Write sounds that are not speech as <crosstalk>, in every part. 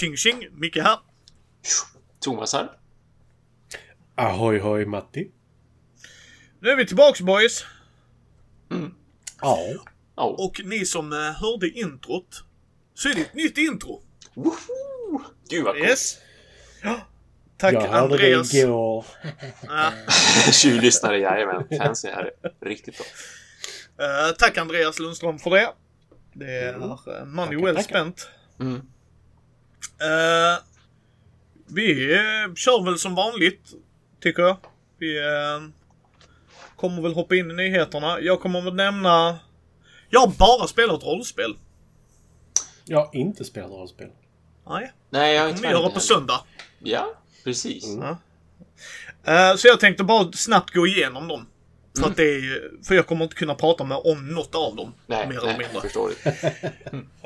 Tjing tjing! Micke här. Thomas här. Ahoy hoj Matti. Nu är vi tillbaks boys. Ja. Oh. Och ni som eh, hörde introt. Så är det ett nytt intro. Woho! Gud vad coolt. Yes. Ja. Tack jag hörde Andreas. det igår. Ja. <laughs> Tjuvlyssnare, jajamän. Fancy här. Riktigt bra. Eh, tack Andreas Lundström för det. Det är Mm. uh, money Tackar, well tackar. spent. Mm. Eh, vi kör väl som vanligt, tycker jag. Vi eh, kommer väl hoppa in i nyheterna. Jag kommer väl nämna... Jag har bara spelat rollspel. Jag har inte spelat rollspel. Nej, Nej, jag har det inte kommer göra på söndag. Ja, precis. Mm. Eh, så jag tänkte bara snabbt gå igenom dem. För Mm. att det är, För jag kommer inte kunna prata med om något av dem. Nej, mer eller nej, mindre. förstår det.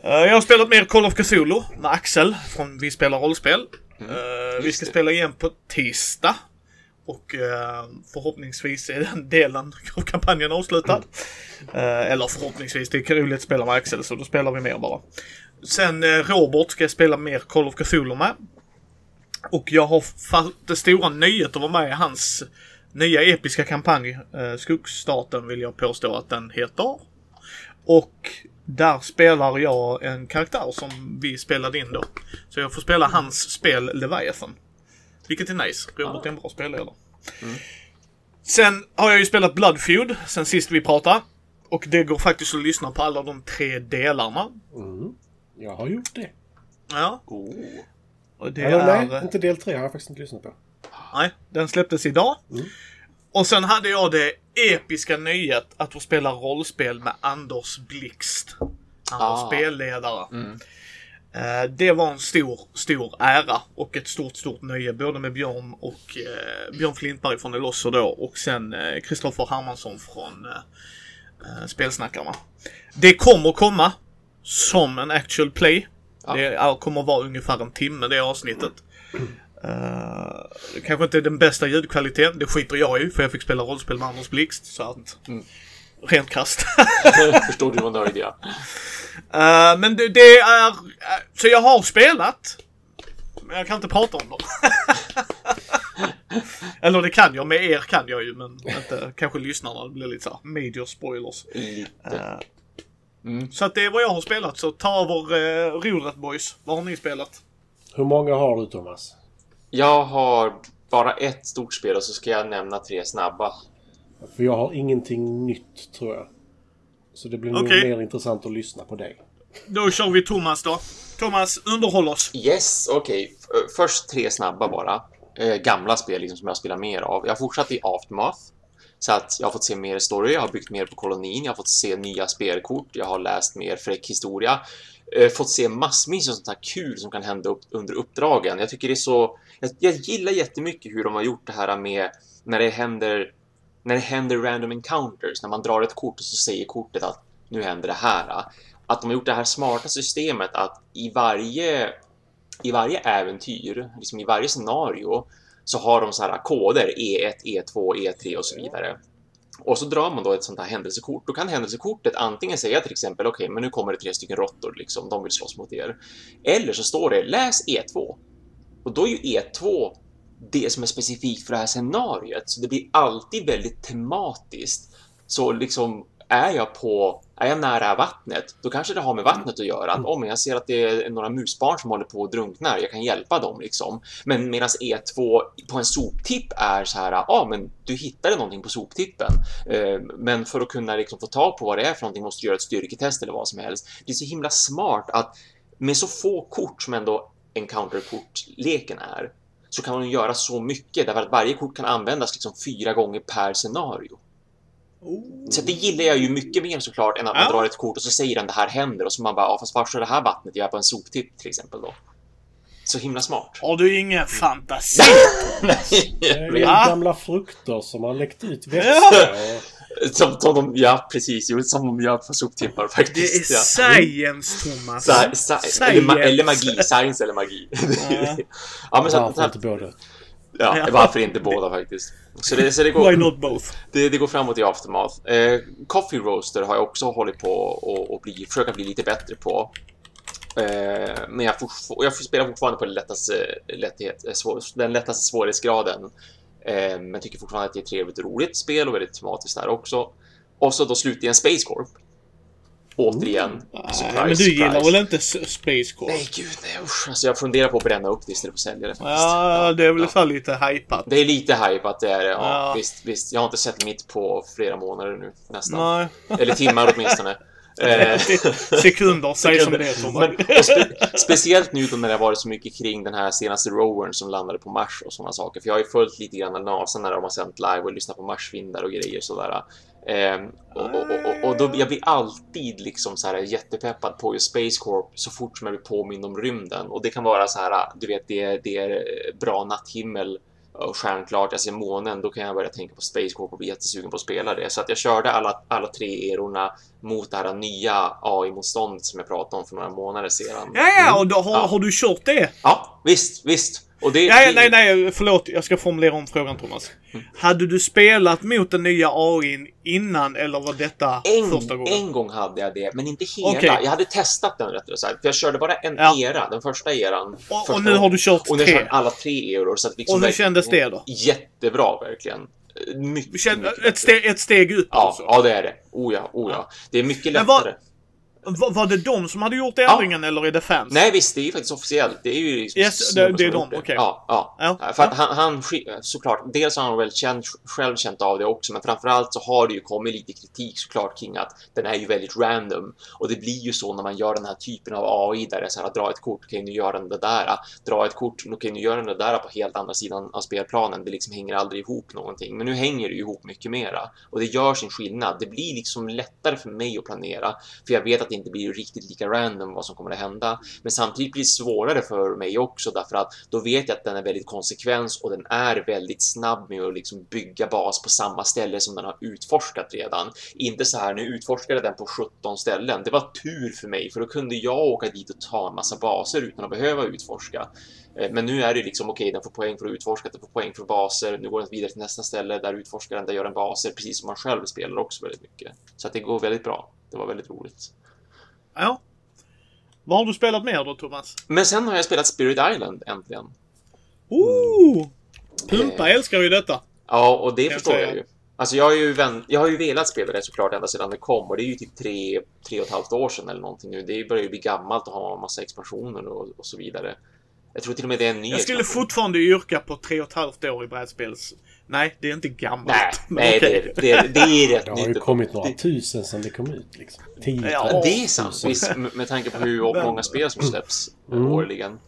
Eh, jag har spelat mer Call of Cthulhu med Axel från Vi spelar rollspel. Mm. Eh, vi ska det. spela igen på tisdag. Och eh, förhoppningsvis är den delen av kampanjen avslutad. Eh, eller förhoppningsvis, det är roligt att spela med Axel så då spelar vi mer bara. Sen Robert ska jag spela mer Call of Cthulhu med. Och jag har det stora nöjet att vara med i hans nya episka kampanj. Eh, Skuggstaten vill jag påstå att den heter. Och där spelar jag en karaktär som vi spelade in då. Så jag får spela hans spel Leviathan. Vilket är nice. Robert är en bra spelledare. Sen har jag ju spelat Bloodfeud sen sist vi pratade. Och det går faktiskt att lyssna på alla de tre delarna. Mm. Jag har gjort det. Ja, Oh. och det Eller är... nej, inte del tre har jag faktiskt inte lyssnat på. Nej, den släpptes idag. Mm. Och sen hade jag det episka nöjet att få spela rollspel med Anders Blixt. Han var Ah. spelledare. Mm. Eh, Det var en stor, stor ära och ett stort, stort nöje. Både med Björn och eh, Björn Flintberg från Elosso då och sen eh, Kristoffer Hermansson från eh, eh, Spelsnackarna. Det kommer komma som en actual play. Ja. Det är, kommer vara ungefär en timme det avsnittet. Uh, kanske inte är den bästa ljudkvaliteten, det skiter jag i för jag fick spela rollspel med Anders Blixt. Så att, Mm. rent krasst. <laughs> Förstår du var nöjd, ja. Eh, men det, det är... eh, så jag har spelat. Men jag kan inte prata om dem. <laughs> Eller det kan jag, med er kan jag ju men inte kanske lyssnarna. Det blir lite så här major spoilers. Lite. Eh, Mm. Så att det är vad jag har spelat, så ta över uh, rodret boys. Vad har ni spelat? Hur många har du Thomas? Jag har bara ett stort spel och så ska jag nämna tre snabba. För jag har ingenting nytt tror jag. Så det blir nog Okej. mer intressant att lyssna på dig. Då kör vi Thomas då. Thomas, underhåll oss. Yes, okej. F- Först tre snabba bara. Eh, gamla spel liksom, som jag spelar mer av. Jag har fortsatt i Aftermath. Så att jag har fått se mer story, jag har byggt mer på kolonin, jag har fått se nya spelkort, jag har läst mer fräck historia. Eh, fått se massvis av sånt här kul som kan hända upp, under uppdragen. Jag tycker det är så... Jag, jag gillar jättemycket hur de har gjort det här med när det händer när det händer random encounters, när man drar ett kort och så säger kortet att nu händer det här. Att de har gjort det här smarta systemet att i varje i varje äventyr, liksom i varje scenario, så har de så här koder E1, E2, E3 och så vidare. Och så drar man då ett sånt här händelsekort. Då kan händelsekortet antingen säga till exempel okej, men nu kommer det tre stycken råttor, liksom, de vill slåss mot er. Eller så står det läs E2. Och då är ju E2 det som är specifikt för det här scenariot, så det blir alltid väldigt tematiskt. Så liksom, är jag på, är jag nära vattnet, då kanske det har med vattnet att göra. Att, om jag ser att det är några musbarn som håller på att drunkna, jag kan hjälpa dem liksom. Men medan E2 på en soptipp är så här, ja ah, men du hittade någonting på soptippen. Eh, men för att kunna liksom få tag på vad det är för någonting måste du göra ett styrketest eller vad som helst. Det är så himla smart att med så få kort som ändå encounter-kortleken är, så kan man göra så mycket därför att varje kort kan användas liksom fyra gånger per scenario. Så det gillar jag ju mycket mer såklart än att man Ja. drar ett kort och så säger den det här händer och så man bara, ja fast varför är det här vattnet? Jag är på en soptipp till exempel då. Så himla smart. Har du ingen fantasi? <laughs> Det är ju <laughs> Ja. gamla frukter som har läckt ut vätska. och- <laughs> som, som de, ja precis, jo, som de gör på soptippar Det faktiskt. är ja. science Thomas. Sa, sa, eller, ma- Science. eller magi, science eller magi. Ja. <laughs> ja, men så, Varför så, inte båda? ja, Ja. varför inte båda faktiskt? Så det, så det, Why går, not both? det, det går framåt i Aftermath. Eh, Coffee Roaster har jag också hållit på och, och bli, försöka bli lite bättre på. Eh, men jag, får, jag spelar fortfarande på den lättaste, lätthet, eh, svår, den lättaste svårighetsgraden. Eh, men tycker fortfarande att det är ett trevligt och roligt spel och väldigt tematiskt där också. Och så då slutligen Space Corp. Återigen. Nej, men du gillar väl inte Space Corp? Nej, gud nej usch. Alltså jag funderar på att bränna upp det istället för att sälja det faktiskt. Ja, det är väl Ja. lite hypat. Det är lite hype att det är det. Ja, Ja. Visst, visst. Jag har inte sett mitt på flera månader nu nästan. Nej. Eller timmar <laughs> åtminstone. Eh, <laughs> Sekunder, säg som det är. Men, spe, speciellt nu då när det har varit så mycket kring den här senaste rovern som landade på Mars och sådana saker. För jag har ju följt lite grann NASA när de har sänt live och lyssnat på Marsvindar och grejer sådär. Ehm, och, och, och, och då jag blir alltid liksom så här jättepeppad på just Space Corp så fort som jag blir påmind om rymden. Och det kan vara så här, du vet, det är, det är bra natthimmel och stjärnklart, jag ser månen, då kan jag börja tänka på Space Corp och bli jättesugen på att spela det. Så att jag körde alla, alla tre erorna mot det här nya AI-motståndet som jag pratade om för några månader sedan. Ja, ja, och då har, Ja. har du kört det? Ja, visst, visst. Det, det- nej, nej, förlåt. Jag ska formulera om frågan Thomas. Mm. Hade du spelat mot den nya AIn innan eller var detta första En, gången? en gång hade jag det, men inte hela. Okej. Jag hade testat den rättare sagt. För jag körde bara en Ja. era, den första eran. Och, första och nu har du kört Och nu har jag tre. kört alla tre eror. Så att liksom Och hur kändes det då? Jättebra, verkligen. Mycket, Känn, mycket ett, steg, ett steg upp Ja, alltså? ja, det är det. Oh ja, oh ja. Det är mycket lättare. Var, var det de som hade gjort ändringen eller är det fans? Nej, visst, det är ju faktiskt officiellt. Det är ju liksom Yes, det- det är de, okej. Ja, ja. Ja, För att ja. han, han, såklart, dels har han väl känt, själv känt av det också, men framförallt så har det ju kommit lite kritik såklart kring att den är ju väldigt random. Och det blir ju så när man gör den här typen av AI där det är så här, dra ett kort, okej nu gör den det där, dra ett kort, okej nu gör den det där på helt andra sidan av spelplanen. Det liksom hänger aldrig ihop någonting, men nu hänger det ju ihop mycket mera. Och det gör sin skillnad. Det blir liksom lättare för mig att planera, för jag vet att det inte blir riktigt lika random vad som kommer att hända. Men samtidigt blir det svårare för mig också därför att då vet jag att den är väldigt konsekvens och den är väldigt snabb med att liksom bygga bas på samma ställe som den har utforskat redan. Inte så här, nu utforskade den på 17 ställen. Det var tur för mig, för då kunde jag åka dit och ta en massa baser utan att behöva utforska. Eh, men nu är det liksom okej, den får poäng för att utforska, den får poäng för baser. Nu går den vidare till nästa ställe, där utforskar den, där gör den baser, precis som man själv spelar också väldigt mycket. Så att det går väldigt bra. Det var väldigt roligt. Ja. Vad har du spelat mer då Thomas? Men sen har jag spelat Spirit Island äntligen. Ooh! Pumpa älskar ju detta. Ja, och det jag förstår jag ju. Alltså jag har ju, vän, jag har ju velat spela det såklart ända sedan det kom och det är ju typ tre, tre och ett halvt år sedan eller någonting nu. Det börjar ju bli gammalt och ha en massa expansioner och, och så vidare. Jag tror till och med det är en ny Jag skulle expansion. fortfarande yrka på tre och ett halvt år i brädspels... Nej, det är inte gammalt. Nej, <laughs> nej det, det, det är rätt Det har ju nytt. kommit några tusen sedan det kom ut. Liksom. Tio, Ja, Ja, det är sant. Visst, med, tanke på hur <laughs> Men- många spel som släpps Mm. årligen.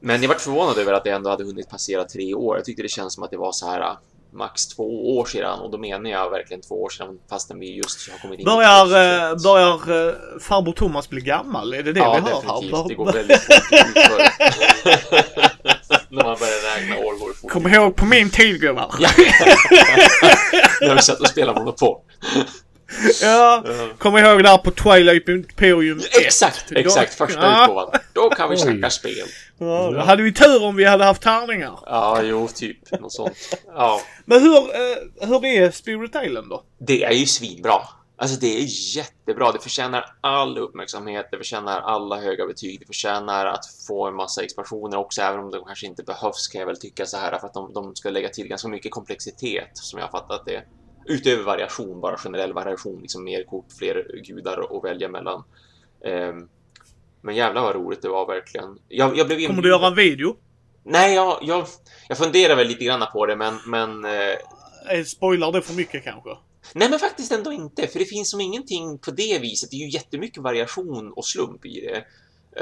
Men jag vart förvånad över att det ändå hade hunnit passera tre år. Jag tyckte det känns som att det var så här äh, max två år sedan och då menar jag verkligen två år sedan fastän vi just har kommit in Börjar, eh, 2021. börjar eh, farbror Thomas bli gammal? Är det det ja, vi hör definitivt. här? Det går väldigt fort. <laughs> När man börjar räkna år går det fort. Kom ihåg på min tid gubbar. Ja. <laughs> När vi satt och spelade Monopol. Ja, kom ihåg där på Twilight Imperium 1. Exakt, Då- exakt. Första Ja. utgåvan. Då kan vi Oj. snacka spel. Ja, då hade vi tur om vi hade haft tärningar. Ja, jo, typ. Något sånt. Ja. Men hur, eh, hur är Spirit Island då? Det är ju svinbra. Alltså det är jättebra. Det förtjänar all uppmärksamhet. Det förtjänar alla höga betyg. Det förtjänar att få en massa expansioner också, även om de kanske inte behövs kan jag väl tycka så här för att de, de ska lägga till ganska mycket komplexitet som jag har fattat det. Utöver variation, bara generell variation, liksom mer kort, fler gudar att välja mellan. Ehm, men jävlar vad roligt det var verkligen. Jag, jag blev Kommer du göra en video? Nej, jag, jag, jag funderar väl lite grann på det, men, men eh, Eh, Spoilar det för mycket kanske? Nej, men faktiskt ändå inte, för det finns som ingenting på det viset. Det är ju jättemycket variation och slump i det.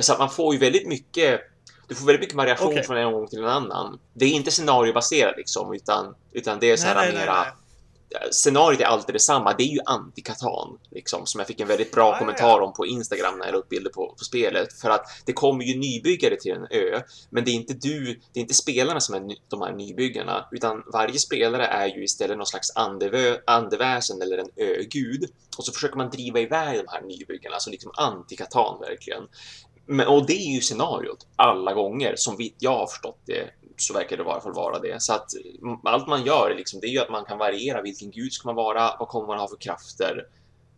Så att man får ju väldigt mycket du får väldigt mycket variation Okej. från en gång till en annan. Det är inte scenariobaserat liksom, utan, utan det är så här mera... Scenariot är alltid detsamma. Det är ju anti-Katan, liksom, som jag fick en väldigt bra Ah, kommentar om på Instagram när jag la upp bilder på, på spelet. För att det kommer ju nybyggare till en ö, men det är inte du, det är inte spelarna som är de här nybyggarna, utan varje spelare är ju istället någon slags andevö, andeväsen eller en ögud. Och så försöker man driva iväg de här nybyggarna, alltså liksom anti-Katan verkligen. Men, och det är ju scenariot alla gånger, som vi, jag har förstått det så verkar det i alla fall vara det. Så att allt man gör liksom, det är ju att man kan variera vilken gud ska man vara, vad kommer man ha för krafter.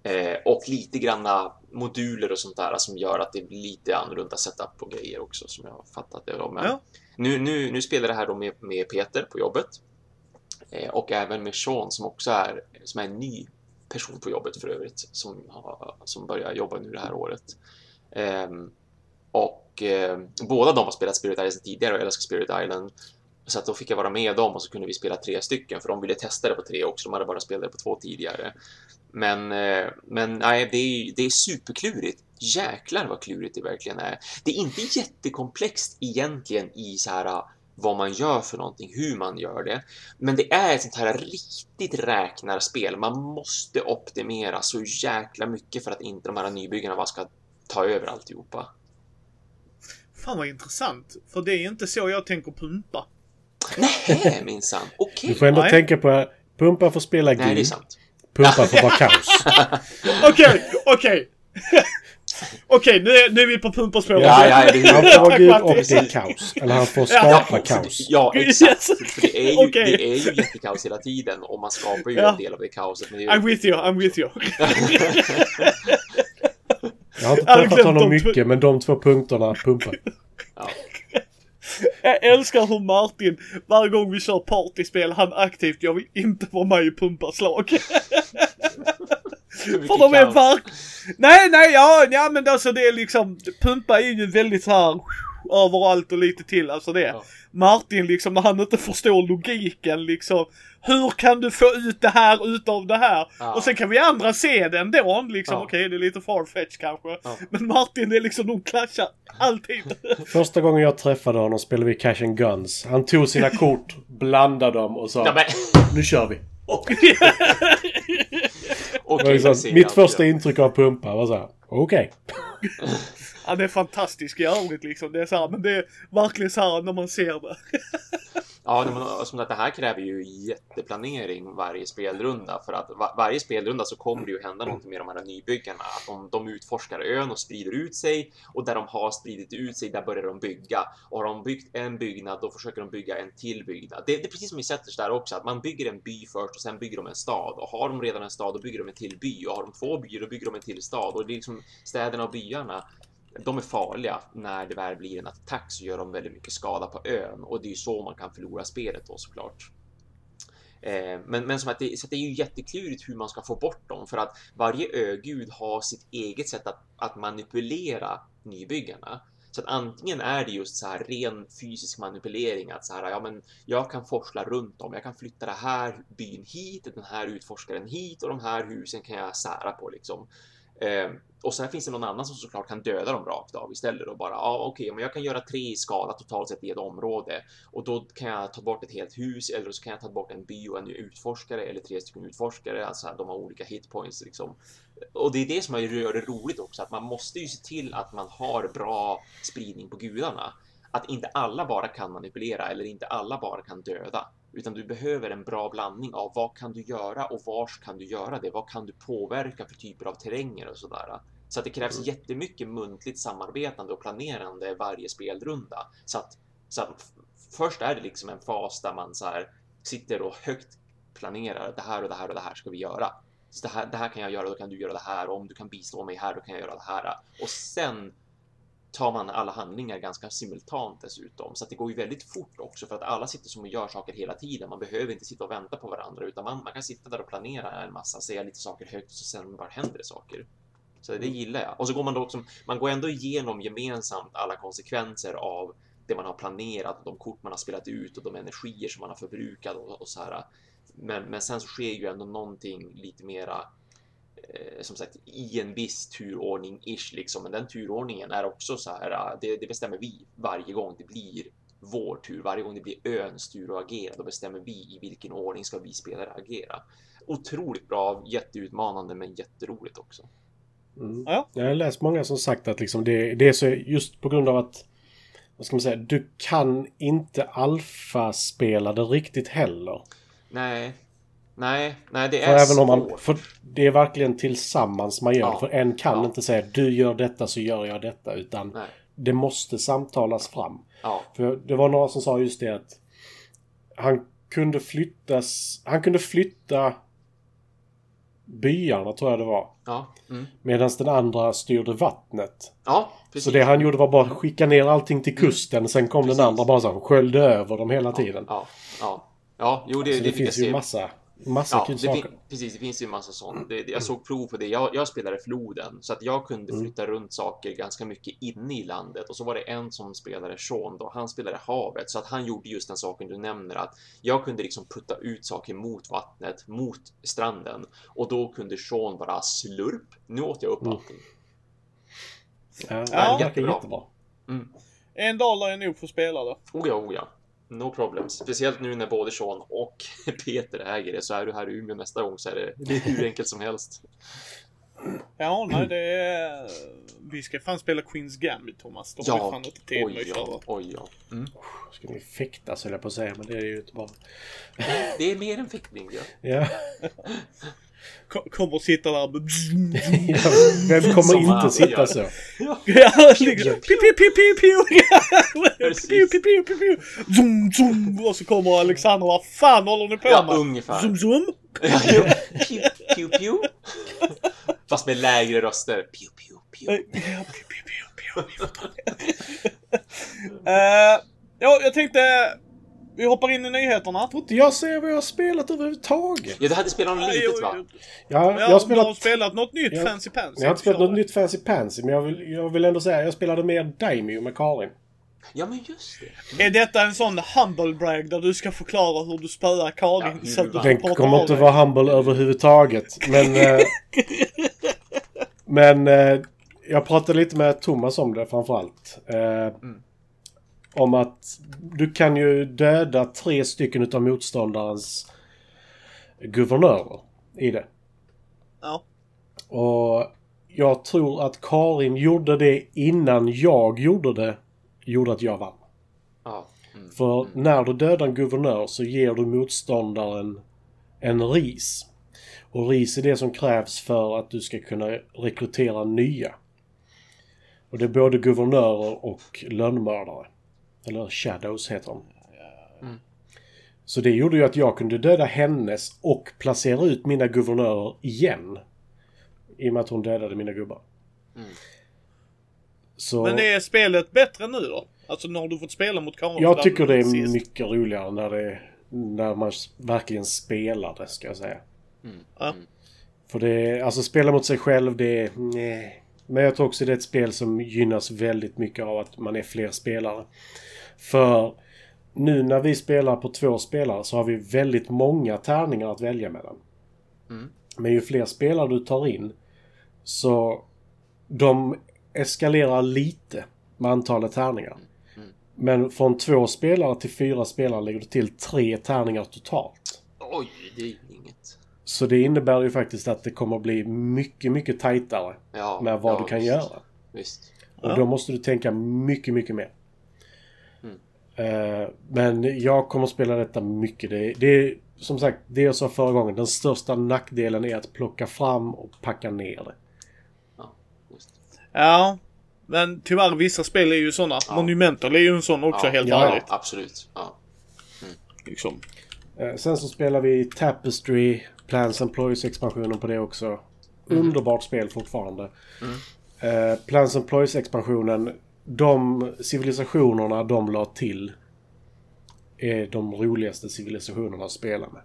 Eh, och lite granna moduler och sånt där som gör att det blir lite annorlunda setup på grejer också som jag har fattat det då. Men Ja. nu, nu, nu spelar det här då med, med Peter på jobbet. Eh, och även med Sean som också är, som är en ny person på jobbet för övrigt. Som, har, som börjar jobba nu det här året. Ehm, och eh, båda de har spelat Spirit Island tidigare och älskar Spirit Island. Så att då fick jag vara med dem och så kunde vi spela tre stycken för de ville testa det på tre också. De hade bara spelat det på två tidigare. Men, eh, men nej, det är, det är superklurigt. Jäklar vad klurigt det verkligen är. Det är inte jättekomplext egentligen i så här ah, vad man gör för någonting, hur man gör det. Men det är ett sånt här riktigt räknarspel. Man måste optimera så jäkla mycket för att inte de här nybyggarna bara ska ta över alltihopa. Fan vad intressant. För det är inte så jag tänker pumpa. Nej, minsann. Okej. Du får ändå Nej. tänka på Pumpa får spela Nej, det är sant. Pumpa får vara kaos. <laughs> Okej, okej. Okej, nu, är- nu är vi på pumparspåret. Ja, ja, det är Han får vara gud och det är kaos. Eller han får Ja. skapa det- kaos. Ja, exakt. För det är ju, Okej. det är ju jättekaos hela tiden och man skapar ju Ja. en del av det kaoset. Men det är I'm with you, I'm with you. <laughs> <laughs> Jag har inte träffat honom de två- mycket, men de två punkterna pumpar. ja. Jag älskar hur Martin, varje gång vi kör partyspel, han aktivt, jag vill inte vara med i pumparslag. För de är verk... Nej, nej, ja, ja men alltså det är liksom, pumpa är ju väldigt så här överallt och lite till, alltså det. Ja. Martin liksom, när han inte förstår logiken liksom. Hur kan du få ut det här utav det här? Ja. Och sen kan vi andra se det ändå, liksom. Ja. Okej, det är lite farfetch kanske. Ja. Men Martin, det är liksom, de clashar alltid. <laughs> Första gången jag träffade honom spelade vi Cash and Guns. Han tog sina <laughs> kort, blandade dem och sa Ja, men... Nu kör vi. <laughs> Okej, det liksom, mitt första intryck av Pumpa var såhär, okej. Han är fantastisk i övrigt liksom. Det är så här, men det är verkligen så här när man ser det. <laughs> Ja, men som sagt, det här kräver ju jätteplanering varje spelrunda för att var varje spelrunda så kommer det ju hända någonting med de här nybyggarna. Att de, de utforskar ön och sprider ut sig och där de har spridit ut sig, där börjar de bygga. Och har de byggt en byggnad, då försöker de bygga en till byggnad. Det, det är precis som i Settlers där också, att man bygger en by först och sen bygger de en stad. Och har de redan en stad, då bygger de en till by. Och har de två byar, då bygger de en till stad. Och det är liksom städerna och byarna de är farliga. När det väl blir en attack så gör de väldigt mycket skada på ön och det är ju så man kan förlora spelet då såklart. Eh, men, men som att det, så att det är ju jätteklurigt hur man ska få bort dem för att varje ögud har sitt eget sätt att, att manipulera nybyggarna. Så att antingen är det just så här ren fysisk manipulering att så här, ja men jag kan forsla runt dem. Jag kan flytta det här byn hit, den här utforskaren hit och de här husen kan jag sära på liksom. Eh, och sen finns det någon annan som såklart kan döda dem rakt av istället och bara ja, okej, men jag kan göra tre i skala totalt sett i ett område och då kan jag ta bort ett helt hus eller så kan jag ta bort en by och en utforskare eller tre stycken utforskare. Alltså de har olika hitpoints liksom. Och det är det som gör det roligt också, att man måste ju se till att man har bra spridning på gudarna. Att inte alla bara kan manipulera eller inte alla bara kan döda, utan du behöver en bra blandning av vad kan du göra och vars kan du göra det? Vad kan du påverka för typer av terränger och sådär? Så att det krävs Mm. jättemycket muntligt samarbetande och planerande varje spelrunda. Så att, så att först är det liksom en fas där man så här sitter och högt planerar det här och det här och det här ska vi göra. Så det här, det här kan jag göra, då kan du göra det här och om du kan bistå mig här, då kan jag göra det här. Och sen tar man alla handlingar ganska simultant dessutom. Så att det går ju väldigt fort också för att alla sitter som och gör saker hela tiden. Man behöver inte sitta och vänta på varandra utan man, man kan sitta där och planera en massa, säga lite saker högt och så sen bara händer det saker. Så det gillar jag. Och så går man då också, man går ändå igenom gemensamt alla konsekvenser av det man har planerat, de kort man har spelat ut och de energier som man har förbrukat och, och så här. Men, men sen så sker ju ändå någonting lite mera som sagt i en viss turordning ish liksom. Men den turordningen är också så här. eh, Det, det bestämmer vi varje gång det blir vår tur. Varje gång det blir öns tur att agera, då bestämmer vi i vilken ordning ska vi spelare agera. Otroligt bra, jätteutmanande, men jätteroligt också. Mm. Ja. Jag har läst många som sagt att liksom det, det är så just på grund av att vad ska man säga, du kan inte alfaspela det riktigt heller. Nej, nej, nej, det För är även om man, svårt. för det är verkligen tillsammans man gör Ja. För en kan Ja. inte säga du gör detta så gör jag detta. Utan Nej. det måste samtalas fram. Ja, För det var några som sa just det att han kunde flyttas, han kunde flytta byarna, tror jag det var. Ja, mm. Medan den andra styrde vattnet. ja. Så det han gjorde var bara att skicka ner allting till kusten. Sen kom Precis. den andra bara så här, sköljde över dem hela tiden. Ja, ja. Ja, jo, det, Så det, det finns ju se. massa, massa Ja, kul det saker. precis. Det finns ju en massa sånt. Det, det, jag såg prov på det. Jag, jag spelade floden, så att jag kunde Mm. flytta runt saker ganska mycket inne i landet. Och så var det en som spelade Sean då. Han spelade havet, så att han gjorde just den saken du nämner. Att jag kunde liksom putta ut saker mot vattnet, mot stranden. Och då kunde Sean bara slurp. Nu åt jag upp Mm. allting. Ja, det verkar Jättebra. jättebra. En dag lär jag nog få spela det. Oh ja, oh ja. No problem. Speciellt nu när både Sean och <laughs> Peter äger det. Så är du här i Umeå nästa gång så är det, det är hur enkelt som helst. Ja, nej det är... Vi ska fan spela Queens Gambit Thomas. De har Ja, fan inte tid oj ja, oj ja. Mm. Ska ni fäktas höll jag på att säga, men det är ju inte bara... Det är mer än fäktning. Ja. Ja. <laughs> Ko- Kommer sitta där. Ja, <laughs> Vem kommer Som inte sitta så? Ja. Piu, piu, piu, piu, piu! Piu, piu, piu, piu, piu! Zoom, zoom! Och så kommer Alexander. Vad fan håller ni på Ja, med? ungefär. Zoom, zoom! Ja. Pew, pew, pew. Fast med lägre röster. Pew, pew, pew. ja, piu, piu, piu, piu, får ta det. Eh, Ja, jag tänkte... Vi hoppar in i nyheterna. Får inte jag säga vad jag har spelat överhuvudtaget? Ja, du hade spelat något litet va? Ja, Ja, jag har Du har spelat... spelat något nytt Ja. Fancy Pansy. Jag har inte spelat något nytt Fancy Pansy, men jag vill, jag vill ändå säga jag spelade mer Daimyo med Karin. Ja, men just det. Är detta en sån humble brag där du ska förklara hur du spöar Karin Ja, så att du Den kommer inte vara humble överhuvudtaget. Men... eh, <laughs> men eh, jag pratade lite med Thomas om det framförallt. Eh, Om att du kan ju döda tre stycken utav motståndarens guvernörer i det. Ja. Och jag tror att Karin gjorde det innan jag gjorde det. Gjorde att jag vann. Ja. Mm. För när du dödar en guvernör så ger du motståndaren en ris. Och ris är det som krävs för att du ska kunna rekrytera nya. Och det är både guvernörer och lönnmördare. Eller shadows heter de. Så det gjorde ju att jag kunde döda hennes och placera ut mina guvernörer igen. I och med att hon dödade mina gubbar. Så... Men är spelet bättre nu då? Alltså har du fått spela mot Karin Jag tycker det är sist. mycket roligare när, det, när man verkligen spelar det, ska jag säga. Ja. För det är, alltså spela mot sig själv, det är... Nej. Men jag tror också det är ett spel som gynnas väldigt mycket av att man är fler spelare. För nu när vi spelar på två spelare så har vi väldigt många tärningar att välja mellan. Mm. Men ju fler spelare du tar in så de eskalerar lite med antalet tärningar. Men från två spelare till fyra spelare lägger du till tre tärningar totalt. Oj, det är inget. Så det innebär ju faktiskt att det kommer bli mycket, mycket tajtare Ja, med vad ja, du kan visst. göra. Visst. Och Ja. då måste du tänka mycket, mycket mer. Mm. Eh, men jag kommer spela detta mycket. Det, det är som sagt, det jag sa förra gången. Den största nackdelen är att plocka fram och packa ner det. Just. Ja. Men tyvärr vissa spel är ju såna. Ja. Monumental är ju en sån också Ja, helt ja, ärligt. Absolut. Ja. Liksom. Eh, sen så spelar vi Tapestry, Plans and Ploys-expansionen på det också. Underbart spel fortfarande. Eh, Plans and Ploys-expansionen, de civilisationerna de la till är de roligaste civilisationerna att spela med.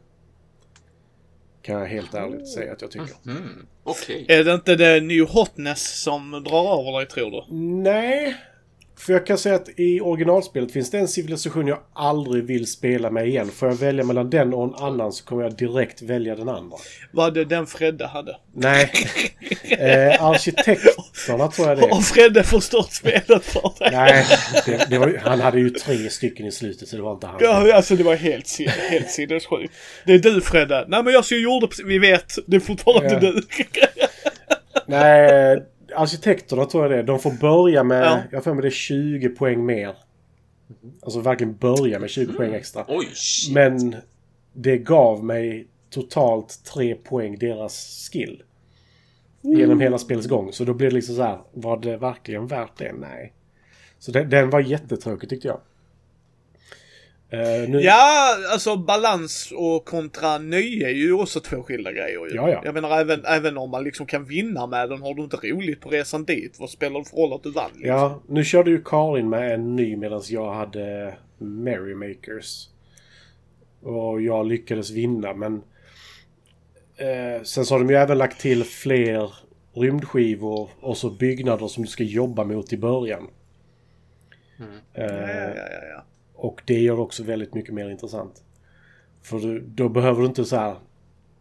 Kan jag helt ärligt säga att jag tycker. Mm. Okej. Är det inte det New Hotness som drar över dig tror du? Nej. För jag kan säga att i originalspelet finns det en civilisation jag aldrig vill spela med igen. Får jag välja mellan den och en annan så kommer jag direkt välja den andra. Vad det den Fredde hade. Nej. <laughs> eh, arkitekterna tror jag det är. Har Fredde förstört spelet för dig? Nej, det, det var, han hade ju tre stycken i slutet så det var inte han. Ja, alltså det var helt, sin- helt sinnessjukt. Det är du Fredde. Nej men jag så gjorde vi vet. Det är fortfarande Ja. du. <laughs> Nej, arkitekterna tror jag det. De får börja med, Ja. jag för mig det är 20 poäng mer. Alltså verkligen börja med 20 poäng extra. Oj. Men det gav mig totalt tre poäng deras skill. Genom hela spelets gång. Så då blir det liksom så här, var det verkligen värt det? Nej. Så den, den var jättetråkig tyckte jag. Eh, nu, Ja, alltså balans och kontra nöje är ju också två skilda grejer ju. Ja, ja. Jag menar även, även om man liksom kan vinna med den, har du inte roligt på resan dit? Vad spelar det för roll att du vann? Liksom? Ja, nu körde ju Karin med en ny medan jag hade Merrymakers. Och jag lyckades vinna men... Eh, sen så har de ju även lagt till fler rymdskivor och så byggnader som du ska jobba mot i början. Ja, Eh, ja, ja, ja, ja. Och det gör det också väldigt mycket mer intressant. För du, då behöver du inte så här...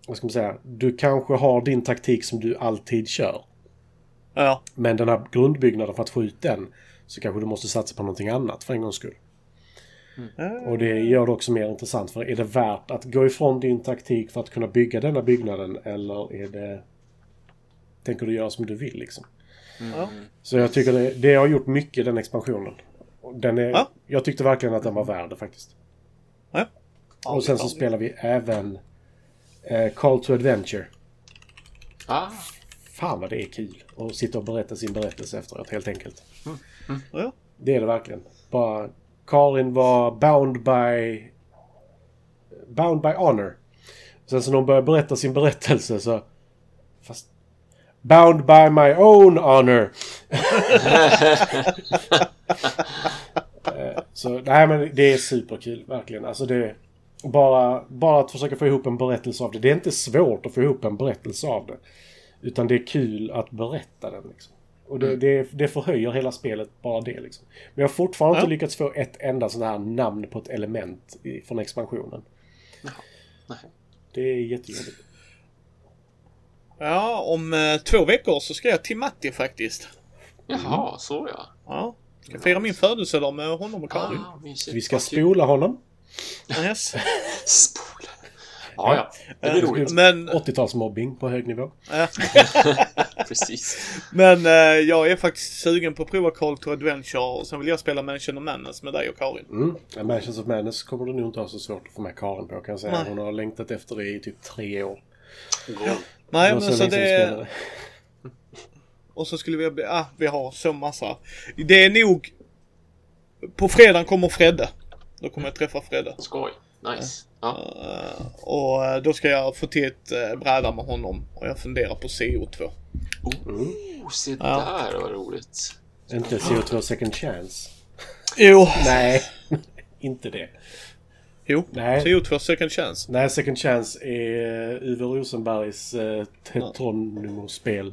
Vad ska man säga? Du kanske har din taktik som du alltid kör. Ja, Men den här grundbyggnaden för att få ut den så kanske du måste satsa på någonting annat för en gångs skull. Och det gör det också mer intressant. För är det värt att gå ifrån din taktik för att kunna bygga denna byggnaden eller är det... Tänker du göra som du vill liksom? ja. Så jag tycker det, det har gjort mycket den expansionen. Den är, Ja. Jag tyckte verkligen att den var värd det faktiskt. ja. ja och sen så spelar vi även eh, Call to Adventure. Ah, Fan vad det är kul att sitta och berätta sin berättelse efteråt helt enkelt. Ja. Det är det verkligen. Bara Karin var bound by... Bound by honor. Sen så när hon började berätta sin berättelse så... Fast... Bound by my own honor. <laughs> <laughs> Så nej men det är superkul verkligen. Alltså det... Bara, bara att försöka få ihop en berättelse av det. Det är inte svårt att få ihop en berättelse av det. Utan det är kul att berätta den liksom. Och det, det, det förhöjer hela spelet, bara det liksom. Men jag har fortfarande Ja. inte lyckats få ett enda sån här namn på ett element i, från expansionen. nej. Det är jättejobbigt. Ja, om eh, två veckor så ska jag till Matti faktiskt. Jaha, så ja. Ja. Ska fira min födelsedag med honom och Karin. Ah. Vi ska spola honom. Yes. <laughs> Spola. Ja, ja. Det blir Eh, roligt. Men, 80-talsmobbing på hög nivå. <laughs> Precis. men eh, jag är faktiskt sugen på att prova Call to Adventure och sen vill jag spela Mansion of Madness med dig och Karin. Mm. Ja, Mansions of Madness kommer du nog inte ha så svårt att få med Karin på kan jag säga. Nej. Hon har längtat efter det i typ tre år. God. Nej, men så det... Och så skulle vi... Ah, vi har så massa. Det är nog... På fredagen kommer Fredde. Då kommer jag träffa Fredde. Skoj. Nice. Ja. Eh, och eh, då ska jag få till ett uh, bräda med honom. Och jag funderar på CO2. Oh, se Ja. där vad roligt. Inte CO2 second chance. Jo. Nej, <laughs> inte det. Jo. Nej. CO2 second chance. Nej, second chance är Uwe Rosenbergs eh, Tetronimo-spel.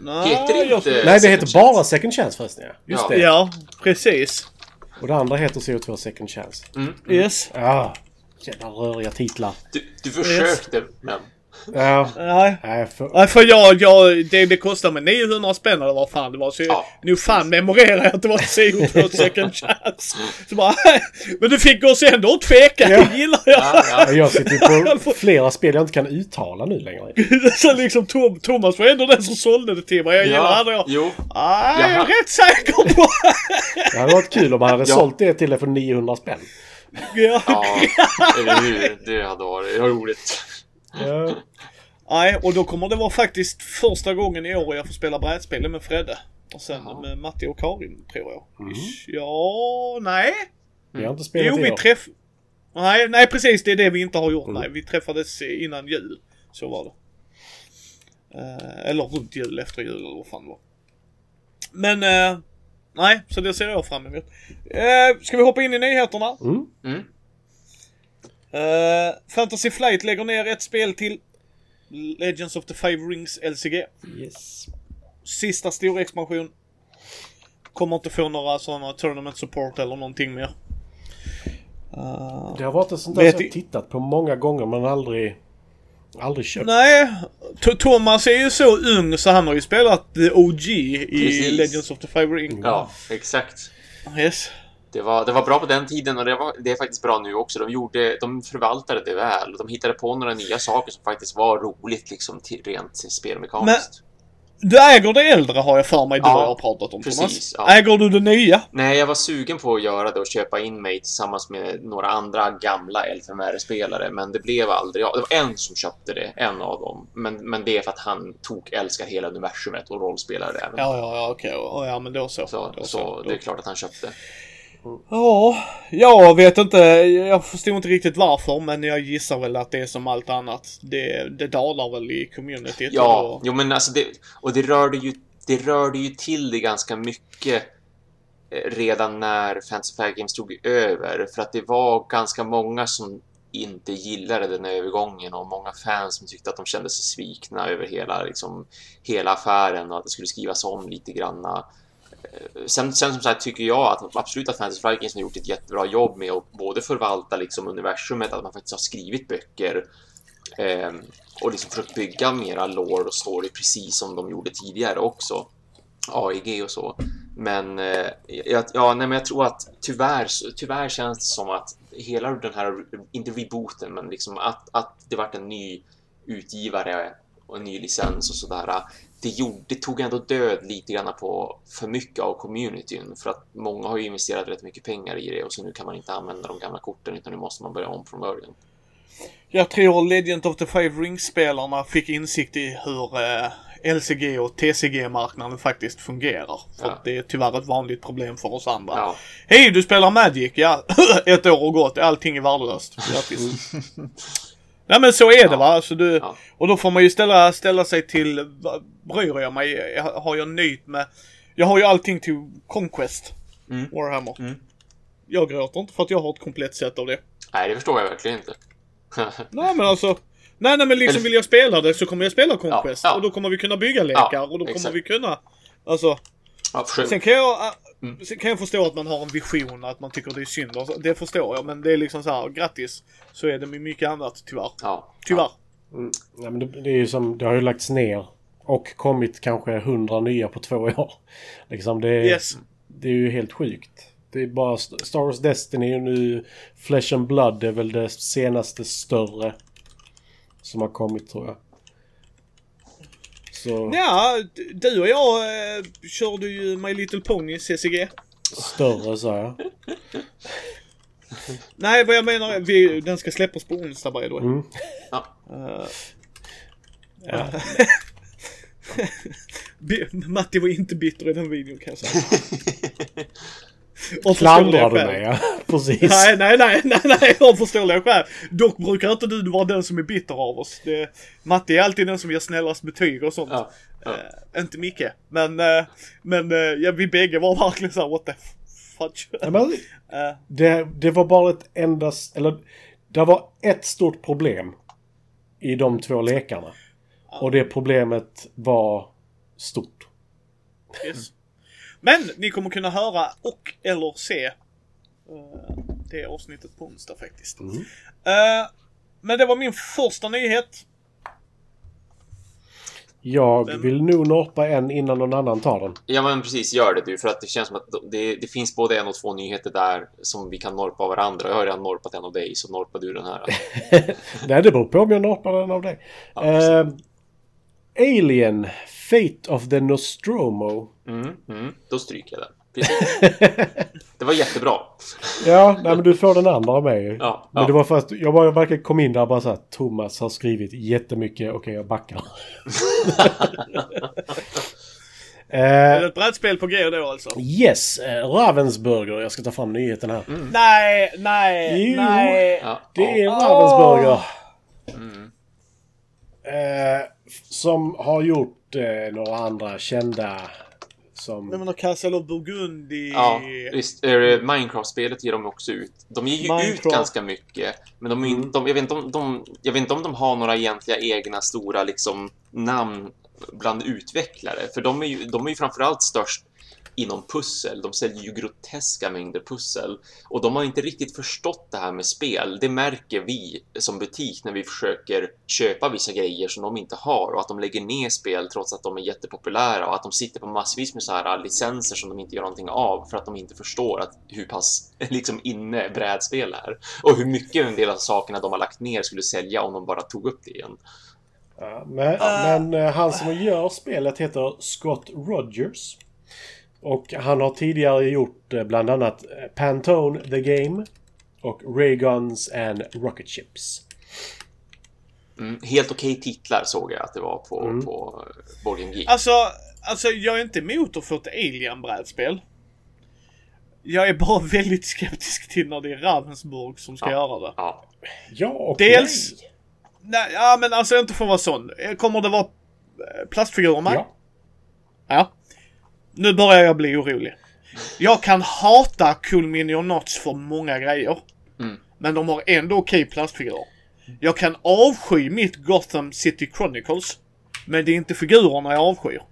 Nej, Heter jag- inte- Nej, det heter chance. bara second chance förresten ja. Just Ja. det. Ja, precis. Och det andra heter CO2 second chance. Mm. Yes. Ja, jävla röriga titlar. Du, du försökte, men... Ja, Nej. nej, för, Nej, för jag, jag, det, det kostade mig 900 spänn eller vad fan det var. Så Ja. nu fan memorerar jag att det var CO2 second chance. Så bara, <laughs> men du fick oss ändå att tveka, Ja. det gillar jag. Ja, ja. jag sitter på flera spel jag inte kan uttala nu längre. <laughs> Så liksom Tom, Thomas var ändå den som sålde det till mig. Jag gillar ja. hade jag. Jo. Nej, jag är rätt säker på. Det hade varit kul om man hade Ja. sålt det till det för 900 spänn. ja. Ja, hur? Det hade varit roligt. Ja. Nej, och då kommer det vara faktiskt första gången i år jag får spela brädspel med Fredde. Och sen Jaha. med Matti och Karin, tror jag. Mm. Ja, nej. Vi har inte spelat Jo, i vi år. träff... Nej, nej precis. Det är det vi inte har gjort. Mm. Nej, vi träffades innan jul. Så var det. Eh, eller runt jul, efter jul eller vad fan det var. Men, eh, nej, så det ser jag fram emot. Eh, ska vi hoppa in i nyheterna? Mm. Mm. Eh, Fantasy Flight lägger ner ett spel till Legends of the Five Rings LCG. Yes. Sista stora expansion. Kommer inte få några sådana tournament support eller någonting mer. Eh, Det har varit ett sånt där som jag tittat på många gånger men aldrig, aldrig köpt. Nej, T- Thomas är ju så ung så han har ju spelat the OG i Precis. Legends of the Five Rings. Ja, exakt. Yes. Det var, det var bra på den tiden och det, var, det är faktiskt bra nu också. De, gjorde, de förvaltade det väl. De hittade på några nya saker som faktiskt var roligt liksom till, rent spelmekaniskt. Du äger det äldre har jag för mig du Ja, jag har pratat om precis, Thomas. ja. Äger du det nya? Nej, jag var sugen på att göra det och köpa in mig tillsammans med några andra gamla LFMR-spelare, men det blev aldrig av. Det var en som köpte det, en av dem. Men, men det är för att han tog älskar hela universumet och rollspelare även. Ja, ja, ja, okej. Ja, ja, men då så. Så, då så Då- det är klart att han köpte. Ja, jag vet inte. Jag förstår inte riktigt varför, men jag gissar väl att det är som allt annat. Det, det dalar väl i communityt. Ja, och- jo men alltså det, och det rörde ju, det rörde ju till det ganska mycket eh, redan när Fantasy Flight Games tog över, för att det var ganska många som inte gillade den övergången och många fans som tyckte att de kände sig svikna över hela, liksom, hela affären och att det skulle skrivas om lite granna. Eh, sen, sen som sagt tycker jag att absolut att Fantasy Vikings har gjort ett jättebra jobb med att både förvalta liksom universumet, att man faktiskt har skrivit böcker eh, och liksom försökt bygga mera lore och story precis som de gjorde tidigare också. AIG och så. Men, eh, jag, ja, nej, men jag tror att tyvärr, tyvärr känns det som att hela den här, inte rebooten, men liksom att, att det vart en ny utgivare och en ny licens och sådär. Det, gjorde, det tog ändå död lite grann på för mycket av communityn för att många har ju investerat rätt mycket pengar i det och så nu kan man inte använda de gamla korten utan nu måste man börja om från början. Jag tror Legend of the Five Rings-spelarna fick insikt i hur eh, LCG och TCG-marknaden faktiskt fungerar. För Ja. det är tyvärr ett vanligt problem för oss andra. Ja, Hej, du spelar Magic! Ja, <laughs> ett år har gått. Allting är värdelöst. Grattis. <laughs> Nej men så är det Ja. va. Alltså, du, Ja. Och då får man ju ställa, ställa sig till, bryr jag mig? Har jag nöjt med... Jag har ju allting till Conquest. Mm. Warhammer. Mm. Jag gråter inte för att jag har ett komplett set av det. nej det förstår jag verkligen inte. <laughs> Nej men alltså. Nej nej men liksom Eller- vill jag spela det så kommer jag spela Conquest. Ja. Och då kommer vi kunna bygga lekar och då kommer exakt. vi kunna... Alltså. Sen kan jag... Mm. Sen kan jag förstå att man har en vision, att man tycker det är synd. och så. Det förstår jag. Men det är liksom så här, grattis. Så är det med mycket annat tyvärr. Ja, Tyvärr. Ja, men det, det är ju som, det har ju lagts ner och kommit kanske hundra nya på två år. <laughs> Liksom det, är- Yes. det är ju helt sjukt. Det är bara St- Star Wars Destiny och nu Flesh and Blood är väl det senaste större som har kommit tror jag. Så Ja, du och jag eh, körde ju My Little Pony CCG. större sa jag. Nej, vad jag menar är, vi, den ska släppas på onsdag by the way. Mm. Ja. Eh, Ja. <laughs> Matti var inte bitter i den videon kan jag säga. <laughs> Och Klandrar du mig ja. <laughs> Precis. Nej, nej, nej, nej, nej, av förståeliga skäl. Dock brukar inte du vara den som är bitter av oss. Det, Matti är alltid den som ger snällast betyg och sånt. Ja, ja. Eh, inte Micke. Men, eh, men eh, ja, vi bägge var verkligen såhär, what the fudge. Ja, men <laughs> det, det var bara ett endast... Eller det var ett stort problem i de två lekarna. Och det problemet var stort. yes. Men ni kommer kunna höra och eller se eh, det avsnittet på onsdag faktiskt. Mm. Eh, men det var min första nyhet. Jag Vem- vill nog norpa en innan någon annan tar den. Ja men precis, gör det du. För att det känns som att det, det finns både en och två nyheter där som vi kan norpa av varandra. Jag har redan norpat en av dig, så norpar du den här. <laughs> Nej, det beror på om jag norpar den av dig. Ja. Eh, Alien, Fate of the Nostromo. Mm, mm, då stryker jag den. Det var jättebra. Ja, nej, men du får den andra av mig. Ja, Men ja. det var för att jag bara verkligen kom in där och bara så här, Thomas har skrivit jättemycket, okej jag backar. <laughs> Är det eh, ett brädspel på G då alltså? yes, eh, Ravensburger. Jag ska ta fram nyheten här. Nej, nej, Jo. nej. Det är Ravensburger. Mm. Eh, som har gjort eh, några andra kända som... Nej men Castle of Burgundy. Ja, visst. Eh, Minecraft-spelet ger de också ut. De ger ju ut Minecraft. ganska mycket. Men de, inte- de, jag, vet inte om de, jag vet inte om de har några egentliga egna stora liksom, namn bland utvecklare. För de är ju, de är ju framförallt störst inom pussel. De säljer ju groteska mängder pussel. Och de har inte riktigt förstått det här med spel. Det märker vi som butik när vi försöker köpa vissa grejer som de inte har och att de lägger ner spel trots att de är jättepopulära och att de sitter på massvis med så här licenser som de inte gör någonting av för att de inte förstår att hur pass <laughs> liksom inne brädspel är och hur mycket en del av sakerna de har lagt ner skulle sälja om de bara tog upp det igen. Ja, men men eh, han som gör spelet heter Scott Rogers. Och han har tidigare gjort eh, bland annat eh, Pantone the Game och Rayguns and Rocket Ships. Mm, helt okej titlar såg jag att det var på, Mm. på Board Game Geek. Alltså, alltså jag är inte emot att få ett Alien-brädspel. Jag är bara <laughs> väldigt skeptisk till när det är Ravensburg som ska Ja. göra det. Ja. Ja och Dels- nej. Nej, ja men alltså inte för att vara sån. Kommer det vara eh, plastfigurer med? Ja. Ja. Nu börjar jag bli orolig. Jag kan hata Cool Minion Knots för många grejer. Mm. Men de har ändå okej plastfigurer. Jag kan avsky mitt Gotham City Chronicles. Men det är inte figurerna jag avskyr.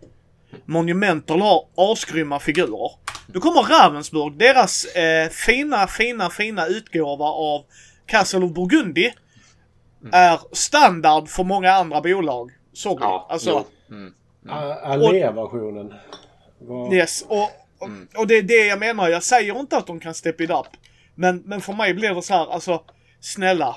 Monumental har asgrymma figurer. Nu kommer Ravensburg, deras eh, fina, fina, fina utgåva av Castle of Burgundy. Är standard för många andra bolag. Sorry. Ja. alltså, jo. Mm. A- Allé-versionen. Var... Yes, och, och, och det är det jag menar. Jag säger inte att de kan step it up. Men, men för mig blir det så här, alltså snälla.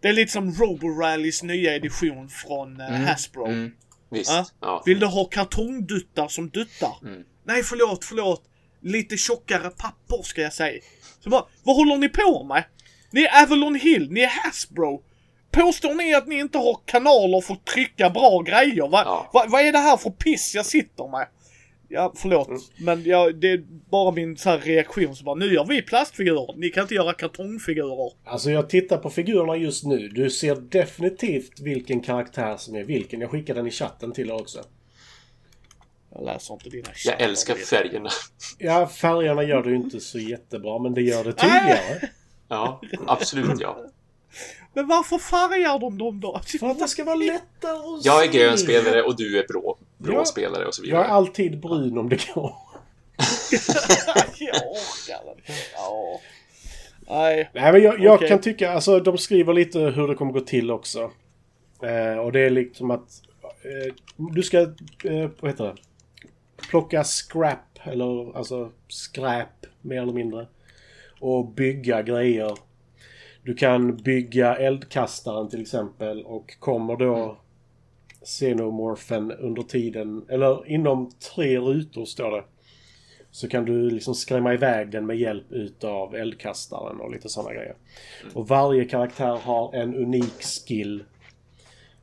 Det är lite som Robo-Rallys nya edition från eh, Hasbro. Mm. Visst. Ja. Ja. Vill du ha kartongduttar som duttar? Mm. Nej, förlåt, förlåt. Lite tjockare papper ska jag säga. Så bara, vad håller ni på med? Ni är Avalon Hill, ni är Hasbro. Påstår ni att ni inte har kanaler för att trycka bra grejer? Va, Ja. va, vad är det här för piss jag sitter med? Ja, förlåt. Mm. Men jag, det är bara min så här reaktion som bara, nu gör vi plastfigurer. Ni kan inte göra kartongfigurer. Alltså jag tittar på figurerna just nu. Du ser definitivt vilken karaktär som är vilken. Jag skickar den i chatten till er också. Jag läser inte dina Jag älskar färgerna. Ja, färgerna gör ju inte så jättebra, men det gör det <laughs> tydligare. Ja, absolut ja. Men varför färgar de dem då? <laughs> För att det ska vara lättare att Jag är se. grön spelare och du är blå, blå Ja. spelare och så Jag är vidare. alltid brun om det går. <laughs> jag orkar inte. Ja. Nej. Nej, men jag, jag Okej. kan tycka, alltså de skriver lite hur det kommer gå till också. Eh, och det är liksom att eh, du ska, eh, vad heter det? Plocka scrap, eller alltså skräp mer eller mindre. Och bygga grejer. Du kan bygga eldkastaren till exempel och kommer då Xenomorphen under tiden, eller inom tre rutor står det. Så kan du liksom skrämma iväg den med hjälp utav eldkastaren och lite sådana grejer. Och varje karaktär har en unik skill.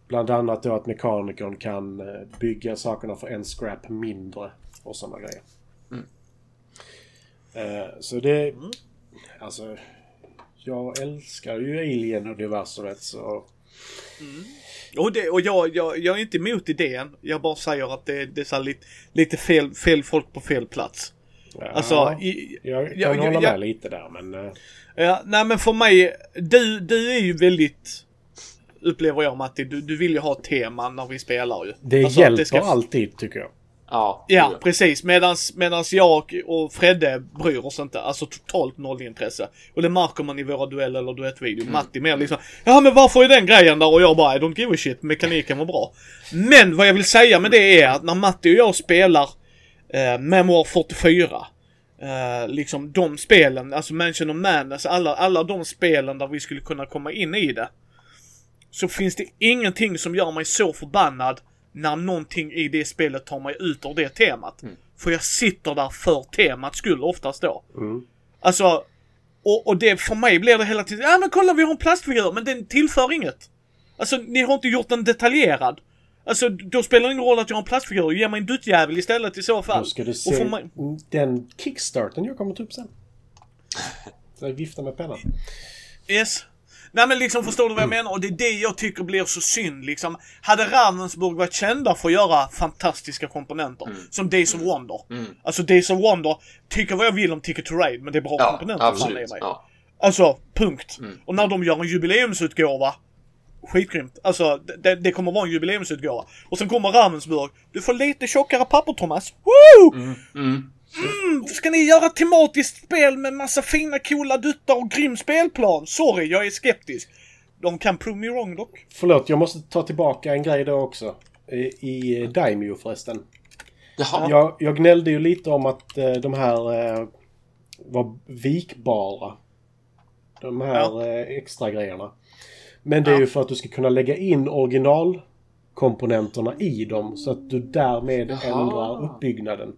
Bland annat då att mekanikern kan eh, bygga sakerna för en scrap mindre och sådana grejer. Eh, Så det... Alltså... Jag älskar ju Alien-universumet så... Och, det, och jag, jag, jag är inte emot idén. Jag bara säger att det, det är så lite, lite fel, fel folk på fel plats. Ja, Alltså, i, jag kan ja, hålla ja, med lite där men... eh, ja, nej men för mig, du, du är ju väldigt, upplever jag Matti, du, du vill ju ha ett tema när vi spelar ju. Det Alltså, hjälper ska- alltid tycker jag. Ja, Ja, precis. Medans, medans jag och Fredde bryr oss inte. Alltså totalt noll intresse. Och det märker man i våra duell eller duettvideo. Mm. Matti mer liksom, ja men varför är den grejen där? Och jag bara, I don't give a shit. Mekaniken var bra. Men vad jag vill säga med det är att när Matti och jag spelar eh, Memoir 44. Eh, liksom de spelen, alltså Mansion of Madness, alla, alla de spelen där vi skulle kunna komma in i det. Så finns det ingenting som gör mig så förbannad när någonting i det spelet tar mig ut ur det temat. För jag sitter där för temats skull oftast då. Mm. Alltså, och, och det för mig blir det hela tiden, ja men kolla vi har en plastfigur, men den tillför inget. Alltså ni har inte gjort den detaljerad. Alltså då spelar det ingen roll att jag har en plastfigur, ge mig en duttjävel istället i så fall. Då ska du se mig, den kickstarten jag kommer ta upp sen. Så jag viftar med pennan. Yes. Nej men liksom förstår du vad jag menar? Och det är det jag tycker blir så synd liksom. Hade Ravensburg varit kända för att göra fantastiska komponenter. Som Days of Wonder. Alltså Days of Wonder, tycker vad jag vill om Ticket to Ride men det är bra ja komponenter absolut. Ja. Alltså, punkt. Och när de gör en jubileumsutgåva, skitgrymt. Alltså, det, det kommer vara en jubileumsutgåva. Och sen kommer Ravensburg, du får lite tjockare papper Thomas. Woo! Mm. Mm, ska ni göra ett tematiskt spel med massa fina coola duttar och grym spelplan? Sorry, jag är skeptisk. De kan prove me wrong dock. Förlåt, jag måste ta tillbaka en grej då också. I, i Daimyo förresten. Jaha. Jag, jag gnällde ju lite om att eh, de här eh, var vikbara. De här Ja. eh, extra grejerna. Men det är Ja. ju för att du ska kunna lägga in originalkomponenterna i dem så att du därmed Jaha. ändrar uppbyggnaden.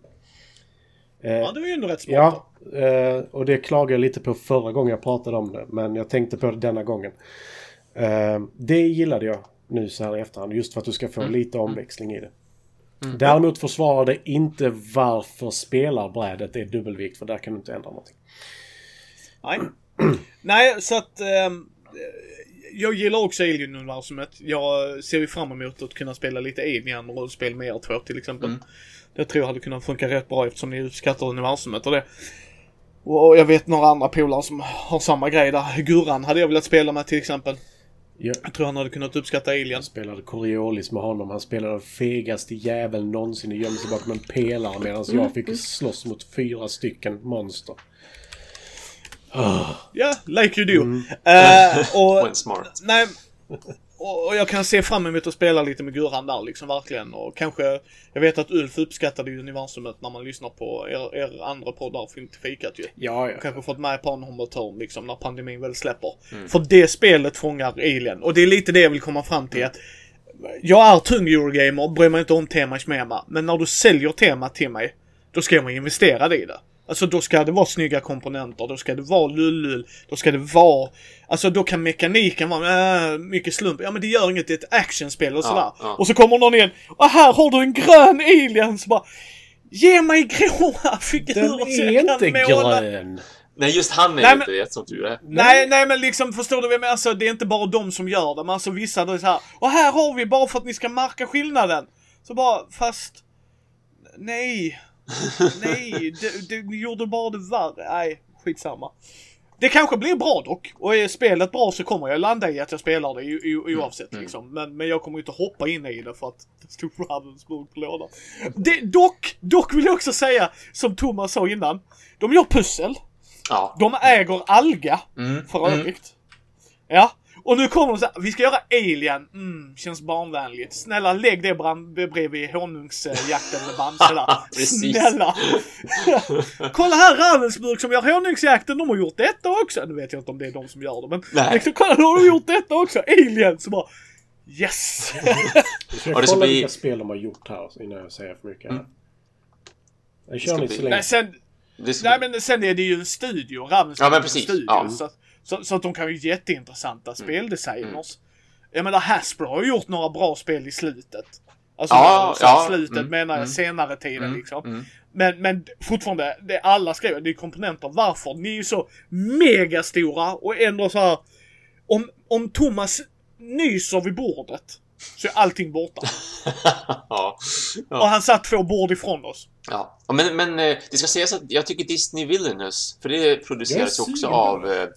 Eh, Ja, det var ju ändå rätt smart. Ja, eh, och det klagade jag lite på förra gången jag pratade om det. Men jag tänkte på det denna gången. Eh, det gillade jag nu så här i efterhand. Just för att du ska få lite omväxling i det. Däremot försvarar det inte varför spelarbrädet är dubbelvikt, för där kan du inte ändra någonting. Nej. <clears throat> Nej, så att... jag gillar också Alien-universumet. Jag ser ju fram emot att kunna spela lite Alien-rollspel med er två till exempel. Mm. Det tror jag hade kunnat funka rätt bra eftersom ni uppskattar universumet och det. Och jag vet några andra polare som har samma grej där. Gurran hade jag velat spela med till exempel. Jag Jag tror han hade kunnat uppskatta Alien. spelade Coriolis med honom. Han spelade den fegaste jäveln någonsin och gömde sig bakom en pelare medan jag fick slåss mot fyra stycken monster. Ja, like you do. Eh, och, Och smart. nej, och, och jag kan se fram emot att spela lite med Gurran där liksom, verkligen. Och kanske, jag vet att Ulf uppskattade ju universumet när man lyssnar på er, er andra poddar, för inte fikat ju. Ja, ja. Kanske fått med på en hörn liksom när pandemin väl släpper. Mm. För det spelet fångar Alien. Och det är lite det jag vill komma fram till. att Jag är tung Eurogamer, bryr mig inte om tema i smema. Men när du säljer tema till mig, då ska man investera i det. Alltså då ska det vara snygga komponenter, då ska det vara lullull, då ska det vara... Alltså då kan mekaniken vara äh, mycket slump. Ja men det gör inget, det är ett actionspel och Ja, sådär. ja. Och så kommer någon igen, och här har du en grön alien! Så bara... Ge mig gråa figurer Den så jag kan inte måla." grön. Nej, just han är Nej, inte det som tur är. Nej, nej men liksom förstår du vad jag menar? Alltså, det är inte bara de som gör det, men alltså vissa det är så här. Och här har vi bara för att ni ska märka skillnaden. Så bara, fast... Nej. Nej, det, det, ni gjorde bara det värre. Nej, skitsamma. Det kanske blir bra dock. Och är spelet bra så kommer jag landa i att jag spelar det o- o- oavsett liksom. Men, men jag kommer inte hoppa in i det för att det stod Ravensburg på lådan. Det, dock, dock vill jag också säga, som Thomas sa innan. De gör pussel. Ja. De äger Alga, Mm, för mm. övrigt. Ja, och nu kommer de så här, vi ska göra Alien, mm, känns barnvänligt. Snälla lägg det bredvid honungsjakten med Bamse där. <laughs> Snälla! <laughs> kolla här Ravensburg som gör honungsjakten, de har gjort detta också. Nu vet jag inte om det är de som gör det, men Nej. liksom, kolla de har gjort detta också. Alien! Så bara, yes! <laughs> Jag det ska kolla bli- vilka spel de har gjort här innan jag säger för mycket. Mm. Jag kör bli- så länge. Nej, sen, nej men sen är det ju en studio, Ravensburg Ja, men är en precis. studio. Ja. Så, så, så att de kan ju jätteintressanta Mm. speldesigners. Jag menar Hasbro har gjort några bra spel i slutet. Alltså Ja, ja, slutet mm, menar jag mm. senare tiden Mm, liksom. mm. Men, men fortfarande, det alla skriver, det är komponenter. Varför? Ni är ju så megastora och ändå så här. Om, om Thomas nyser vid bordet så är allting borta. <laughs> ja. Och Ja. han satt två bord ifrån oss. ja. Men, men eh, det ska sägas att jag tycker Disney Villainous, för det produceras också av, eh,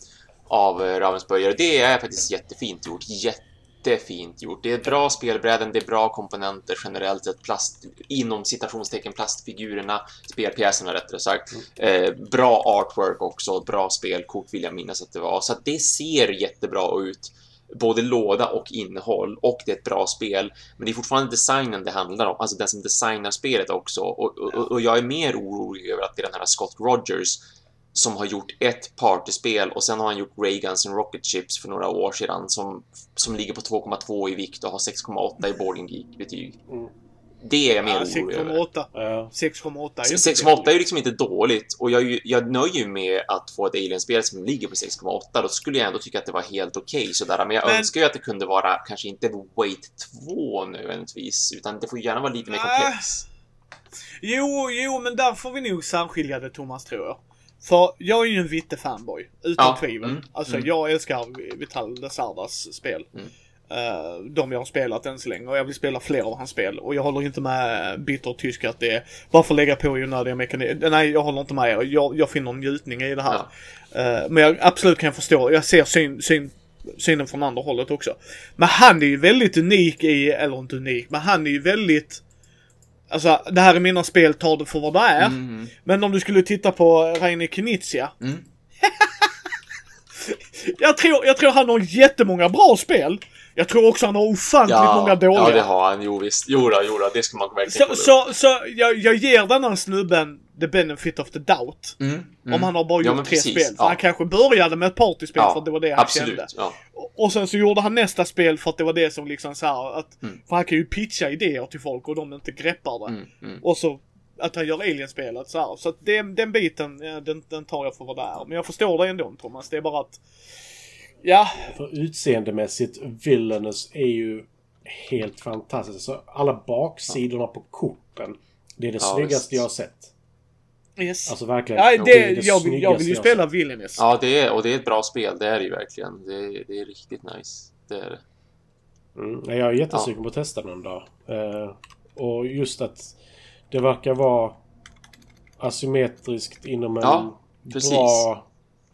av eh, Ravensburgare. Det är faktiskt jättefint gjort. Jättefint gjort. Det är bra spelbräden, det är bra komponenter generellt sett. Plast, inom citationstecken plastfigurerna, spelpjäserna rättare sagt. Eh, bra artwork också, bra spelkort vill jag minnas att det var. Så att det ser jättebra ut. Både låda och innehåll och det är ett bra spel. Men det är fortfarande designen det handlar om, alltså den som designar spelet också. Och, och, och jag är mer orolig över att det är den här Scott Rogers som har gjort ett partyspel och sen har han gjort Ray Guns and Rocket Chips för några år sedan som, som ligger på 2,2 i vikt och har 6,8 i Boarding Geek-betyg. Mm. Det är jag mer Ja, orolig över. 6,8. Ja. 6,8 är ju inte 6,8 är ju liksom inte dåligt och jag, är ju- jag nöjer mig med att få ett Alien-spel som ligger på 6,8. Då skulle jag ändå tycka att det var helt okej sådär. Men jag Men- önskar ju att det kunde vara kanske inte Wait 2 nödvändigtvis, utan det får gärna vara lite mer Nej. komplex. Jo, jo, men där får vi nog särskilja det Thomas tror jag. För jag är ju en Vitte-fanboy, utan Ja, tvivel. mm, Alltså mm. jag älskar Vital Desardas spel. Mm. Eh, de jag har spelat än så länge och jag vill spela fler av hans spel. Och jag håller inte med bitter tysk att det är bara för att lägga på onödiga mekanismer. Nej, jag håller inte med er. Jag, jag finner njutning i det här. Eh, men jag absolut kan jag förstå, jag ser syn, syn, synen från andra hållet också. Men han är ju väldigt unik i, eller inte unik, men han är ju väldigt Alltså det här är mina spel, ta det för vad det är. Mm. Men om du skulle titta på Reine Knizia. Mm. <laughs> jag, tror, jag tror han har jättemånga bra spel. Jag tror också han har ofantligt många Ja, dåliga. ja, det har han. Jo, visst. Jo, då, jo då, det ska man verkligen Så, så, så jag, jag ger den här snubben the benefit of the doubt. Mm, mm. Om han har bara Ja, gjort men tre precis. spel. För Ja. han kanske började med ett partyspel Ja, för att det var det han absolut. kände. Ja. Och sen så gjorde han nästa spel för att det var det som liksom så här att, Mm. För han kan ju pitcha idéer till folk och de inte greppar det. Mm, mm. Och så att han gör Alien-spelet så här. Så att den, den biten, ja, den, den tar jag för vad det är. Men jag förstår det ändå Thomas. Det är bara att... Ja, För utseendemässigt, Villainous är ju helt fantastiskt. Så alla baksidorna på korten. Det är det Ja, snyggaste visst. jag har sett. Yes. Alltså verkligen. ja, det det, är det jag, vill, jag vill ju spela har sett. Villainous. Ja, det är, och det är ett bra spel. Det är det ju verkligen. Det är, det är riktigt nice. Det är det. Mm, nej, jag är jättesugen på att testa den dag. Eh, och just att det verkar vara asymmetriskt inom en Ja, precis. bra...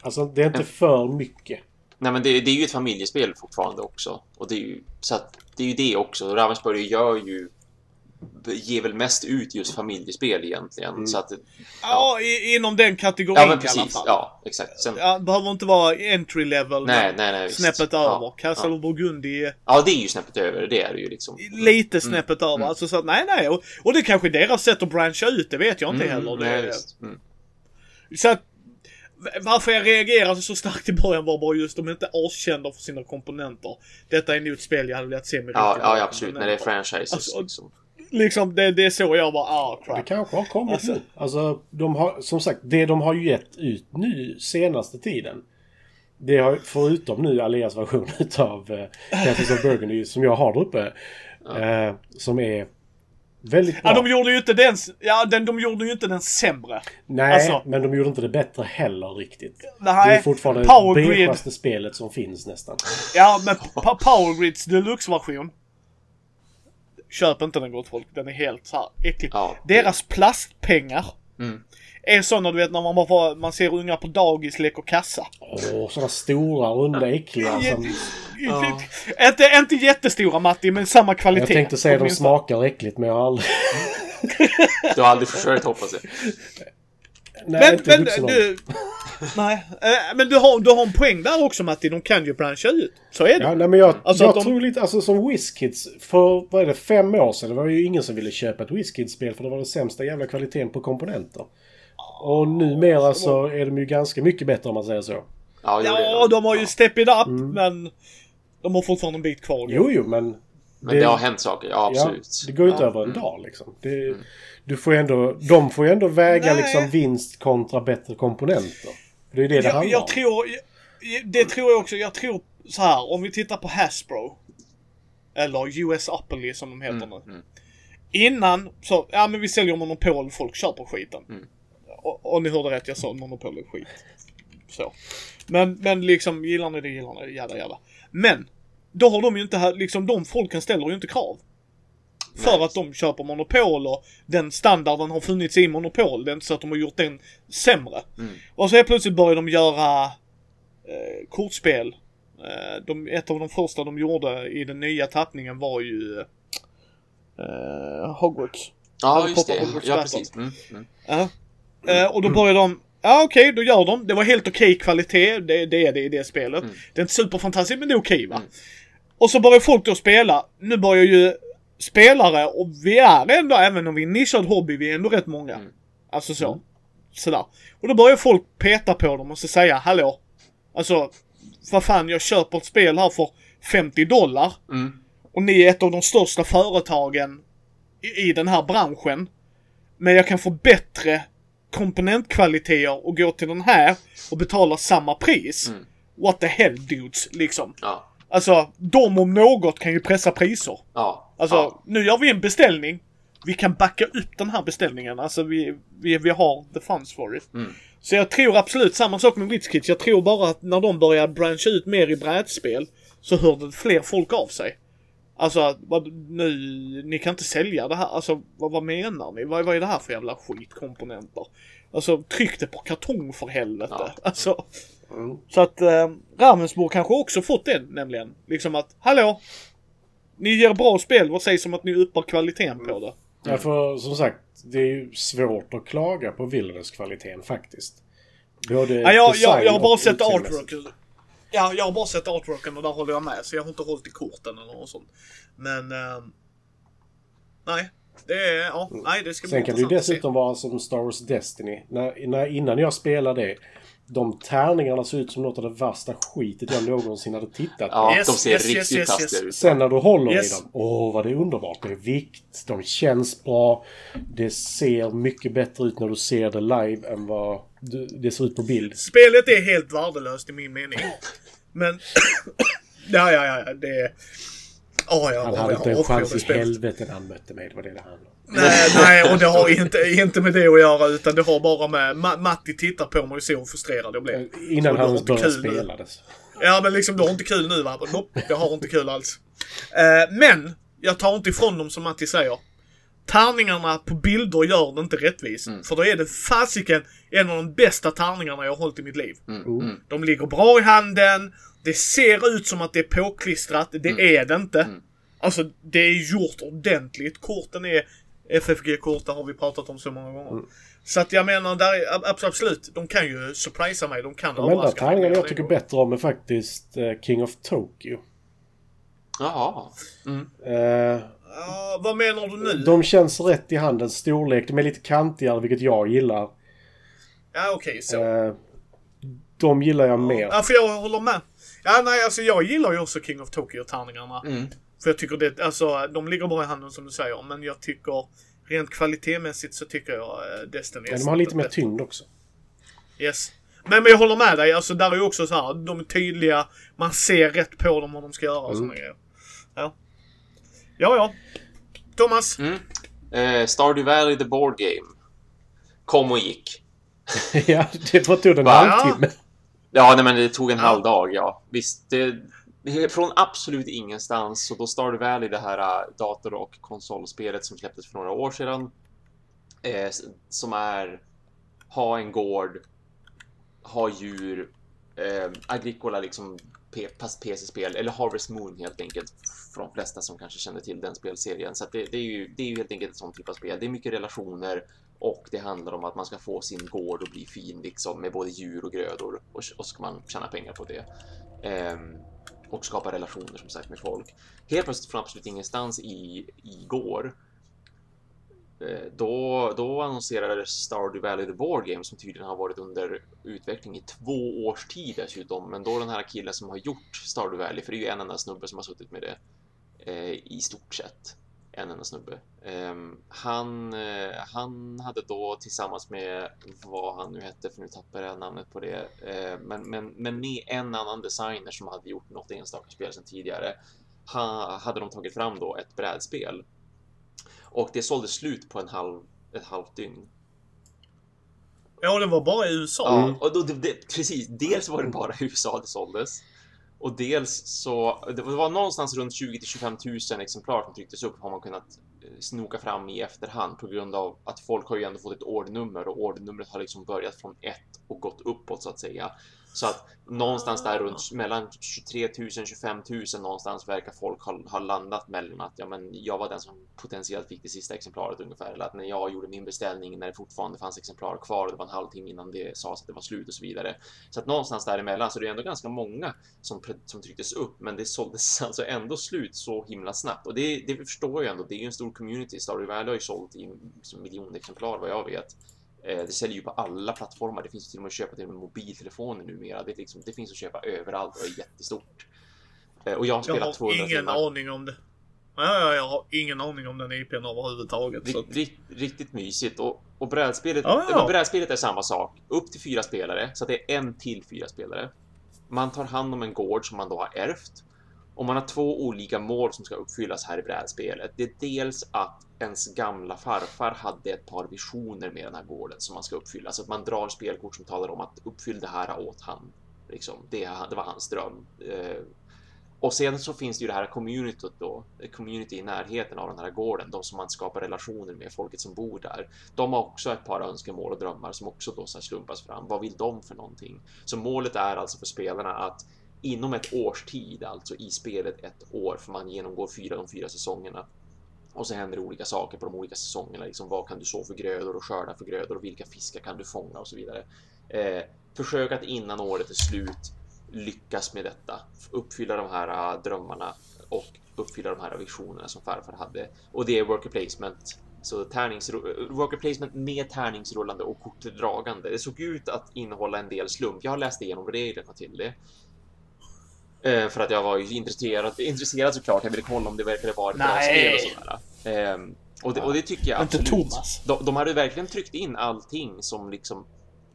Alltså det är inte för mycket. Nej, men det, det är ju ett familjespel fortfarande också. Och det är ju, så att det är ju det också. Ravensburger gör ju ger väl mest ut just familjespel egentligen. Mm. Så att, Ja, i, inom den kategorin ja men i alla precis. fall. Ja, exakt. Sen, Ja, det behöver inte vara entry level. nej, nej, nej. Snäppet ja, över. Castle of Burgundy Ja, det är ju snäppet över. Det är det ju liksom. lite snäppet över. Mm. Alltså så att, nej, nej. Och, och det är kanske är deras sätt att branscha ut, det vet jag inte heller. Det, nej, visst. Mm. Så att, varför jag reagerade så starkt i början var bara just de är inte askända för sina komponenter. Detta är nog ett spel jag hade velat se med Ja, ja, absolut. När det är franchises. Alltså, liksom. Liksom, det, det är så jag bara, ah Det crap. kanske har kommit Alltså- nu. Alltså, de har, som sagt, det de har gett ut nu senaste tiden. Det har, förutom nu Aleas version <laughs> utav eh, Castles of Burgundy som jag har där uppe. Eh, som är väldigt bra. Ja, de gjorde ju inte den, ja, den, de gjorde ju inte den sämre. Nej, alltså- men de gjorde inte det bättre heller riktigt. Nej, det är fortfarande det Grid. beigeigaste spelet som finns nästan. Ja, men pa- Power Grids Deluxe-version. Köp inte den gott folk. Den är helt så här äcklig. Ja. Deras plastpengar Mm. är sådana du vet när man, bara får, man ser ungar på dagis leker kassa. Åh, sådana stora, runda, äckliga som... Ja. Inte, inte jättestora Matti, men samma kvalitet. Jag tänkte säga de smakar äckligt men jag har aldrig... Du har aldrig försökt hoppas jag. <laughs> Nej, Men, inte men du... Nej, eh, men du har, du har en poäng där också Matti. De kan ju branscha ut. Så är det. Ja, nej, men jag, Alltså jag de- tror lite, alltså som WizKids, för vad är det, fem år sedan, det var ju ingen som ville köpa ett WizKids-spel för det var den sämsta jävla kvaliteten på komponenter. Och numera så är de ju ganska mycket bättre om man säger så. Ja, Ja, de har ju Ja. step it up, men de har fortfarande en bit kvar. Jo, jo, men... Men det har hänt saker, ja ja, absolut. det går ju inte Ja. över en dag liksom. Det, Du får ju ändå, de får ju ändå väga Nej. liksom vinst kontra bättre komponenter. Det är det det jag, handlar jag om. tror... Jag, det tror jag också. Jag tror så här. Om vi tittar på Hasbro. Eller US Upperly som de heter Mm, nu. mm. Innan så, ja men vi säljer monopol, folk köper skiten. Mm. Och, och ni hörde rätt, jag sa monopol är skit. Så. Men, men liksom, gillar ni det, gillar ni det, jada jada. Men, då har de ju inte, här- liksom de folken ställer ju inte krav. För Nej. att de köper monopol och den standarden har funnits i monopol. Det är inte så att de har gjort den sämre. Mm. Och så helt plötsligt börjar de göra eh, kortspel. Eh, de, ett av de första de gjorde i den nya tappningen var ju eh, Hogwarts. Ja, just det. Hogwarts Ja, precis. Mm, mm. Ja. Eh, och då börjar de, ja okej, då gör de. Det var helt okej kvalitet, det, det är det i det spelet. Mm. Det är inte superfantastiskt, men det är okej va. Mm. Och så börjar folk då spela. Nu börjar ju spelare, och vi är ändå, även om vi är en nischad hobby, vi är ändå rätt många. Mm. Alltså så. Sådär. Och då börjar folk peta på dem och så säga, hallå. Alltså, vad fan, jag köper ett spel här för 50 dollar. Mm. Och ni är ett av de största företagen i, i den här branschen. Men jag kan få bättre komponentkvaliteter och gå till den här och betala samma pris. Mm. What the hell dudes, liksom. Ja. Alltså, de om något kan ju pressa priser. Ja. Alltså, ja. nu gör vi en beställning. Vi kan backa upp den här beställningen. Alltså, vi, vi, vi har the funds for it. Mm. Så jag tror absolut samma sak med WizKids. Jag tror bara att när de börjar branscha ut mer i brädspel så hörde fler folk av sig. Alltså, vad, nu, ni kan inte sälja det här. Alltså, vad, vad menar ni? Vad, vad är det här för jävla skitkomponenter? Alltså, tryck det på kartong för helvete. Ja. Alltså, Mm. så att eh, Ravensburg kanske också fått det nämligen. Liksom att, hallå! Ni ger bra spel, vad sägs om att ni uppar kvaliteten på det? Ja, för som sagt, det är ju svårt att klaga på Wilderness-kvaliteten faktiskt. Både Ja, jag, jag, jag har bara sett artworken. Ja, jag har bara sett artworken och där håller jag med. Så jag har inte hållit i korten eller något sånt. Men... ehm, nej. Det är... Ja, nej det ska bli Sen kan det ju dessutom vara som Star Wars Destiny. När, när, innan jag spelade det, de tärningarna ser ut som något av det värsta skitet jag någonsin hade tittat på. Ja, Yes, de ser yes, riktigt yes, taskiga yes. ut. Sen när du håller Yes. i dem, åh vad det är underbart. Det är vikt, de känns bra. Det ser mycket bättre ut när du ser det live än vad du, det ser ut på bild. Spelet är helt värdelöst i min mening. Men... <coughs> ja, ja, ja. Det är... Oh, ja, Han oh, hade inte en chans det i helvete när han mötte mig. Det var det det handlade om. Nej, nej, och det har inte, inte med det att göra utan det har bara med... Ma Matti tittar på mig och ser hur frustrerad jag blir. Innan han började nu. spela det. Ja, men liksom du har inte kul nu va? Nope, jag har inte kul alls. Eh, men, jag tar inte ifrån dem som Matti säger. Tärningarna på bilder gör det inte rättvist. För då är det fasiken en av de bästa tärningarna jag har hållit i mitt liv. Oh. De ligger bra i handen. Det ser ut som att det är påklistrat. Det är det inte. Alltså, det är gjort ordentligt. Korten är FFG-kort, det har vi pratat om så många gånger. Så att jag menar, där är, ab- absolut. De kan ju surprisa mig. De kan De enda överraska mig. tärningarna jag tycker bättre om är faktiskt eh, King of Tokyo. Jaha. Eh, Ja, vad menar du nu? de känns rätt i handen. Storlek, de är lite kantigare, vilket jag gillar. Ja, okej, så. Eh, de gillar jag mer. Ja, för jag håller med. Ja, nej, alltså jag gillar ju också King of Tokyo-tärningarna. Mm. För jag tycker det, alltså de ligger bra i handen som du säger. Men jag tycker, rent kvalitetsmässigt så tycker jag eh, Destiny är Men de har lite mer tyngd också. Yes. Men, men jag håller med dig, alltså där är ju också så här, de är tydliga, man ser rätt på dem vad de ska göra och sådana grejer. Ja. Ja, ja. Thomas. Mm. Eh, Stardew Valley the Board Game. Kom och gick. <laughs> ja, det var tog en halvtimme. Ja, nej, men det tog en halv dag, ja. Visst, det, från absolut ingenstans. Så då Stardew Valley, det här äh, dator och konsolspelet som släpptes för några år sedan. Eh, som är ha en gård, ha djur, eh, Agricola liksom PC-spel, eller Harvest Moon helt enkelt. För de flesta som kanske känner till den spelserien. Så att det, det, är ju, det är ju helt enkelt ett sånt typ av spel. Det är mycket relationer och det handlar om att man ska få sin gård att bli fin liksom med både djur och grödor och, och så ska man tjäna pengar på det. Ehm, och skapa relationer som sagt med folk. Helt plötsligt från absolut ingenstans i, igår eh, då, då annonserades Stardew Valley the Board Game som tydligen har varit under utveckling i två års tid dessutom. Men då den här killen som har gjort Stardew Valley, för det är ju en enda snubbe som har suttit med det eh, i stort sett. En enda snubbe. Ehm, han, eh, han hade då tillsammans med vad han nu hette, för nu tappar jag namnet på det, eh, men, men, men med en annan designer som hade gjort något enstaka spel sedan tidigare, ha, hade de tagit fram då ett brädspel. Och det sålde slut på en halv, ett halvt dygn. Ja, det var bara i USA. Ja, och då, det, det, precis. Dels var det bara i USA det såldes. Och dels så, det var någonstans runt 20 till 25 000 exemplar som trycktes upp har man kunnat eh, snoka fram i efterhand på grund av att folk har ju ändå fått ett ordernummer och ordernumret har liksom börjat från ett och gått uppåt så att säga. Så att någonstans där runt mellan 23 000 25 000 någonstans verkar folk ha, ha landat mellan att ja, men jag var den som potentiellt fick det sista exemplaret ungefär. Eller att när jag gjorde min beställning när det fortfarande fanns exemplar kvar och det var en halvtimme innan det sades att det var slut och så vidare. Så att någonstans däremellan så det är ändå ganska många som, som trycktes upp, men det såldes <laughs> alltså ändå slut så himla snabbt. Och det, det förstår jag ändå. Det är ju en stor community. Stardew Valley har ju sålt i liksom, miljoner exemplar vad jag vet. Eh, Det säljer ju på alla plattformar. Det finns till och med att köpa till och med mobiltelefoner numera. Det, liksom, det finns att köpa överallt och är jättestort. Eh, Och jag har Jag spelat har 200 ingen timmar. aning om det. Ja, ja, jag har ingen aning om den IPn överhuvudtaget. Så. Rikt, rikt, riktigt mysigt. Och, och brädspelet, Ja, ja. brädspelet är samma sak. Upp till fyra spelare, så att det är en till fyra spelare. Man tar hand om en gård som man då har ärvt. Och man har två olika mål som ska uppfyllas här i brädspelet. Det är dels att ens gamla farfar hade ett par visioner med den här gården som man ska uppfylla. Så att man drar spelkort som talar om att uppfyll det här åt han. Liksom, det, det var hans dröm. Eh, och sen så finns det ju det här communityt då, community i närheten av den här gården, de som man skapar relationer med, folket som bor där. De har också ett par önskemål och drömmar som också då så slumpas fram. Vad vill de för någonting? Så målet är alltså för spelarna att inom ett års tid, alltså i spelet ett år, för man genomgår fyra de fyra säsongerna. Och så händer det olika saker på de olika säsongerna. Liksom, vad kan du så för grödor och skörda för grödor och vilka fiskar kan du fånga och så vidare. Eh, försök att innan året är slut lyckas med detta. Uppfylla de här ah, drömmarna och uppfylla de här visionerna som farfar hade. Och det är worker placement. Så tärningsru- worker placement med tärningsrullande och kortdragande. Det såg ut att innehålla en del slump. Jag har läst igenom reglerna till det. Eh, för att jag var ju intresserad, intresserad såklart. Jag ville kolla om det verkade vara ett bra Nej. spel och sådär. Ehm, och, det, och det tycker jag Inte absolut. Thomas. De, de hade verkligen tryckt in allting som liksom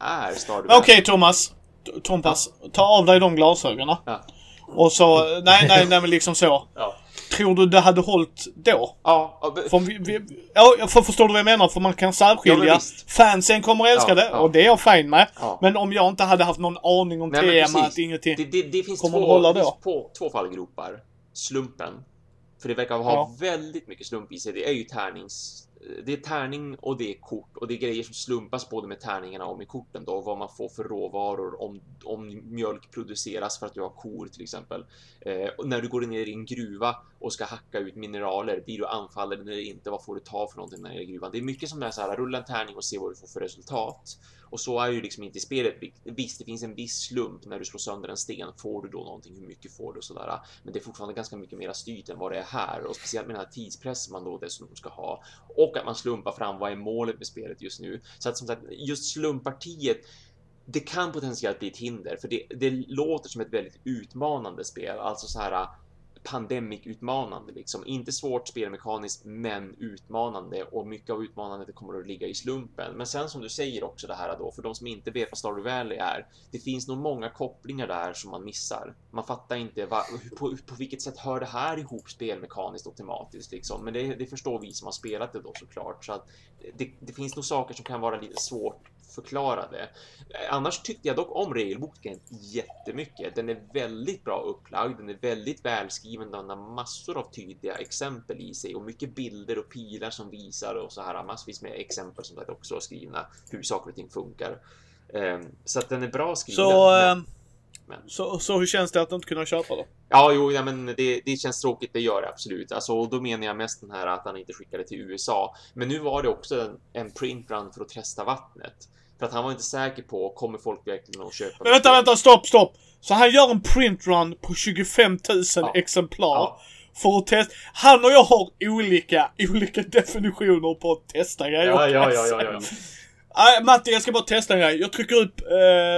är Stardew Okej Thomas. T- Thomas, ta av dig de glasögonen. Ja. Och så, nej, nej, nej men liksom så. Ja. Tror du det hade hållit då? Ja, ja, För, vi, vi, ja, för förstår du vad jag menar? För man kan Ja, särskilja. visst. Fansen kommer att älska Ja, det ja. och det är jag fine med. Ja. Men om jag inte hade haft någon aning om Nej, temat, ingenting. det, det, det finns Kommer två, att hålla det finns då? två, fallgropar. Slumpen. För det verkar ha Ja. väldigt mycket slump i sig. Det är ju tärnings... Det är tärning och det är kort och det är grejer som slumpas både med tärningarna och med korten då. Vad man får för råvaror om, om mjölk produceras för att du har kor till exempel. Eh, och när du går ner i en gruva och ska hacka ut mineraler, blir du anfallen eller inte? Vad får du ta för någonting när du är i gruvan? Det är mycket som är så här, rulla en tärning och se vad du får för resultat. Och så är ju liksom inte i spelet. Visst, det finns en viss slump när du slår sönder en sten. Får du då någonting? Hur mycket får du? Och sådär. Men det är fortfarande ganska mycket mer styrt än vad det är här och speciellt med den här tidspressen man då dessutom ska ha och att man slumpar fram vad är målet med spelet just nu. Så att som sagt, just slumpartiet det kan potentiellt bli ett hinder för det, det låter som ett väldigt utmanande spel, alltså så här pandemic-utmanande liksom. Inte svårt spelmekaniskt, men utmanande och mycket av utmanandet kommer att ligga i slumpen. Men sen som du säger också det här då, för de som inte vet vad Stardew Valley är. Det finns nog många kopplingar där som man missar. Man fattar inte va, på, på vilket sätt hör det här ihop spelmekaniskt och tematiskt liksom. Men det, det förstår vi som har spelat det då såklart. Så att det, det finns nog saker som kan vara lite svårt förklarade. Annars tyckte jag dock om regelboken jättemycket. Den är väldigt bra upplagd, den är väldigt välskriven, den har massor av tydliga exempel i sig och mycket bilder och pilar som visar och så här massvis med exempel som sagt också skrivna hur saker och ting funkar. Ehm, Så att den är bra skriven. Så, men- ehm, men- så, så hur känns det att inte kunna köpa då? Ja, jo, ja, men det, det känns tråkigt, det gör det absolut. Alltså, och då menar jag mest den här att han inte skickade till USA. Men nu var det också en, en printrun för att testa vattnet. För att han var inte säker på, kommer folk verkligen att köpa Men vänta, vänta, stopp, stopp! Så han gör en printrun på 25 000 Ja. exemplar. Ja. För att testa. Han och jag har olika, olika definitioner på att testa grejer. Ja, ja, ja, ja, ja. <laughs> Nej, Matti, jag ska bara testa en grej. Jag trycker upp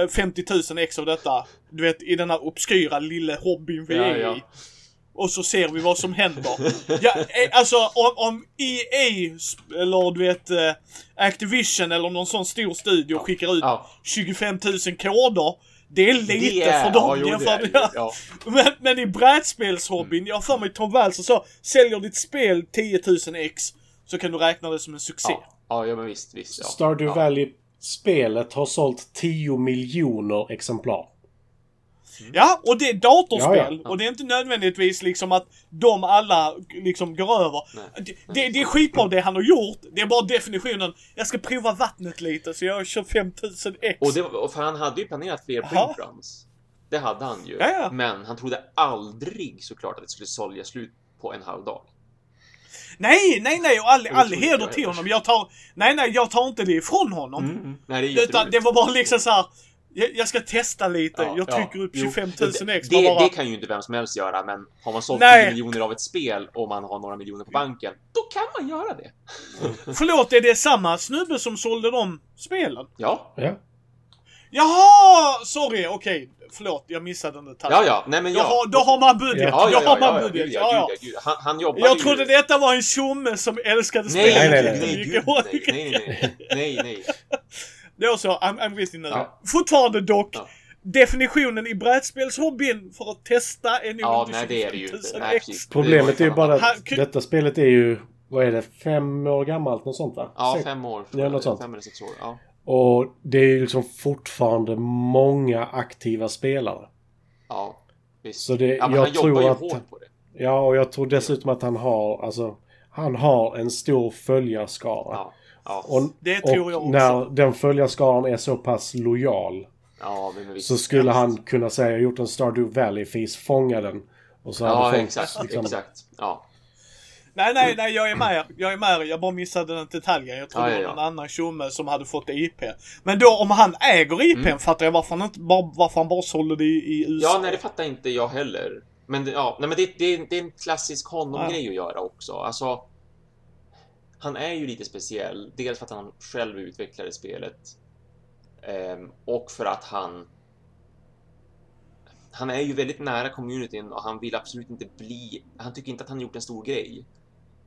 eh, 50 000 ex av detta. Du vet, i den här obskyra lilla hobbyn vi är i. Och så ser vi vad som händer. ja, eh, alltså om, om EA, eller du vet eh, Activision eller någon sån stor studio skickar ut Ja. 25 000 koder. Det är lite Det är, för dem ja, jo, det jämfört med... ja. <laughs> Men, men i brädspelshobbyn, jag har för mig Tom Walser sa, säljer ditt spel 10 000 ex så kan du räkna det som en succé. Ja, ja, ja, men visst, visst. Ja. Stardew ja. Valley-spelet har sålt 10 miljoner exemplar. Ja, och det är datorspel. Ja, Och det är inte nödvändigtvis liksom att de alla liksom går över. Det, det, det är skitbra det han har gjort. Det är bara definitionen. Jag ska prova vattnet lite så jag kör 5000 ex. Och det och för han hade ju planerat fler printruns. Det hade han ju. Ja, ja. Men han trodde aldrig såklart att det skulle sålja slut på en halv dag. Nej, nej, nej. Och all, all heder till honom. Jag tar... Nej, nej, jag tar inte det ifrån honom. Mm. Nej, det Utan det var bara liksom så här. Jag, jag ska testa lite. Ja, jag ja. trycker upp Jo. 25 000 det, ex. det, bara, det kan ju inte vem som helst göra, men har man sålt Nej. 10 miljoner av ett spel och man har några miljoner på banken, då kan man göra det. <laughs> Förlåt, är det samma snubbe som sålde de spelen? Ja, Ja. Jaha! Sorry, okej. Förlåt, jag missade den detaljen. ja, ja. Nej, men Då, ja. har, då har man budget. Ja, ja, då ja, har man ja, ja, budget. gud, Ja, ja. gud, gud. Han, han jobbade Jag ju- trodde detta var en tjomme som älskade Nej, spel. nej, nej, nej. nej, gud, nej, nej, nej, nej, <laughs> nej. Då så, I'm, I'm you nu. Ja. Fortfarande dock. Ja. Definitionen i brädspelshobbyn för att testa är nog Ja, inte nej, det är det ju 25 inte. 000 Nej. Problemet är ju bara Han att kun- detta spelet är ju, vad är det, fem år gammalt? Något sånt va? Ja, Sex- fem år. Ja, något sånt. Fem eller sex år. Ja. Och det är ju liksom fortfarande många aktiva spelare. Ja, visst. Så det, ja, men jag han jobbar tror ju att... hårt på det. Ja, och jag tror dessutom att han har, alltså, han har en stor följarskara. Ja, ja, Och, Det tror och jag också. när den följarskaran är så pass lojal ja så skulle han kunna säga jag gjort en Stardew Valley-fis, fånga den. Och så Ja, hade folk exakt, liksom- exakt. Ja. Nej, nej, nej, jag är med. Jag är med. Jag bara missade den detaljen. Jag trodde Ja, ja, det var ja. någon annan tjomme som hade fått IP. Men då om han äger IPn Mm. fattar jag varför han inte bara, varför han bara sålde det i, i USA. Ja, nej, det fattar inte jag heller. Men, det- ja, nej, men det, det, det är en klassisk honom-grej att göra också. Alltså, han är ju lite speciell. Dels för att han själv utvecklade spelet. ehm, och för att han... Han är ju väldigt nära communityn och han vill absolut inte bli... Han tycker inte att han gjort en stor grej.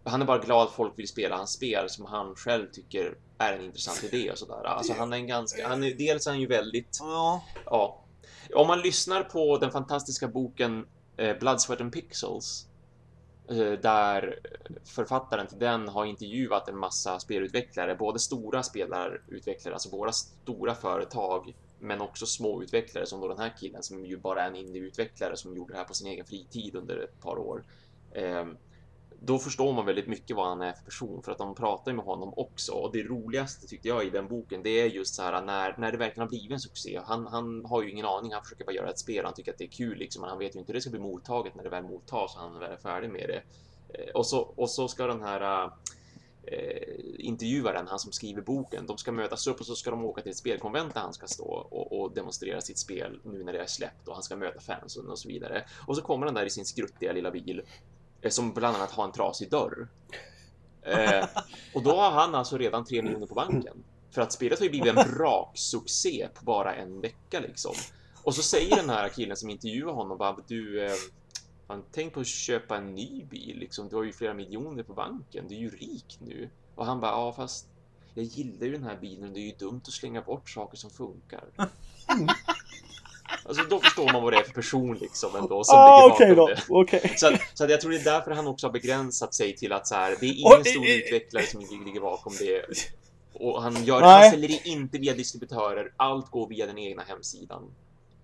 Han är bara glad att folk vill spela hans spel som han själv tycker är en intressant idé och sådär. Alltså han är en ganska... Han är, dels är han ju väldigt... Ja. Ja. Om man lyssnar på den fantastiska boken eh, Blood, Sweat and Pixels Eh, där författaren till den har intervjuat en massa spelutvecklare, både stora spelarutvecklare, alltså våra stora företag, men också små utvecklare som då den här killen som ju bara är en indieutvecklare som gjorde det här på sin egen fritid under ett par år. Ehm, då förstår man väldigt mycket vad han är för person för att de pratar med honom också. Och det roligaste tyckte jag i den boken, det är just så här när, när det verkligen har blivit en succé. Han, han har ju ingen aning, han försöker bara göra ett spel, han tycker att det är kul liksom, men han vet ju inte hur det ska bli mottaget när det väl mottas och han väl är färdig med det. Eh, och så, och så ska den här eh, eh, intervjuaren, han som skriver boken, de ska mötas upp och så ska de åka till ett spelkonvent där han ska stå och, och demonstrera sitt spel nu när det är släppt och han ska möta fansen och så vidare. Och så kommer han där i sin skruttiga lilla bil som bland annat har en trasig dörr. <laughs> Eh, och då har han alltså redan 3 miljoner på banken. För att spelet har ju blivit en braksuccé på bara en vecka liksom. Och så säger den här killen som intervjuar honom bara du, eh, tänk på att köpa en ny bil liksom. Du har ju flera miljoner på banken. Du är ju rik nu. Och han bara, ja fast jag gillar ju den här bilen det är ju dumt att slänga bort saker som funkar. <laughs> Alltså då förstår man vad det är för person liksom ändå som ah, ligger okay bakom då. det. Okay. Så, att, så att jag tror det är därför han också har begränsat sig till att så här, det är ingen oh, stor eh, utvecklare som ligger bakom det. Och han gör nej. han säljer det inte via distributörer. Allt går via den egna hemsidan.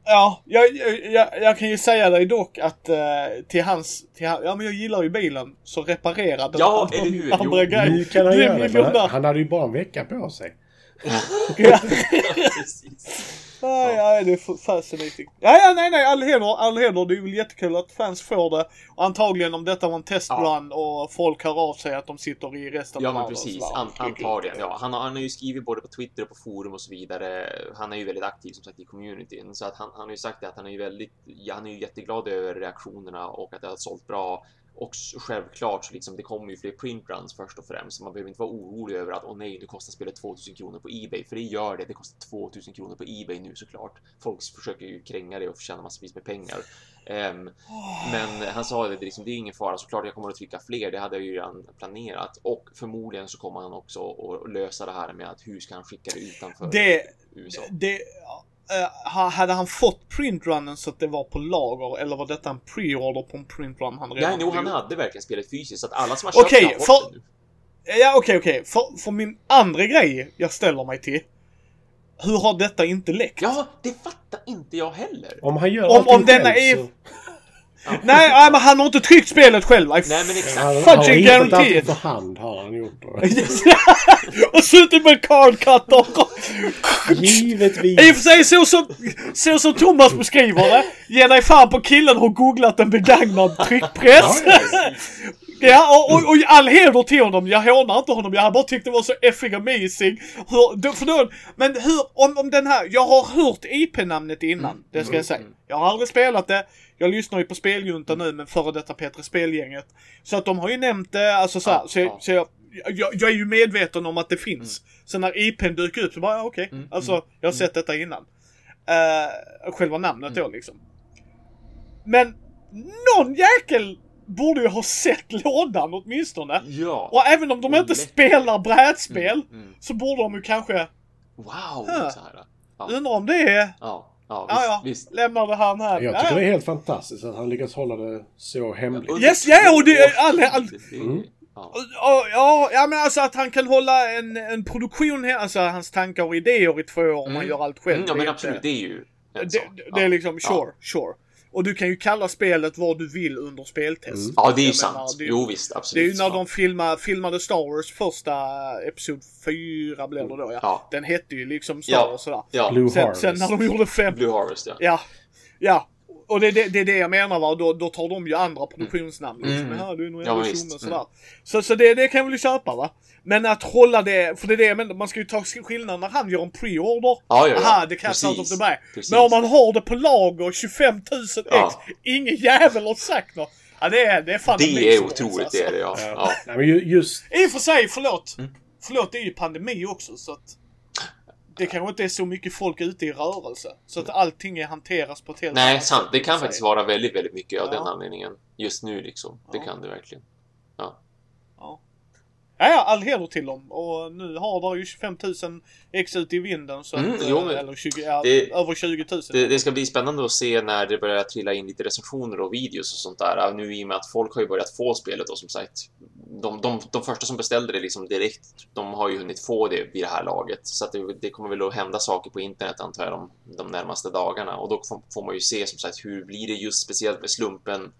Ja, jag, jag, jag kan ju säga dig dock att uh, till hans, till ja men jag gillar ju bilen, så reparerade ja, eller hur? andra jo, grejer. Nu kan han göra det, han, han hade ju bara en vecka på sig. <laughs> ja, precis. Ja, ja, det är fascinating. Ja, ja, nej, nej, all heder, all heder. Det är väl jättekul att fans får det. Och antagligen om detta var en testrun ja. och folk hör av sig att de sitter i resten Ja, men precis. An antagligen. Ja, han, har, han har ju skrivit både på Twitter och på forum och så vidare. Han är ju väldigt aktiv som sagt i communityn. Så att han, han har ju sagt det att han är ju väldigt, ja, han är ju jätteglad över reaktionerna och att det har sålt bra. Och självklart så liksom det kommer ju fler printruns först och främst. Så man behöver inte vara orolig över att åh nej, nu kostar spelet 2000 kronor på Ebay. För det gör det. Det kostar 2000 kronor på Ebay nu såklart. Folk försöker ju kränga det och tjäna massvis med pengar. Um, men han sa det, liksom, det är ingen fara. Såklart jag kommer att trycka fler. Det hade jag ju redan planerat. Och förmodligen så kommer han också att lösa det här med att hur ska han skicka det utanför det, USA. Det, Uh, hade han fått printrunnen så att det var på lager eller var detta en preorder på en printrun han redan Ja, nog han hade verkligen spelet fysiskt så att alla som har köpt okay, har fått det nu. Ja, okej, okay, okej. Okay. För, för min andra grej jag ställer mig till. Hur har detta inte läckt? Ja, det fattar inte jag heller. Om han gör Om, om denna är... Så... Nej, nej, men han har inte tryckt spelet själv. Nej, men exakt. Han, han har hittat allting för hand har han gjort. <laughs> och suttit med cardcutter. Givetvis. I och för sig så som, så som Thomas beskriver det. Ge dig fan på killen har googlat en begagnad tryckpress. <laughs> Ja, och, och, och all heder till honom. Jag hånar inte honom. Jag har bara tyckt det var så effing amazing. Hur, för då, men hur, om, om den här, jag har hört IP-namnet innan, mm. det ska jag säga. Jag har aldrig spelat det. Jag lyssnar ju på Speljunta nu med före detta Petre Spelgänget. Så att de har ju nämnt det, alltså så, här, ja, så, ja. så jag, jag, jag, är ju medveten om att det finns. Mm. Så när IPn dyker upp så bara, ja, okej. Okay. Mm, alltså, mm, jag har sett detta innan. Uh, själva namnet då liksom. Men någon jäkel borde ju ha sett lådan åtminstone. Ja. Och även om de inte lätt. spelar brädspel mm, mm. så borde de ju kanske... Wow! Huh. Undrar om det är... Ja. Ja, visst, ja, visst. lämnade han här. Jag tycker ja, det är helt fantastiskt att han lyckas hålla det så hemligt. Yes, ja, och det är all, all, mm. Ja. ja, ja, men alltså att han kan hålla en, en produktion här, alltså hans tankar och idéer i två år om mm. han gör allt själv. Mm, ja, men absolut, det är ju det, det, är liksom, sure, sure. Och du kan ju kalla spelet vad du vill under speltest. Mm. Ja, det är ju sant. Menar, det, jo, visst, absolut. Det är ju när de filmade, filmade Star Wars första Episod 4 blev det då ja. ja. Den hette ju liksom Star ja. Wars sådär. Ja. Blue sen, Harvest. sen när de gjorde fem... Blue Harvest, ja. Ja. Ja. Och det, det, det är det jag menar va, då, då tar de ju andra produktionsnamn. Liksom. Mm. Här, du är nog ja, visst. Sådär. Mm. Så, så det, det kan jag väl köpa va. Men att hålla det, för det är det jag menar, man ska ju ta skillnaden när han gör en pre-order. Ja, ja, ja. Aha, det cash out of the bag. Men om man har det på lager, 25 000 ex, ja. ingen jävel har sagt något. Ja, det är, det är fan Det är otroligt, alltså. det är det ja. ja. Nej, men just... I och för sig, förlåt. Mm. Förlåt, det är ju pandemi också så att det kanske inte är så mycket folk ute i rörelse. Så att allting är hanteras på ett helt Nej, sant. Det kan faktiskt vara väldigt, väldigt mycket av ja. den anledningen. Just nu liksom. Det ja. kan det verkligen. Ja. Ja. Ja, all heder till dem. Och nu har det ju 25 000 ex ute i vinden. Så Mm, att, jo, men eller 20, ja, det- över 20 000. Det, det ska bli spännande att se när det börjar trilla in lite recensioner och videos och sånt där. Nu i och med att folk har ju börjat få spelet och som sagt, de, de, de första som beställde det liksom direkt, de har ju hunnit få det vid det här laget. Så att det, det kommer väl att hända saker på internet antar jag de, de närmaste dagarna och då får, får man ju se som sagt hur blir det just speciellt med slumpen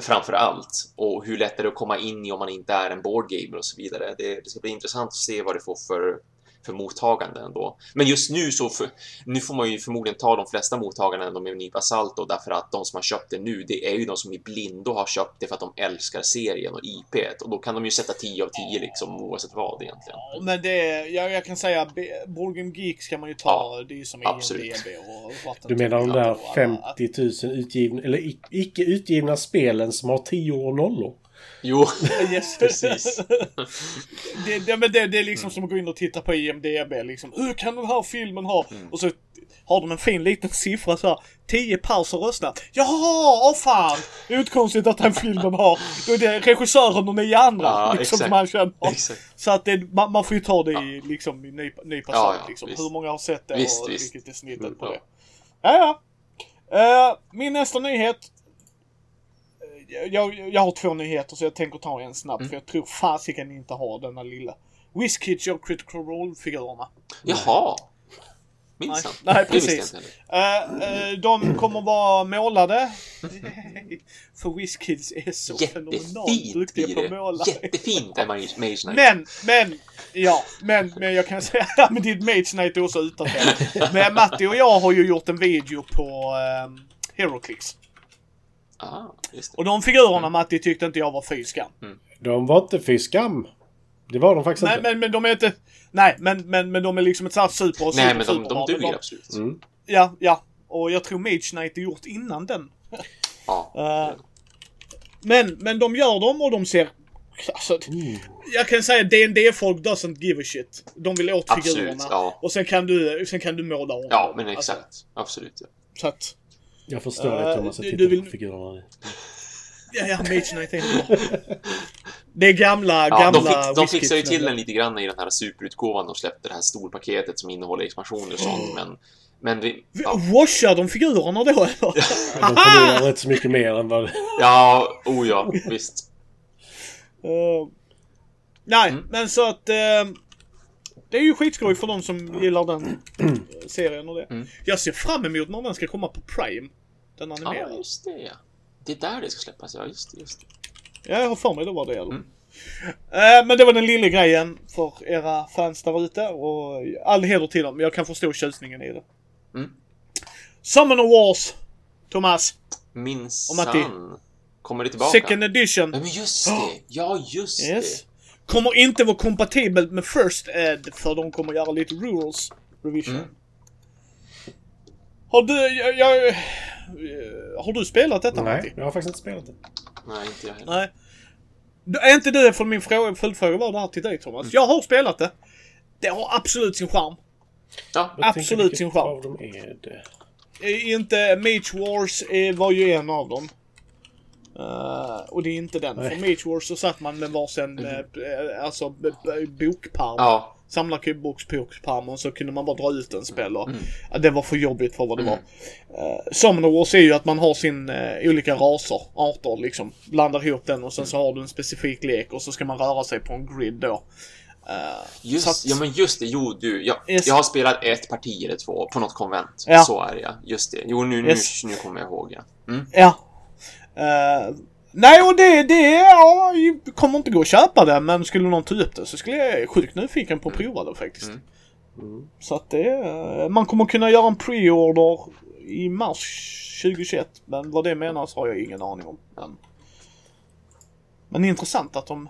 framför allt och hur lätt är det att komma in i om man inte är en boardgamer och så vidare. Det, det ska bli intressant att se vad det får för för mottagande ändå. Men just nu så för, nu får man ju förmodligen ta de flesta mottagandena med en nypa salt då, därför att de som har köpt det nu, det är ju de som i blindo har köpt det för att de älskar serien och IP och då kan de ju sätta 10 av 10 liksom oavsett vad egentligen. Ja, Men det, jag, jag kan säga, Game Geeks kan man ju ta. Ja, det är ju som absolut. IMDB och vatten Du menar de där och alla- 50 000 utgivna, eller icke utgivna spelen som har 10 och nollor? Jo, <laughs> Yes. Precis. <laughs> det, det, men det, det är liksom som att gå in och titta på IMDB liksom. Hur kan den här filmen ha? Mm. Och så har de en fin liten siffra så här. 10 paus och röstat. Jaha, åh fan! Det är ju inte konstigt att den filmen har. Då är det regissören och nio andra. Ja, liksom, exakt. som han känner. exakt. Så att det, man, man får ju ta det i, liksom, i nypa, nypa Ja, salt. ja, liksom. visst. Hur många har sett det Visst, och visst. vilket är snittet Mm, på ja. det. Ja, ja. Eh, min nästa nyhet. Jag, jag har två nyheter så jag tänker ta en snabbt Mm. för jag tror fasiken inte har denna lilla. WizKids gör Critical Role-figurerna. Jaha. Minsann. Nej, nej, Det precis. Uh, uh, de kommer vara målade. <laughs> för WizKids är så fenomenalt duktiga på att det. måla. Jättefint är Mage Knight. Men, men, ja, men, men jag kan säga, <laughs> ja men ditt Mage Knight är också utdaterat. <laughs> Men Matti och jag har ju gjort en video på um, HeroClix. Ah, just det. Och de figurerna Matti tyckte inte jag var fy skam. De var inte fy skam. Det var de faktiskt Nej inte. men, men de är inte, nej men, men, men de är liksom ett sånt här super och super, Nej, men de, de duger absolut. Mm. Ja, ja. Och jag tror Mage Knight är gjort innan den. Ja. Eh, men, men de gör dem och de ser... Alltså, Jag kan säga DND-folk doesn't give a shit. De vill åt Absolut, figurerna. ja. Och sen kan du, sen kan du måla om Ja, men Alltså, exakt. Absolut. Ja. så att, Jag förstår Eh, det Thomas, jag du- tittar du vill- på figurerna nu. ja, ja, Mage Knight är. Det är gamla, Ja, gamla de, fick, de fixar ju till den lite grann i den här superutgåvan de släppte, det här storpaketet som innehåller expansioner och sånt, men... Men vi... Ja, Washar de figurerna då eller? De förlorar rätt så mycket mer än vad... ja oh ja, visst. Eh, nej, Mm. men så att... eh, det är ju skitskoj för de som gillar den eh, serien och det. Mm. Jag ser fram emot när den ska komma på Prime. Den Ja, animerade. just det ja. Det är där det ska släppas, ja just det. Just det. Ja, jag har för mig det var det. Eller? Mm. Eh, men det var den lilla grejen för era fans där ute och all heder till dem. Jag kan förstå tjusningen i det. Mm. Summoner Wars, Thomas. Minsann. Kommer det tillbaka? Second edition. Ja, men just det! Ja, just Yes. det! Kommer inte vara kompatibelt med First Ed för de kommer göra lite rules revision. Mm. Har du, jag, jag, har du spelat detta Nej, Matti? jag har faktiskt inte spelat det. Nej, inte jag heller. Nej. Du- Är inte det för min fråga, följdfråga var det här till dig Thomas? Mm. Jag har spelat det. Det har absolut sin charm. Ja, Absolut sin charm. av dem är det? Eh, Inte Mage Wars eh, var ju en av dem. Eh, och det är inte den. Nej. För Mage Wars så satt man med varsin eh, eh, alltså, b- b- bokparm. ja, Och så kunde man bara dra ut en spel och, Mm. Det var för jobbigt för vad det var. Uh, Summoner Wars är ju att man har sin eh, olika raser, arter liksom. Blandar ihop den och sen så har du en specifik lek och så ska man röra sig på en grid då. Eh, just, att- ja men just det, jo du, jag, Yes. jag har spelat ett parti eller två på något konvent. Ja. Så är det ja, just det. Jo, nu, Yes. nu, nu kommer jag ihåg ja. Mm. Ja. Eh, nej, och det, det ja, kommer inte gå att köpa det, men skulle någon ta upp det så skulle jag sjukt nyfiken på att prova det faktiskt. Mm. Så att det, man kommer kunna göra en pre-order i mars 2021, men vad det menas har jag ingen aning om. Men, men intressant att de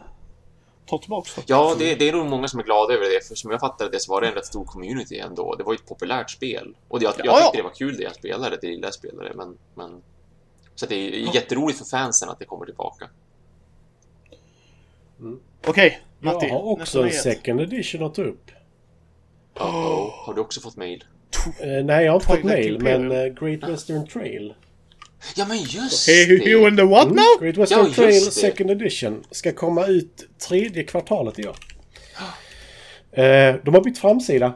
tar tillbaks det. Ja, det, det är nog många som är glada över det, för som jag fattade det så var det en rätt stor community ändå. Det var ju ett populärt spel. Och jag, jag Ja, ja. tyckte det var kul det jag spelade, det lilla jag spelade, men... men så det är jätteroligt för fansen att det kommer tillbaka. Okej, Matti. Jag har nästa också en nyhet. second edition att ta upp. Uh-oh. Har du också fått mail? Eh, nej, jag har inte fått mail, Imperium. men eh, Great Western Trail. Ja, men just Hey, det! you in the what now? Great Western Ja, Trail det. Second Edition ska komma ut tredje kvartalet i år. Eh, de har bytt framsida.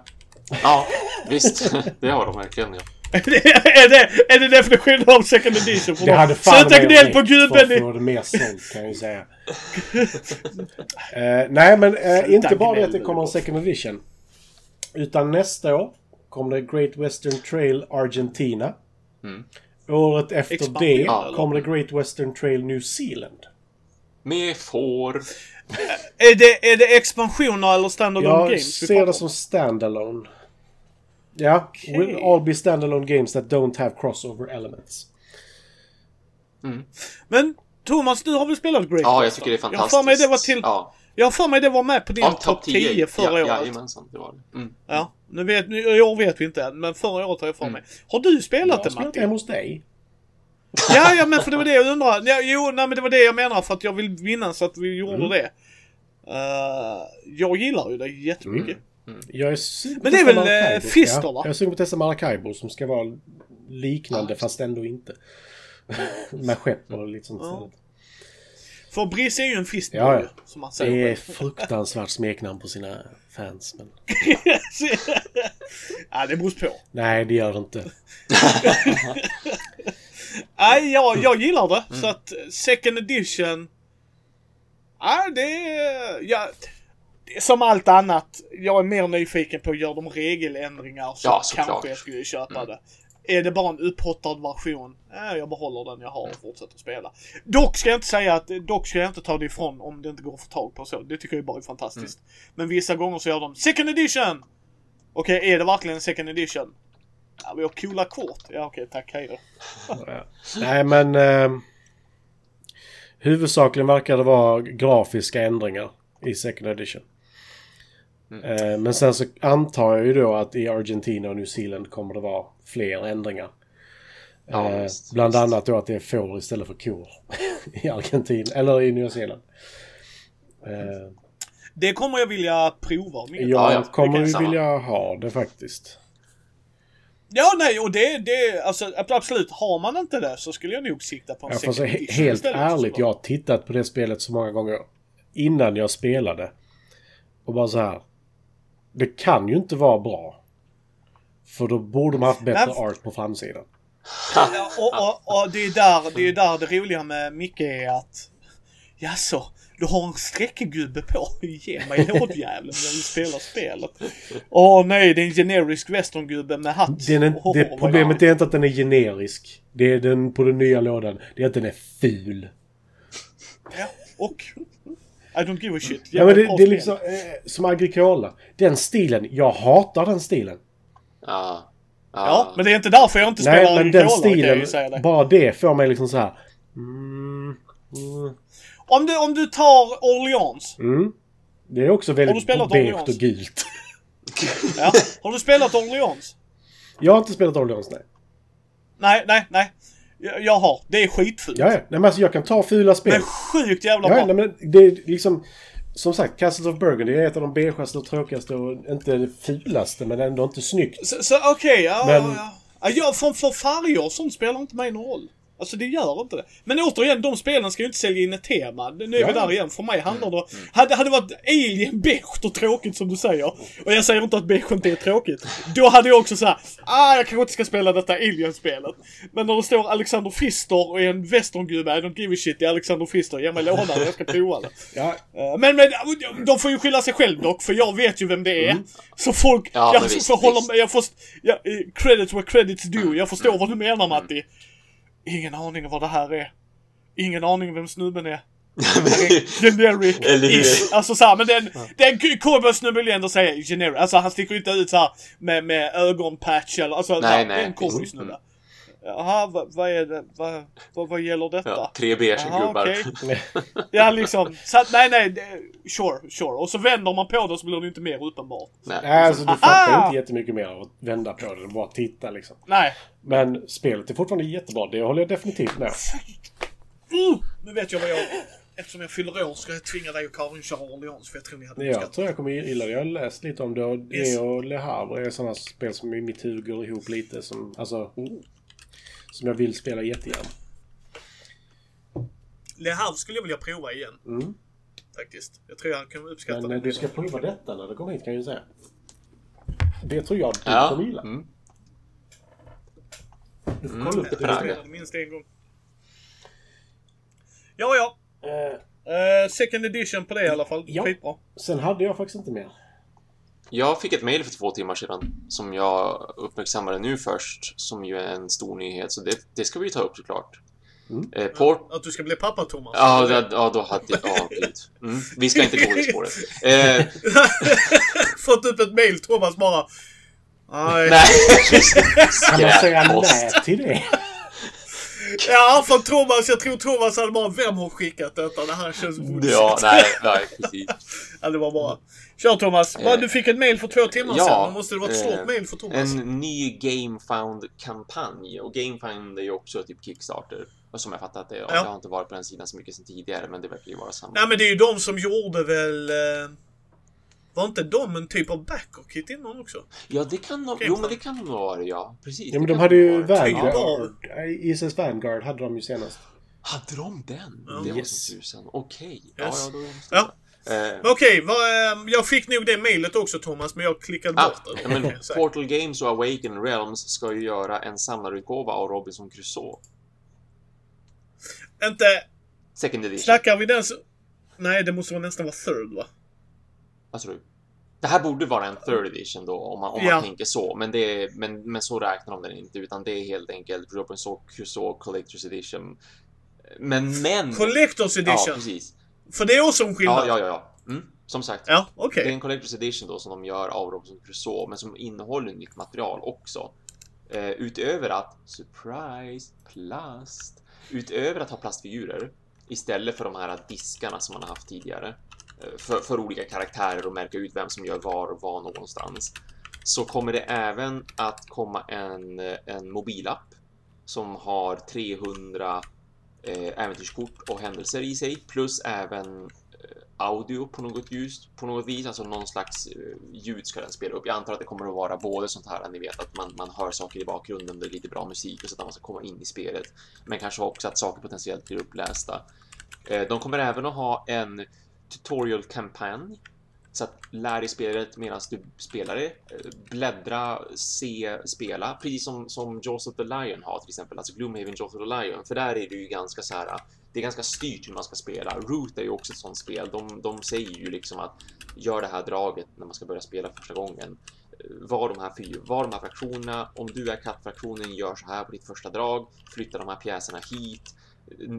Ja, visst. Det har de verkligen, ja. <laughs> är, det, är det definitionen av second edition Det hade fan Sluta gnäll på gubben! Det mer sålt kan jag ju säga. Eh, nej men eh, inte bara det att det kommer en second edition. Utan nästa år kommer det Great Western Trail Argentina. Mm. Året efter Expansion, det kommer det Great Western Trail New Zealand. Med får. Är det, är det expansioner eller standalone Jag games vi ser det om? som standalone. Ja, Okej. will all be standalone games that don't have crossover elements. Men Thomas, du har väl spelat Great Ja, jag tycker det är Jag har fantastiskt. för mig det var till... Ja, Jag har för mig det var med på din ja topp 10 förra ja, året. Jajamensan, det var det. Mm. Ja, nu vet, nu, i år vet vi inte än, men förra året har jag för mig. Har du spelat Jag har det spelat Matti? det hemma hos dig. Ja, ja, men för det var det jag undrar. Ja, jo, nej, men det var det jag menar för att jag vill minnas att vi gjorde Mm. det. Uh, jag gillar ju det jättemycket. Jag är sugen Men det är väl, eh. Fister, va? Jag är sugen på att testa Maracaibo som ska vara liknande fast ändå inte. <laughs> Med skepp och lite sånt Ja. För Briss är ju en fist Ja, ja. som man säger. Det är fruktansvärt smeknamn på sina fans. Men... <laughs> ja, det beror på. Nej, det gör det inte. <laughs> Nej, jag, jag gillar det. Mm. Så att second edition... Ja, det. Ja, som allt annat. Jag är mer nyfiken på, gör de regeländringar så, Ja, kanske jag skulle köpa det. Är det bara en upphottad version, eh, jag behåller den jag har och fortsätter spela. Dock ska jag inte säga att, dock ska jag inte ta det ifrån om det inte går att få tag på så. Det tycker jag bara är fantastiskt. Men vissa gånger så gör de second edition! Okej, är det verkligen en second edition? Ja, vi har coola kort. Ja, okej, tack, hej. Nej, men... Eh, huvudsakligen verkar det vara grafiska ändringar i Second Edition. Eh, men sen så antar jag ju då att i Argentina och New Zealand kommer det vara fler ändringar. Ja, eh, visst, bland visst. annat då att det är får istället för kor <laughs> i Argentina, eller i Nya Zeeland. Eh, Det kommer jag vilja prova jag Ja, ja, det kommer ju vilja ha det faktiskt. Ja, nej, och det, det, alltså absolut, har man inte det så skulle jag nog sikta på en Jag säga second he- edition helt istället, ärligt, jag har tittat på det spelet så många gånger innan jag spelade. Och bara så här. Det kan ju inte vara bra. För då borde man haft bättre Nej. art på framsidan. Ja, och, och, och det är där det, är där det roliga med Micke är att Jaså, du har en streckgubbe på? Ge mig lådjäveln när du spelar spelet. Åh nej, det är en generisk westerngubbe med hatt. Den är, Åh, det problemet är inte att den är generisk. Det är den på den nya lådan. Det är att den är ful. Ja, och? I don't give a shit. Ja, men det, det är liksom eh, som Agricola. Den stilen. Jag hatar den stilen. Ja. Ja, men det är inte därför jag inte spelar Nej, men den Agricola, ju stilen. säga det. Bara det får mig liksom så här. Mm, mm, Om du, om du tar Orleans. mm. Det är också väldigt beige och gult. <laughs> Ja. Har du spelat Orleans? Jag har inte spelat Orleans, nej. Nej, nej, nej. Jag, har. Det är skitfult. Ja, ja. Nej, men alltså jag kan ta fula spel. Men sjukt jävla Ja, bra. nej, men det är liksom... Som sagt, Castles of Burgundy är ett av de beigaste och tråkigaste och inte det fulaste, men ändå inte snyggt. Så, så okej, ja, Men- ja, ja. ja. För, för färger och sånt spelar inte mig någon roll. Alltså det gör inte det. Men återigen, de spelen ska ju inte sälja in ett tema. Nu är Ja. vi där igen. För mig handlar det... Hade, hade det varit Alien beige och tråkigt som du säger. Och jag säger inte att beige inte är tråkigt. Då hade jag också såhär, ah jag kanske inte ska spela detta Alien-spelet. Men när det står Alexander Fister och är en westerngubbe, I don't give a shit, det är Alexander Fister, ge mig lådan jag ska prova det. <laughs> Ja, Eh, Men, men de får ju skylla sig själv dock, för jag vet ju vem det är. Så folk, Ja, jag visst, får visst. jag får, jag, eh, credits where credits due. Jag förstår vad du menar Matti. Ingen aning vad det här är. Ingen aning vem snubben är. <laughs> Generic ish. Alltså såhär, men den, den cowboysnubben vill ändå säga generic. Alltså han sticker inte ut såhär med, med ögonpatch eller alltså Nej, såhär, nej, en cowboysnubbe. Jaha, vad, vad är det, vad, vad, vad gäller detta? Ja, tre beige gubbar. okej. <laughs> <laughs> Ja, liksom. Så att, nej, nej. Sure, sure. Och så vänder man på det så blir det inte mer uppenbart. Nej. nej, alltså du fattar Aha! inte jättemycket mer av att vända på det. Bara titta liksom. Nej. Men spelet är fortfarande jättebra. Det håller jag definitivt med. Mm, nu vet jag vad jag... Eftersom jag fyller år ska jag tvinga dig och Karin köra Orleans för jag tror ni hade Jag tror jag kommer gilla det. Jag har läst lite om det och det Yes. och Le Havre är sådana spel som i mitt huvud går ihop lite som, alltså, oh, som jag vill spela jättegärna. Le Havre skulle jag vilja prova igen. Mm. Faktiskt. Jag tror jag kan uppskatta Men det. eh, du ska prova detta när du kommer hit kan jag ju säga. Det tror jag du Ja. kommer gilla. Mm. Du får Mm, kolla upp det det. jag. spelade minst en gång. Ja, ja. Eh, Eh, second edition på det i alla fall. Ja. Skitbra. sen hade jag faktiskt inte mer. Jag fick ett mail för två timmar sedan som jag uppmärksammade nu först, som ju är en stor nyhet, så det, det ska vi ta upp såklart. Mm. Eh, Port... Att du ska bli pappa, Thomas. Ja, det, ja, då hade jag... Ja, gud. Mm. Vi ska inte gå det spåret. Eh, <laughs> Fått upp ett mail, Thomas bara... Nej. nej, Kan man säga nej till det? Ja, från Thomas. Jag tror Thomas hade bara, vem har skickat detta? Det här känns bullshit. Ja, nej, nej, precis. <laughs> Ja, det var bara... Kör Thomas. Eh, du fick ett mail för två timmar ja, sedan. Måste det vara ett stort eh, mail för Thomas. En ny GameFound-kampanj. Och GameFound är ju också typ Kickstarter. Och som jag fattat att det. Ja. Jag har inte varit på den sidan så mycket sen tidigare, men det verkar ju vara samma. Nej, men det är ju de som gjorde väl... Eh, var inte de en typ av backer-kit innan också? Ja, det kan nog... Jo, men det kan nog vara ja. Precis. Ja men de hade ju. Vanguard. ISS Vanguard hade de ju senast. Hade de den? Ja. Det var Yes. tusan. Okej. Yes. Ja, ja, då de Ja. Eh, Okej, vad, eh, jag fick nog det mailet också Thomas, men jag klickade Ah, bort det. men. <laughs> Portal Games och Awaken Realms ska ju göra en samlarutgåva av Robinson Crusoe. Inte... Second edition. Snackar vi den så... Nej, det måste vara nästan vara third va? Vad tror du? Det här borde vara en third edition då, om man, om Ja. man tänker så. Men, det är, men, men så räknar de den inte, utan det är helt enkelt Robinson Crusoe Collector's Edition. Men, men... Collector's Ja, edition. precis. För det är också en skillnad. Ja, ja, ja. ja. Mm, som sagt. Ja, Det är en Collector's Edition då som de gör av Robinson Crusoe, men som innehåller nytt material också. Eh, utöver att, surprise, plast. Utöver att ha plastfigurer istället för de här diskarna som man har haft tidigare Eh, för, för olika karaktärer och märka ut vem som gör var och var någonstans. Så kommer det även att komma en, en mobilapp som har 300 eh, äventyrskort och händelser i sig plus även eh, audio på något ljus, på något vis, alltså någon slags eh, ljud ska den spela upp. Jag antar att det kommer att vara både sånt här, ni vet att man, man hör saker i bakgrunden, det är lite bra musik och så att man ska komma in i spelet. Men kanske också att saker potentiellt blir upplästa. De kommer även att ha en tutorial-kampanj så att lär dig spelet medan du spelar det. Eh, bläddra, se, spela. Precis som, som Jaws of the Lion har till exempel. Alltså Gloomhaven, Jaws of the Lion. För där är det ju ganska så här. Det är ganska styrt hur man ska spela. Root är ju också ett sånt spel. De, de säger ju liksom att gör det här draget när man ska börja spela första gången. Eh, var de här fyra, var de här fraktionerna. Om du är kattfraktionen, gör så här på ditt första drag. Flytta de här pjäserna hit.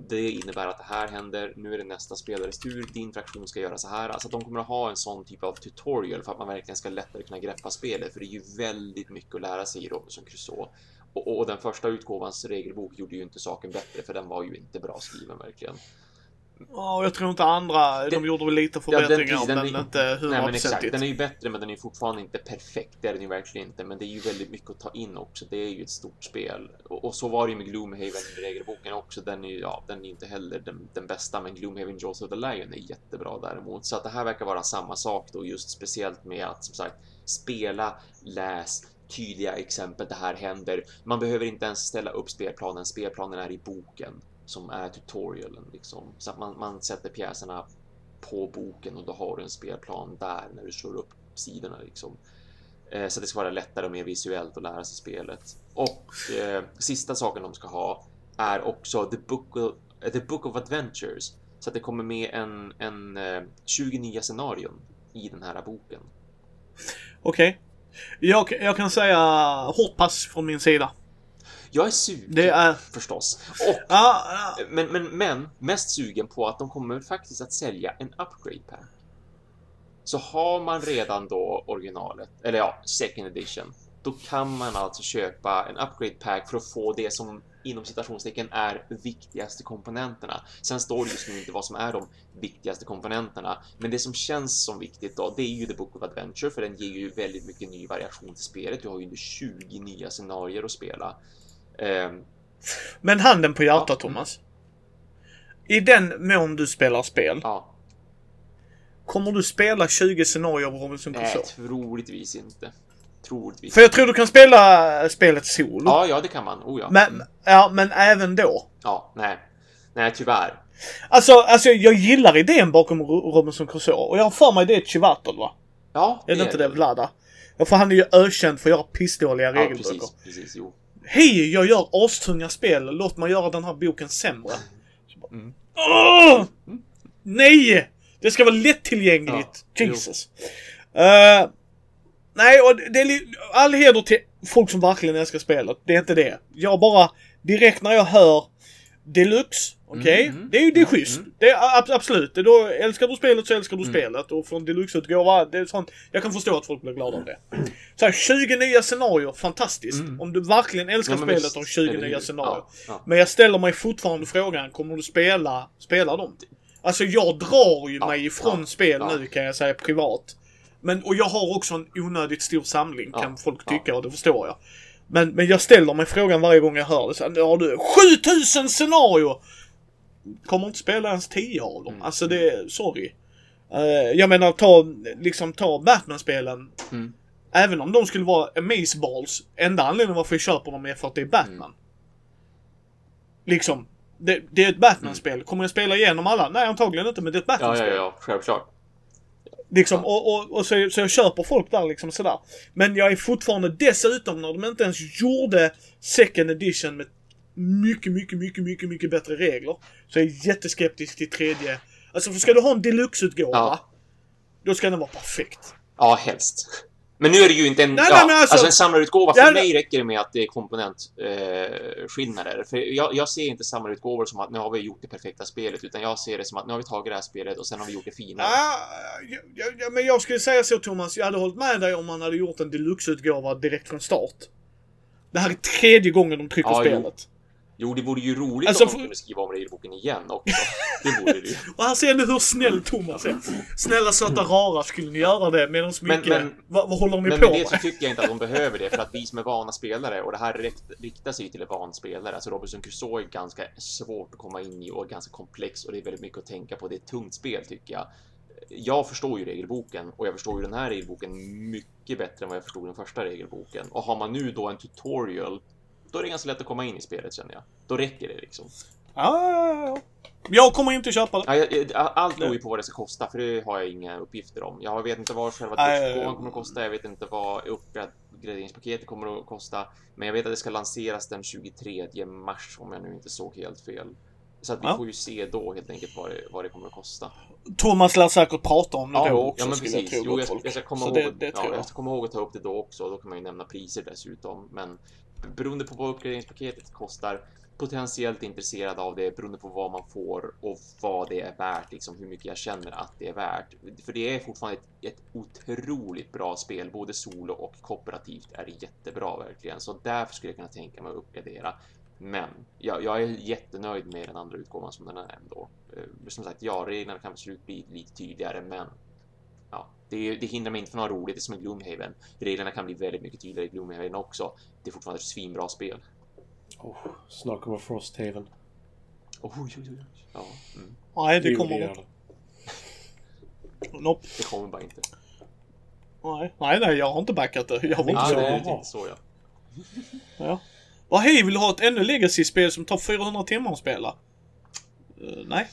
Det innebär att det här händer. Nu är det nästa spelares tur. Din fraktion ska göra så här. Alltså att de kommer att ha en sån typ av tutorial för att man verkligen ska lättare kunna greppa spelet. För det är ju väldigt mycket att lära sig i Robinson Crusoe. Och, och den första utgåvans regelbok gjorde ju inte saken bättre för den var ju inte bra skriven verkligen. Ja, jag tror inte andra, de Den- gjorde väl lite Ja, den- förbättringar, den men inte Nej men exakt, den är ju bättre men den är fortfarande inte perfekt. Det är den ju verkligen inte. Men det är ju väldigt mycket att ta in också. Det är ju ett stort spel. Och, och så var det ju med Gloomhaven i regelboken också. Den är ju, ja, den är inte heller den, den bästa. Men Gloomhaven Jaws of the Lion är jättebra däremot. Så att det här verkar vara samma sak då. Just speciellt med att som sagt spela, läs, tydliga exempel. Det här händer. Man behöver inte ens ställa upp spelplanen. Spelplanen är i boken som är tutorialen liksom. Så att man, man sätter pjäserna på boken och då har du en spelplan där när du slår upp sidorna liksom. Eh, så det ska vara lättare och mer visuellt att lära sig spelet. Och eh, sista saken de ska ha är också The Book of, eh, The Book of Adventures. Så att det kommer med en, en eh, 20 nya scenarion i den här boken. Okej. Jag, jag kan säga hårt pass från min sida. Jag är sugen Det är... förstås. Och Ja, ja. Men, men, men mest sugen på att de kommer faktiskt att sälja en upgrade pack. Så har man redan då originalet, eller ja, second edition, då kan man alltså köpa en upgrade pack för att få det som inom citationstecken är viktigaste komponenterna. Sen står det just nu inte vad som är de viktigaste komponenterna, men det som känns som viktigt då, det är ju The Book of Adventure, för den ger ju väldigt mycket ny variation till spelet. Du har ju under 20 nya scenarier att spela. Ehm, Men handen på hjärtat, Ja. Thomas. I den mån du spelar spel, ja, kommer du spela 20 scenarier av Robinson nej, Crusoe? troligtvis inte. Troligtvis. För jag tror du kan spela spelet solo. Ja, ja, det kan man. Oh ja. Men, ja, men även då. Ja, nej. Nej, tyvärr. Alltså, alltså jag gillar idén bakom Ro- Robinson Crusoe och jag har för mig det är Chivatel va? Ja, Är det inte det Vlada? Ja, för han är ju ökänd för att göra pissdåliga Ja, regelböcker. precis. Precis, jo. Hej, jag gör astunga spel. Låt mig göra den här boken sämre. Bara, Mm. Åh! Nej! Det ska vara lättillgängligt. Ja, Jesus. Eh, nej, och det är all heder till folk som verkligen älskar spelet. Det är inte det. Jag bara, direkt när jag hör Deluxe, okej? Mm, mm. Det är ju det är schysst. Det är ab- absolut. Då, älskar du spelet så älskar du Mm. spelet. Och från Deluxe-utgåva, det är sånt. Jag kan förstå att folk blir glada av det. Så här, 20 nya scenarier, fantastiskt. Om du verkligen älskar Mm. Ja, spelet visst, och har 20 eller nya scenarier. Ja, ja. Men jag ställer mig fortfarande frågan, kommer du spela, spela dem? Alltså jag drar ju mig ifrån spel nu kan jag säga privat. Men, och jag har också en onödigt stor samling kan folk tycka och det förstår jag. Men, men jag ställer mig frågan varje gång jag hör det. Så här, har du 7000 scenarier! Kommer inte spela ens 10 av dem. Mm. Alltså det sorry. Eh, jag menar ta, liksom ta Batman-spelen. Mm. Även om de skulle vara amazeballs. Enda anledningen varför jag köper dem är för att det är Batman. Mm. Liksom. Det, det är ett Batman-spel. Kommer jag spela igenom alla? Nej, antagligen inte, men det är ett Ja, ja, Batman-spel. ja, självklart. Liksom, och, och, och så, så jag köper folk där liksom sådär. Men jag är fortfarande dessutom, när de inte ens gjorde second edition med mycket, mycket, mycket, mycket, mycket bättre regler. Så jag är jätteskeptisk till tredje. Alltså, för ska du ha en deluxe-utgåva, Ja. då ska den vara perfekt. Ja, helst. Men nu är det ju inte en... Nej, ja, nej, alltså- alltså, en samlarutgåva, för mig räcker det med att det är komponentskillnader. Eh, för jag, jag ser inte samlarutgåvor som att nu har vi gjort det perfekta spelet, utan jag ser det som att nu har vi tagit det här spelet och sen har vi gjort det finare. Ja, ja, ja, men jag skulle säga så Thomas, jag hade hållit med dig om man hade gjort en deluxe-utgåva direkt från start. Det här är tredje gången de trycker Ja, jo. Jo, det vore ju roligt Alltså, om de kunde skriva om regelboken igen också. Det vore det ju. <laughs> Och här ser ni hur snäll Thomas är. Snälla söta rara, skulle ni göra det medan Men- mycket... men- vad, vad håller ni Men på med med? det så tycker jag inte att de behöver det, för att vi som är vana spelare, och det här rikt- riktar sig till en van spelare, alltså Robinson Crusoe är ganska svårt att komma in i och ganska komplex och det är väldigt mycket att tänka på. Det är ett tungt spel tycker jag. Jag förstår ju regelboken och jag förstår ju den här regelboken mycket bättre än vad jag förstod den första regelboken. Och har man nu då en tutorial, då är det ganska lätt att komma in i spelet känner jag. Då räcker det liksom. Ja, ja, ja. Jag kommer inte köpa det. Ja, Allt beror ju på vad det ska kosta, för det har jag inga uppgifter om. Jag vet inte vad själva driftgåvan kommer att kosta, jag vet inte vad uppgraderingspaketet kommer att kosta. Men jag vet att det ska lanseras den 23 mars, om jag nu inte såg helt fel. Så att vi Ja. får ju se då helt enkelt vad det, vad det kommer att kosta. Thomas lär säkert prata om det då jo, också ja, men precis. jag. Jo, jag, jag, ska komma Så ihåg, det, det ja, jag ska komma ihåg att ta upp det då också. Då kan man ju nämna priser dessutom. Men beroende på vad uppgraderingspaketet kostar, potentiellt intresserad av det beroende på vad man får och vad det är värt, liksom hur mycket jag känner att det är värt. För det är fortfarande ett, ett otroligt bra spel, både solo och kooperativt är det jättebra verkligen. Så därför skulle jag kunna tänka mig att uppgradera. Men jag, jag är jättenöjd med den andra utgåvan som den är ändå. Eh, som sagt, ja, reglerna kan absolut bli lite tydligare, men ja, det, det hindrar mig inte från att ha roligt. Det är som i Gloomhaven. Reglerna kan bli väldigt mycket tydligare i Gloomhaven också. Det är fortfarande ett svinbra spel. Oh, snart kommer Frosthaven. Oj, oj, oj. Ja, mm, Nej, det kommer inte. det. Nope. det kommer bara inte. Nej, nej, nej, jag har inte backat det. Jag var inte så. det är Jaha. lite så ja. Ja. Vad hej, vill du ha ett ännu legacy-spel som tar 400 timmar att spela? Eh, nej.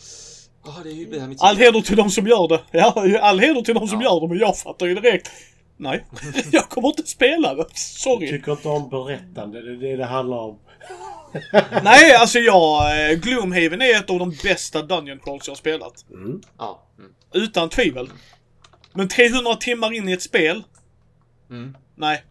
Ja, det är ju det här med All heder till de som gör det. Ja, all heder till de som Ja. gör det, men jag fattar ju direkt. Nej, <laughs> jag kommer inte spela det. Jag Sorry. tycker inte om berättande. Det är det det handlar om. <laughs> Nej, alltså jag... eh, Gloomhaven är ett av de bästa Dungeon Crawls jag har spelat. Mm. Ja. Mm. Utan tvivel. Men 300 timmar in i ett spel? Mm. Nej.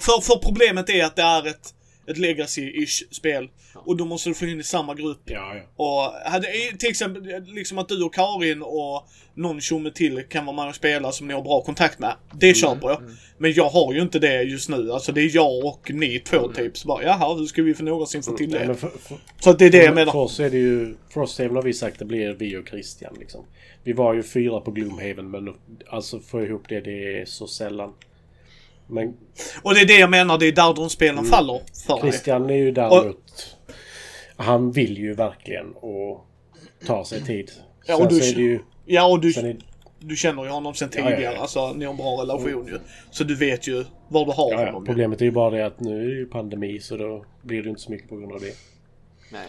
För, för problemet är att det är ett, ett legacy-ish spel. Och då måste du få in i samma grupp. Ja, ja. Och hade, till exempel liksom att du och Karin och någon tjomme till kan vara med och spela som ni har bra kontakt med. Det köper jag. Men jag har ju inte det just nu. Alltså det är jag och ni två typ. Så bara, jaha, hur ska vi för någonsin få till det? men för, för, Så att det är det jag för menar. oss är det ju... Frosthaven har vi sagt det blir vi och Christian liksom. Vi var ju fyra på Gloomhaven men alltså få ihop det, det är så sällan. Men Och det är det jag menar, det är där de spelen Mm. faller för. Christian är ju däremot... Han vill ju verkligen och ta sig tid. Ja, Sen och du- är det ju... Ja, och du, Sen är, du känner ju honom sen Ja, ja, ja. tidigare. Alltså, ni har en bra relation ju. Så du vet ju var du har ja, ja, honom. ju. problemet är ju bara det att nu är det ju pandemi så då blir det inte så mycket på grund av det. Nej.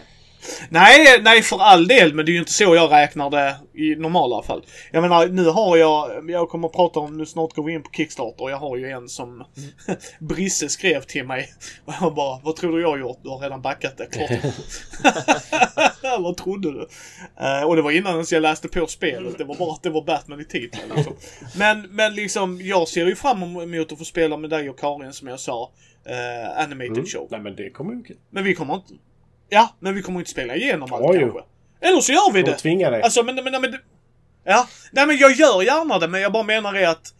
Nej, nej för all del, men det är ju inte så jag räknar det i normala fall. Jag menar, nu har jag, jag kommer att prata om, nu snart går vi in på Kickstarter, jag har ju en som <laughs> Brisse skrev till mig. Och jag bara, vad tror du jag har gjort? Du har redan backat det, klart. <laughs> vad trodde du? Eh, och det var innan ens jag läste på spelet, det var bara att det var Batman i titeln. Liksom. Men, men liksom, jag ser ju fram emot att få spela med dig och Karin som jag sa, eh, Animated Mm. Show. Nej men det kommer ju... Men vi kommer inte... Ja, men vi kommer inte spela igenom allt Ja, kanske. Eller så gör vi De det. tvingar dig. Alltså, men, men, men, men... Ja, nej men jag gör gärna det, men jag bara menar är att...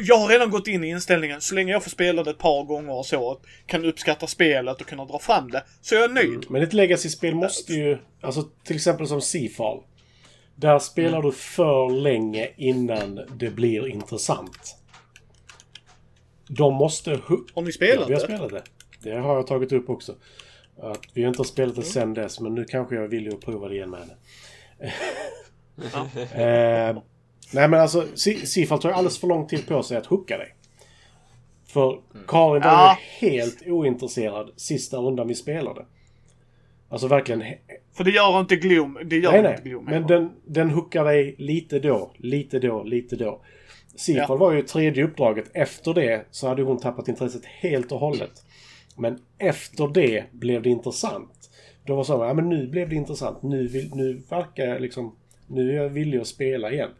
Jag har redan gått in i inställningen, så länge jag får spela det ett par gånger och så, och kan uppskatta spelet och kunna dra fram det, så är jag nöjd. Men ett legacy-spel måste ju... Alltså till exempel som Seafall. Där spelar du för länge innan det blir intressant. De måste... Har ni Ja, spelat vi har det? spelat det. Det har jag tagit upp också. Att vi har inte har spelat det sen dess, men nu kanske jag villig att prova det igen med henne. <laughs> eh, nej men alltså, Seafall tar ju alldeles för lång tid på sig att hooka dig. För Karin var Ja. ju helt ointresserad sista rundan vi spelade. Alltså verkligen... För det gör inte Gloom. Det gör Nej, inte nej. Gloom. Men heller. den, den hookar dig lite då, lite då, lite då. Seafall Ja. var ju tredje uppdraget. Efter det så hade hon tappat intresset helt och hållet. Men efter det blev det intressant. Då var det så, ja men nu blev det intressant. Nu, vill, nu verkar jag liksom... Nu är jag villig att spela igen.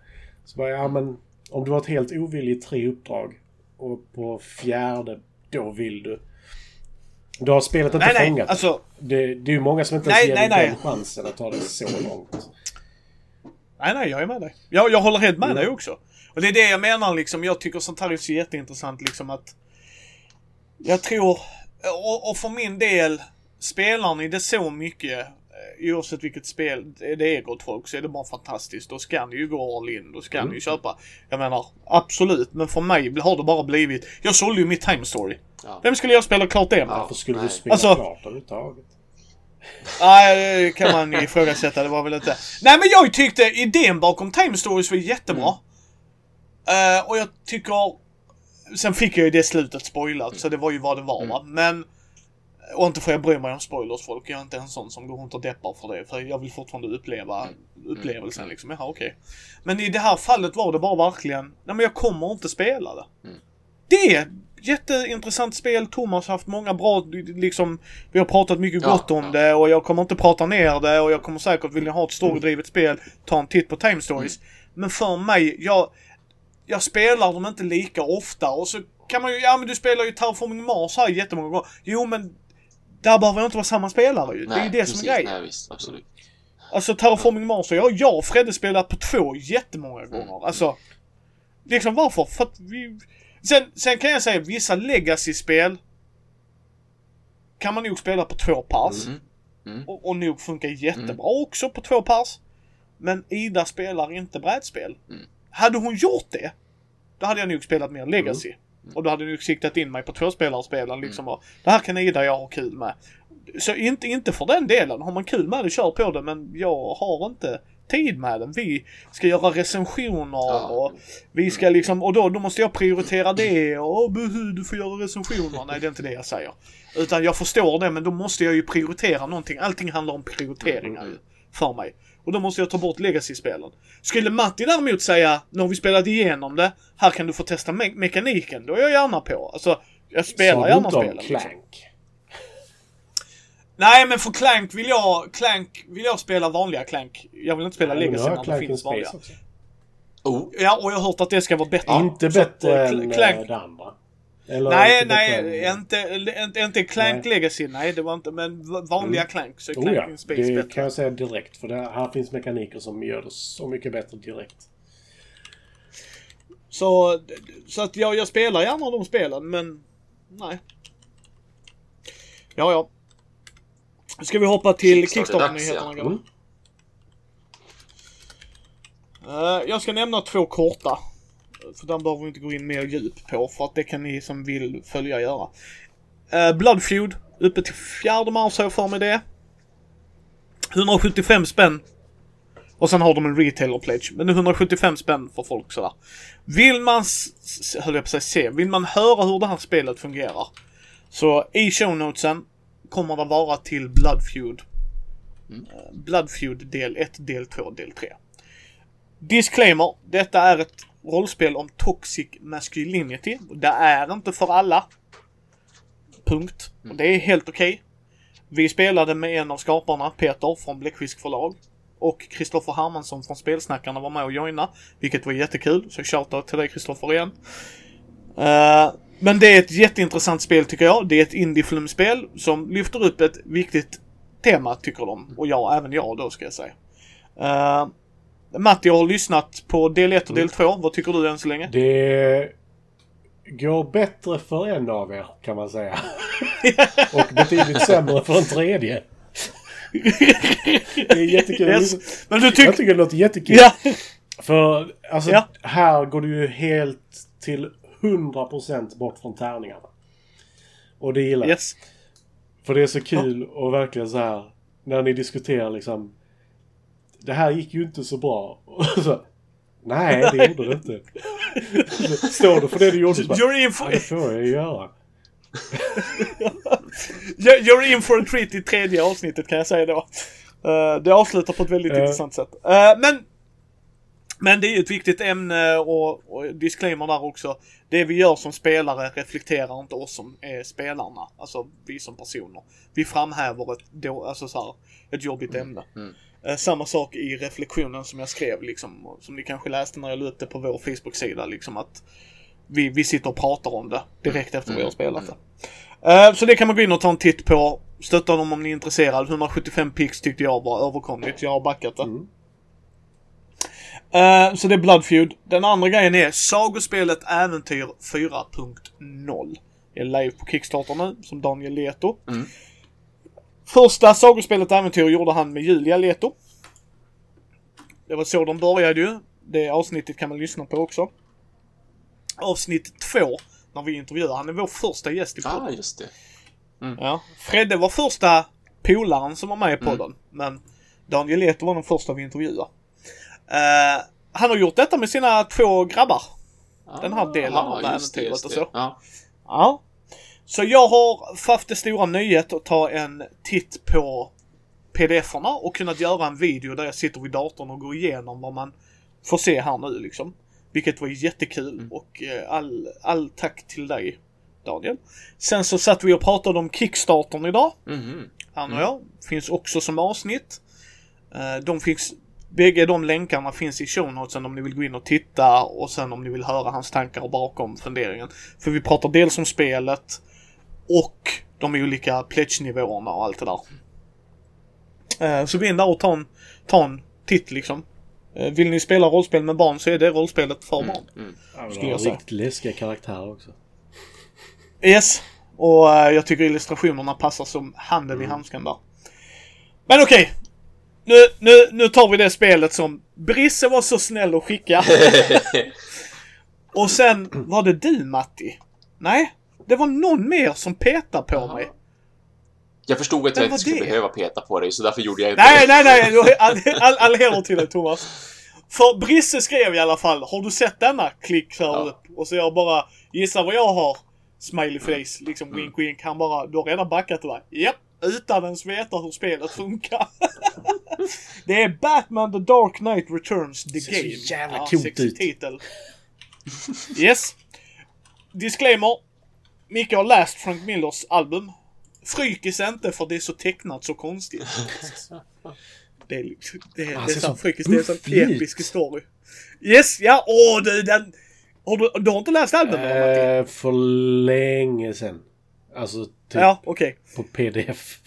Så bara, ja men om du har varit helt ovillig i tre uppdrag och på fjärde, då vill du. Du har spelet inte Nej, nej, fångat. alltså... Det, det är ju många som inte Nej, ens ger nej, nej. den chansen att ta det så långt. Nej, nej, jag är med dig. Jag, jag håller helt med Mm. dig också. Och det är det jag menar liksom. Jag tycker sånt här är så jätteintressant liksom att... Jag tror... Och, och för min del, spelar ni det så mycket, eh, oavsett vilket spel det är gott folk, så är det bara fantastiskt. Då ska ni ju gå all in. Då ska Mm. ni ju köpa. Jag menar, absolut. Men för mig har det bara blivit... Jag sålde ju mitt Time Story. Ja. Vem skulle jag spela klart det med? Varför skulle nej. du spela Alltså- klart överhuvudtaget? Nej, det kan man ifrågasätta. Det var väl inte... Nej, men jag tyckte idén bakom Time Stories var jättebra. Eh, och jag tycker... Sen fick jag ju det slutet spoilat, så det var ju vad det var va. Men... Och inte får jag bry mig om spoilers folk. Jag är inte en sån som går runt och deppar för det. För jag vill fortfarande uppleva upplevelsen liksom. Jaha, okej. Men i det här fallet var det bara verkligen... Nej men jag kommer inte spela det. Det är jätteintressant spel. Thomas har haft många bra, liksom, vi har pratat mycket Ja, gott om ja. det och jag kommer inte prata ner det och jag kommer säkert vilja ha ett storydrivet spel, ta en titt på Time Stories. Men för mig, jag, jag spelar dem inte lika ofta och så kan man ju, ja men du spelar ju Terraforming Mars här jättemånga gånger. Jo men, där behöver jag inte vara samma spelare ju. det är ju det som är grejen. Nej, visst. Absolut. Alltså Terraforming Mars, jag, jag och Fredde spelat på två jättemånga gånger. Alltså, liksom varför? För att vi... Sen, sen kan jag säga vissa legacy-spel kan man nog spela på två pers. Mm. Mm. Och, och nog funkar jättebra också på två pers. Men Ida spelar inte brädspel. Mm. Hade hon gjort det, då hade jag nog spelat mer legacy. Och då hade jag nog siktat in mig på tvåspelarspelen liksom. Och, det här kan Ida och jag ha kul med. Så inte, inte för den delen. Har man kul med det, kör på det. Men jag har inte tid med den. Vi ska göra recensioner och vi ska liksom, och då, då måste jag prioritera det och "Åh, buhu, du får göra recensioner. Nej, det är inte det jag säger. Utan jag förstår det, men då måste jag ju prioritera någonting. Allting handlar om prioriteringar ju, för mig. Och då måste jag ta bort legacy-spelen. Skulle Matti däremot säga, när vi spelat igenom det, här kan du få testa me- mekaniken. Då är jag gärna på. Alltså, jag spelar gärna spelen. Liksom. Clank? Nej, men för Clank vill jag, Clank vill jag spela vanliga Clank. Jag vill inte spela nu legacy har när det Clank in finns vanliga. Också. Oh, Ja, och jag har hört att det ska vara bättre. Inte bättre än Cl- eh, Clank, det andra. Eller Nej, inte nej, inte, inte, inte Clank Nej. Legacy. Nej, det var inte. Men vanliga Clank så är Oh Clank ja, in Space det bättre. kan jag säga direkt. För det här finns mekaniker som gör det så mycket bättre direkt. Så, så att jag, jag spelar gärna de spelen, men nej. Ja, ja. Ska vi hoppa till Kickstarter-nyheterna, ja. Mm. Eh, jag ska nämna två korta. För den behöver vi inte gå in mer djup på, för att det kan ni som vill följa göra. Uh, Bloodfeud, uppe till 4 mars har jag för mig det. 175 spänn. Och sen har de en retailer pledge. Men det är 175 spänn för folk sådär. Vill man, höll jag på att säga, se, vill man höra hur det här spelet fungerar. Så i show notesen, kommer det vara till Blood Feud. Mm. Eh, Blood Feud del 1, del 2, del 3. Disclaimer. Detta är ett rollspel om toxic masculinity. Det är inte för alla. Punkt. Och det är helt okej. Vi spelade med en av skaparna, Peter från Bläckfisk förlag. Och Kristoffer Hermansson från Spelsnackarna var med och joina. Vilket var jättekul. Så shoutout till dig Kristoffer igen. Eh, men det är ett jätteintressant spel tycker jag. Det är ett indie-flumspel som lyfter upp ett viktigt tema tycker de. Och jag, även jag då ska jag säga. Uh, Matti har lyssnat på del 1 och del 2. Vad tycker du än så länge? Det går bättre för en av er kan man säga. <laughs> Och betydligt sämre för en tredje. Det är jättekul. Yes. Men du Jag tycker... det låter jättekul. Ja! För alltså, Ja. här går du ju helt till 100% bort från tärningarna. Och det gillar jag. Yes. För det är så kul och verkligen så här när ni diskuterar liksom Det här gick ju inte så bra. <laughs> Så, Nej, det gjorde det inte. <laughs> Står du för det du gjorde så bara, You're in for, det får jag göra. <laughs> you're in for a treat i tredje avsnittet kan jag säga då. Eh, det avslutar på ett väldigt Eh. intressant sätt. Eh, men men det är ju ett viktigt ämne och, och disclaimer där också. Det vi gör som spelare reflekterar inte oss som är spelarna. Alltså vi som personer. Vi framhäver ett, då, alltså så här, ett jobbigt ämne. mm. Eh, samma sak i reflektionen som jag skrev liksom. Som ni kanske läste när jag la på vår Facebook-sida liksom att vi, vi sitter och pratar om det direkt efter vi har spelat det. Eh, så det kan man gå in och ta en titt på. Stötta dem om ni är intresserade. 175 pix tyckte jag var överkomligt. Jag har backat det. Mm. Eh, så det är Blood Feud. Den andra grejen är Sagospelet Äventyr 4.0. Det är live på Kickstarter nu, som Daniel Leto. Mm. Första Sagospelet Äventyr gjorde han med Julia Leto. Det var så de började ju. Det avsnittet kan man lyssna på också. Avsnitt två, när vi intervjuar. Han är vår första gäst i podden. Ah, just det. Ja. Fredde var första polaren som var med i Mm. podden. Men Daniel Leto var den första vi intervjuade. Eh, han har gjort detta med sina två grabbar. Den här delen av Ah, det, äventyret och så. Ja. Ja. Så jag har haft det stora nöjet att ta en titt på pdf-erna och kunnat göra en video där jag sitter vid datorn och går igenom vad man får se här nu liksom. Vilket var jättekul Mm. och eh, all, all tack till dig Daniel. Sen så satt vi och pratade om Kickstartern idag. Mhm. Han och jag. Finns också som avsnitt. Eh, De finns, bägge de länkarna finns i show notesen om ni vill gå in och titta och sen om ni vill höra hans tankar bakom funderingen. För vi pratar dels om spelet och de olika pledge-nivåerna och allt det där. Eh, Så gå in där och ta en, ta en titt liksom. Eh, Vill ni spela rollspel med barn så är det rollspelet för barn. Mm. Ja, men Skulle jag har säga. riktigt läskiga karaktärer också. Yes. Och eh, jag tycker illustrationerna passar som handen i handsken där. Men okej. Nu, nu, nu tar vi det spelet som Brisse var så snäll att skicka. <laughs> Och sen var det du Matti. Nej, det var någon mer som petade på Jaha. mig. Jag förstod att jag inte skulle det? behöva peta på dig, så därför gjorde jag inte Nej, det. nej, nej. <laughs> har All, all, all heder till dig Thomas. För Brisse skrev i alla fall, har du sett denna? Klick så här Ja. upp. Och så jag bara, gissa vad jag har? Smiley face, liksom Mm. wink wink. Han bara, du har redan backat det va? Japp, utan ens veta hur spelet funkar. <laughs> det är Batman The Dark Knight Returns The Ser så Game. jävla ja, coolt sexig ut. titel. yes. Disclaimer. Micke har läst Frank Millers album. Frykis inte för det är så tecknat så konstigt. <laughs> Det är, liksom- det, det, det är frykis, det är en sån bufflig ut. episk story. Yes, ja, åh du den... Har du, du har inte läst albumet? Eh, för länge sedan. Alltså typ Ja, okej. på pdf.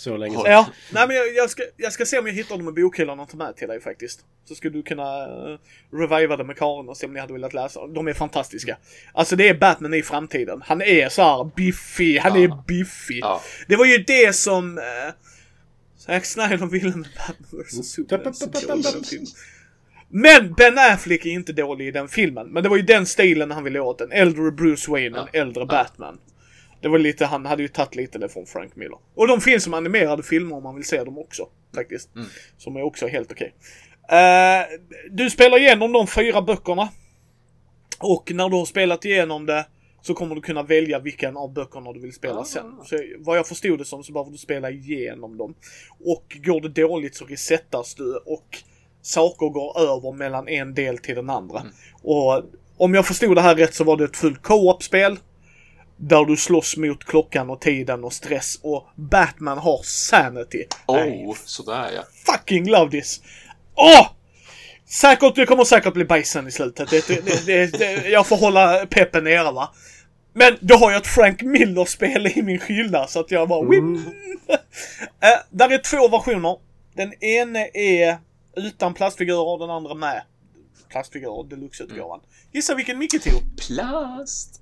Så länge sedan. Ja, nej men jag, jag, ska, jag ska se om jag hittar dem i bokhyllan och ta med till dig faktiskt. Så skulle du kunna uh, reviva det med Karin och se om ni hade velat läsa. De är fantastiska. Alltså det är Batman i framtiden. Han är så här biffig, han Ja. är biffig. Ja. Det var ju det som uh, Zack Snyder ville med Batman vs Superman. den filmen. Men Ben Affleck är inte dålig i den filmen. Men det var ju den stilen han ville åt. En äldre Bruce Wayne, en Ja. äldre Batman. Det var lite, han hade ju tagit lite det från Frank Miller. Och de finns som animerade filmer om man vill se dem också. Faktiskt. Mm. Som är också helt okej. Eh, du spelar igenom de fyra böckerna. Och när du har spelat igenom det så kommer du kunna välja vilken av böckerna du vill spela Ah. sen. Så vad jag förstod det som så behöver du spela igenom dem. Och går det dåligt så resettas du och saker går över mellan en del till den andra. Mm. Och om jag förstod det här rätt så var det ett fullt co-op-spel. Där du slåss mot klockan och tiden och stress och Batman har sanity. Oh, sådär ja. fucking love this! Åh! Säkert, det kommer säkert bli bajsen i slutet. Det, det, det, det, jag får hålla peppen nere va. Men då har jag ett Frank Miller-spel i min hylla så att jag bara Mm. mm. <laughs> äh, Där är två versioner. Den ena är utan plastfigurer och den andra med plastfigurer, deluxe-utgåvan. Gissa vilken Micke tog? Plast!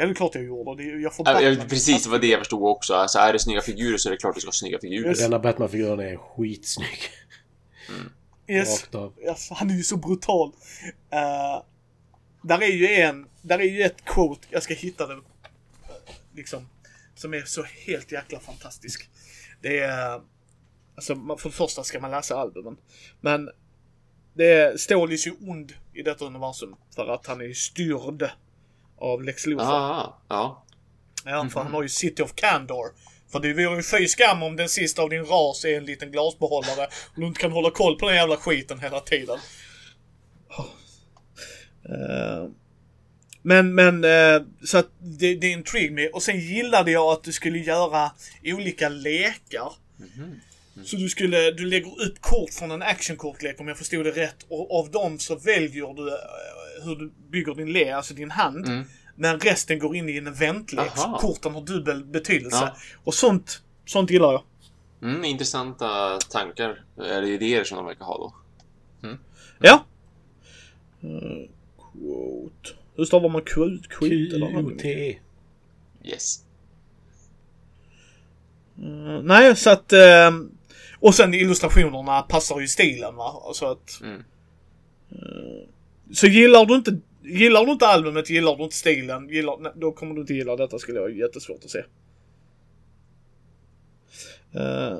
Ja, det är klart jag gjorde. Det, jag får Ja, Batman. precis, det var det jag förstod också. Alltså, är det snygga figurer så är det klart du ska ha snygga figurer. Just- Denna Batman-figuren är skitsnygg. Yes. Rakt av. Yes, han är ju så brutal. Uh, där är ju en, där är ju ett quote, jag ska hitta det. Liksom. Som är så helt jäkla fantastisk. Det är, alltså man- för det första ska man läsa albumen. Men det är, Stålis ju ond i detta universum. För att han är styrd av Lex Luthor. Ah, ja. Ja, för han har ju City of Candor. För det vore ju fy skam om den sista av din ras är en liten glasbehållare och du inte kan hålla koll på den jävla skiten hela tiden. Eh, men, men, eh, så att det, det intrigued me. Och sen gillade jag att du skulle göra olika lekar. Så du skulle, du lägger upp kort från en actionkortlek om jag förstod det rätt. Och av dem så väljer du eh, hur du bygger din lek, alltså din hand. Mm. Men resten går in i en eventlek. Så Aha. korten har dubbel betydelse. Ja. Och sånt, sånt gillar jag. Mm, intressanta tankar, eller idéer som de verkar ha då. Ja. Uh, quote. Hur stavar man quote? Quote eller? Q-U-T-E. Yes. Eh, nej, så att... ehm, och sen illustrationerna passar ju stilen va. Så att... Mm. eh, så gillar du inte... Gillar du inte albumet, gillar du inte stilen, gillar, nej, då kommer du inte gilla detta skulle jag ha jättesvårt att se. Uh,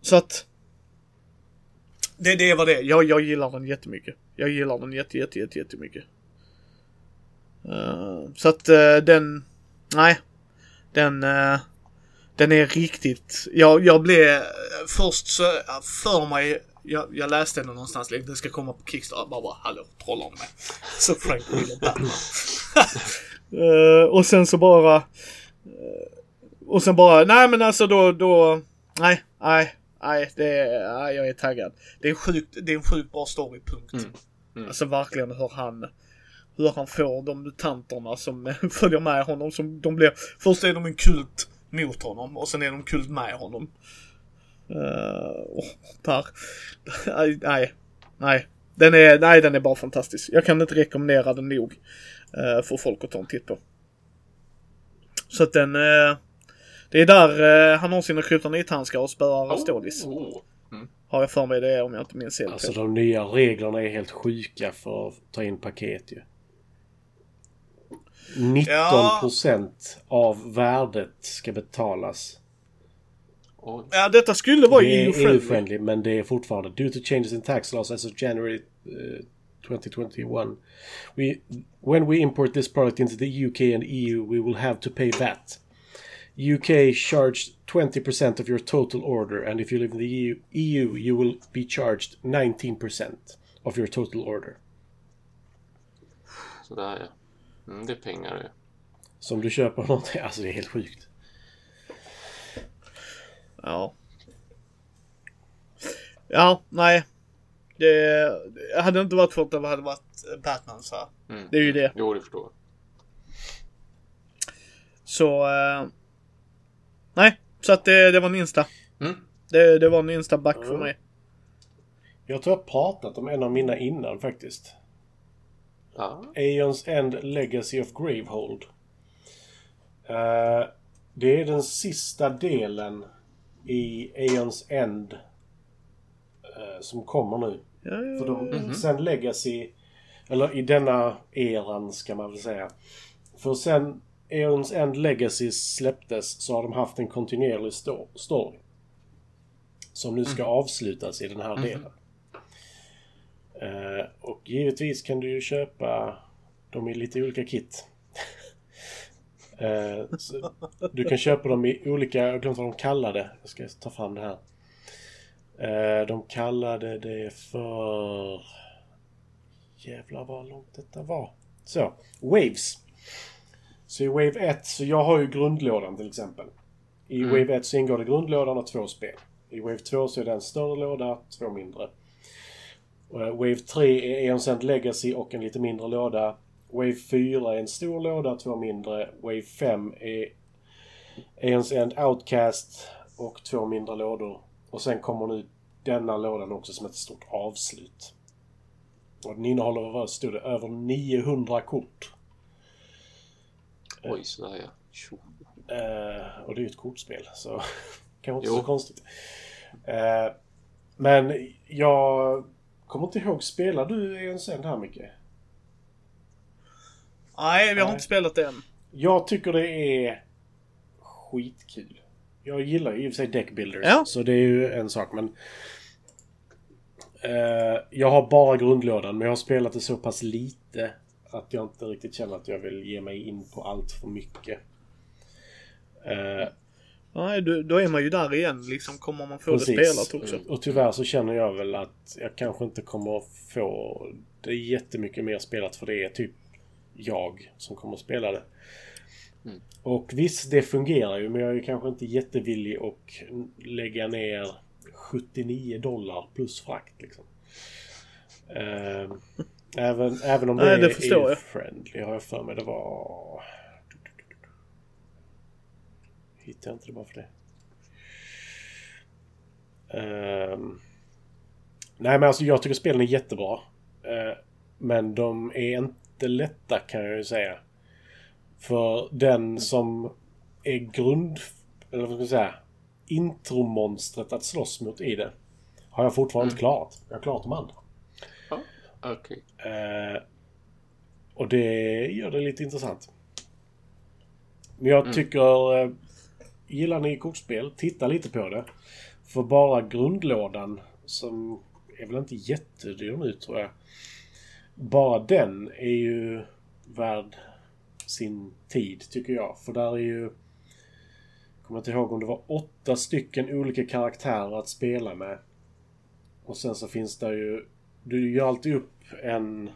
så att... Det, det var det. Jag, jag gillar den jättemycket. Jag gillar den jätte, jätte, jätte, jättemycket. Uh, så att uh, den... Nej. Den... Uh, den är riktigt... Jag, jag blev... Först så, för mig... Jag, jag läste den någonstans, liksom, den ska komma på Kickstarter. Bara, bara hallå, trollar de med? <laughs> Så Frank Miller Batman. <laughs> Eh, och sen så bara... eh, och sen bara, nej men alltså då, då... Nej, nej, nej, det är, nej jag är taggad. Det är en sjukt, det är en sjukt bra story, punkt. Mm, mm. Alltså verkligen hur han... Hur han får de mutanterna som <laughs> följer med honom. Som de blir, först är de en kult mot honom och sen är de kult med honom. Uh, oh. Nej, nej, nej. Den är, nej, den är bara fantastisk. Jag kan inte rekommendera den nog. eh, för folk att ta en titt på. Så att den... eh, det är där eh, han har sina kryptonithandskar och spöar Stålis. Oh. Har jag för mig det är, om jag inte minns helt Alltså de nya reglerna är helt sjuka för att ta in paket ju. 19% av värdet ska betalas. Oj. Ja, detta skulle vara EU-friendly. EU-friendly men det är fortfarande due to changes in tax laws as of January eh, 2021. We, when we import this product into the UK and EU we will have to pay VAT. UK charged 20% of your total order and if you live in the EU, EU you will be charged 19% of your total order. Sådär ja. Mm, det är pengar det. Så om du köper någonting, alltså det är helt sjukt. Ja. Ja, nej. Det hade inte varit för att det hade varit Batman så. Mm. Det är ju det. Jo, det förstår jag. Så... Eh, nej, så att det, det var en Insta. Mm. Det, det var en Insta-back för Mm. mig. Jag tror jag har pratat om en av mina innan faktiskt. Ja. Aeons End Legacy of Gravehold. Eh, det är den sista delen i Aeons End eh, som kommer nu. Ja, För ja, de, Sen Legacy, eller i denna eran ska man väl säga. För sen Aeons End Legacy släpptes så har de haft en kontinuerlig sto- story. Som nu ska avslutas i den här delen. Eh, och givetvis kan du ju köpa dem i lite olika kit. <laughs> Eh, du kan köpa dem i olika, jag har glömt vad de kallade. Jag ska ta fram det här. Eh, de kallade det för... Jävlar vad långt detta var. Så, Waves. Så i Wave 1, så jag har ju grundlådan till exempel. I Mm. Wave 1 så ingår det grundlådan och två spel. I Wave 2 så är det en större låda, två mindre. Eh, Wave 3 är Eon Legacy och en lite mindre låda. Wave 4 är en stor låda, två mindre. Wave 5 är Eons End Outcast och två mindre lådor. Och sen kommer nu denna lådan också som ett stort avslut. Och den innehåller, vad stod det, över 900 kort. Oj, sådär ja. Eh, och det är ju ett kortspel, så <laughs> kanske inte så konstigt. Eh, men jag kommer inte ihåg, spelar du Eons End här mycket? Nej, vi har Nej. inte spelat det än. Jag tycker det är skitkul. Jag gillar ju i och för sig deckbuilders, Ja. så det är ju en sak men... Eh, jag har bara grundlådan, men jag har spelat det så pass lite att jag inte riktigt känner att jag vill ge mig in på allt för mycket. Eh, Nej, du, då är man ju där igen liksom. Kommer man få det spelat också. Och tyvärr så känner jag väl att jag kanske inte kommer få det jättemycket mer spelat för det är typ jag som kommer att spela det. Mm. Och visst, det fungerar ju men jag är kanske inte jättevillig att lägga ner 79 dollar plus frakt liksom. Eh, <laughs> även, även om det, Nej, det är förstår jag. friendly har jag för mig det var... Hittar jag inte det bara för det. Ehm, nej men alltså jag tycker spelen är jättebra. Eh, men de är inte lätta kan jag ju säga. För den som är grund... Eller vad ska jag säga? Intromonstret att slåss mot i det. Har jag fortfarande inte klarat. Jag har klarat de andra. Okej. Eh, och det gör det lite intressant. Men jag Mm. tycker... Eh, gillar ni kortspel, titta lite på det. För bara grundlådan, som är väl inte jättedyr nu tror jag. Bara den är ju värd sin tid tycker jag. För där är ju... Kommer inte ihåg om det var åtta stycken olika karaktärer att spela med. Och sen så finns det ju... Du gör alltid upp en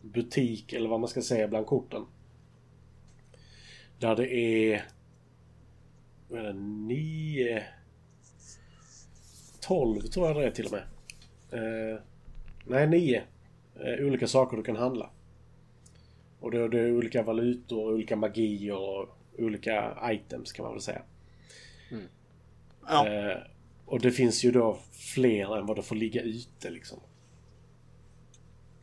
butik, eller vad man ska säga, bland korten. Där det är... Vad är det? Nio... Tolv tror jag det är till och med. Eh, nej, nio. Eh, olika saker du kan handla. Och det, det är olika valutor, olika magier och olika items kan man väl säga. Ja. Eh, och det finns ju då fler än vad det får ligga ute liksom.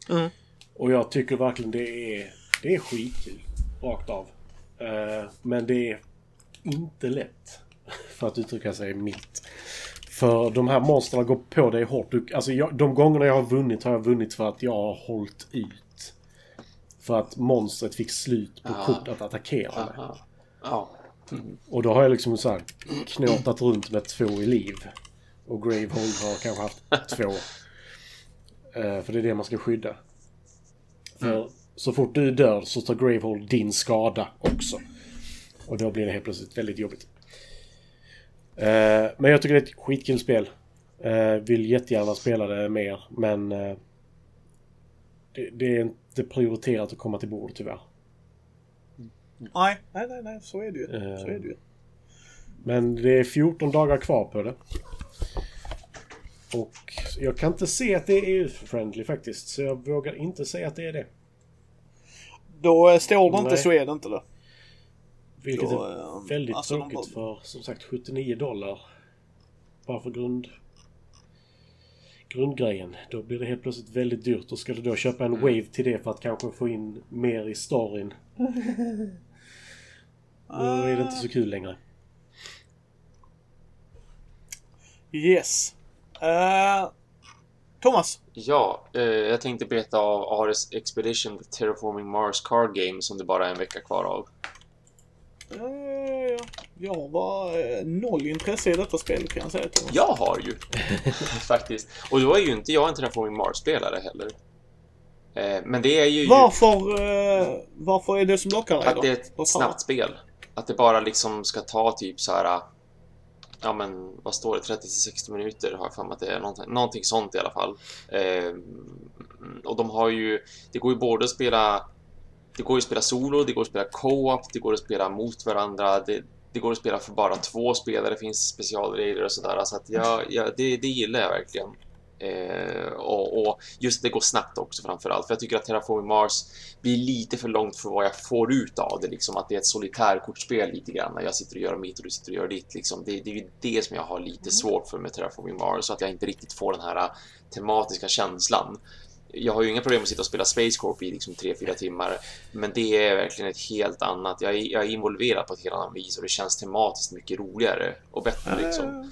Mm. Och jag tycker verkligen det är, det är skitkul. Rakt av. Eh, men det är inte lätt. <laughs> För att uttrycka sig milt. För de här monstren går på dig hårt. Du, alltså jag, de gångerna jag har vunnit har jag vunnit för att jag har hållit ut. För att monstret fick slut på kort att attackera med. Aha. Ja. Och då har jag liksom så här knåtat runt med två i liv. Och Gravehold har kanske haft <laughs> två. Eh, för det är det man ska skydda. För så fort du dör så tar Gravehold din skada också. Och då blir det helt plötsligt väldigt jobbigt. Eh, men jag tycker det är ett skitkul spel. Eh, vill jättegärna spela det mer men eh, det, det är inte prioriterat att komma till bord tyvärr. Nej, nej, nej, nej, så är det ju. Så är det ju. Men det är 14 dagar kvar på det. Och jag kan inte se att det är EU-friendly faktiskt. Så jag vågar inte säga att det är det. Då står det inte Nej. så är det inte det. Vilket Då, är eh, väldigt alltså, de tråkigt har- för som sagt 79 dollar. Bara för grund... Grundgrejen. Då blir det helt plötsligt väldigt dyrt. Och ska du då köpa en Wave till det för att kanske få in mer i storyn. <laughs> Då är det inte så kul längre. Yes. Eh, Thomas. Ja, eh, jag tänkte berätta av Ares Expedition The Terraforming Mars Card Game som det bara är en vecka kvar av. Jag var eh, noll intresse i detta spel kan jag säga Thomas. Jag har ju! <laughs> Faktiskt. Och då är ju inte jag en Terraforming Mars-spelare heller. Eh, men det är ju Varför, eh, varför är det som lockar dig att då? det är ett Vad fan? snabbt spel. Att det bara liksom ska ta typ så här. Ja men vad står det? 30 till 60 minuter har jag för mig att det är. Någonting, någonting sånt i alla fall. Och de har ju, det går ju både att spela det går ju att spela solo, det går att spela co-op, det går att spela mot varandra. Det, det går att spela för bara två spelare, det finns specialregler och sådär. Så att jag, jag, det, det gillar jag verkligen. Eh, och, och just det går snabbt också framförallt. För jag tycker att Terraforming Mars blir lite för långt för vad jag får ut av det. Liksom att det är ett solitärkortspel lite grann. När jag sitter och gör mitt och du sitter och gör ditt. Liksom. Det, det är ju det som jag har lite svårt för med Terraforming Mars. Så att jag inte riktigt får den här tematiska känslan. Jag har ju inga problem att sitta och spela Space Corp i liksom 3-4 timmar. Men det är verkligen ett helt annat. Jag är, jag är involverad på ett helt annat vis och det känns tematiskt mycket roligare och bättre liksom.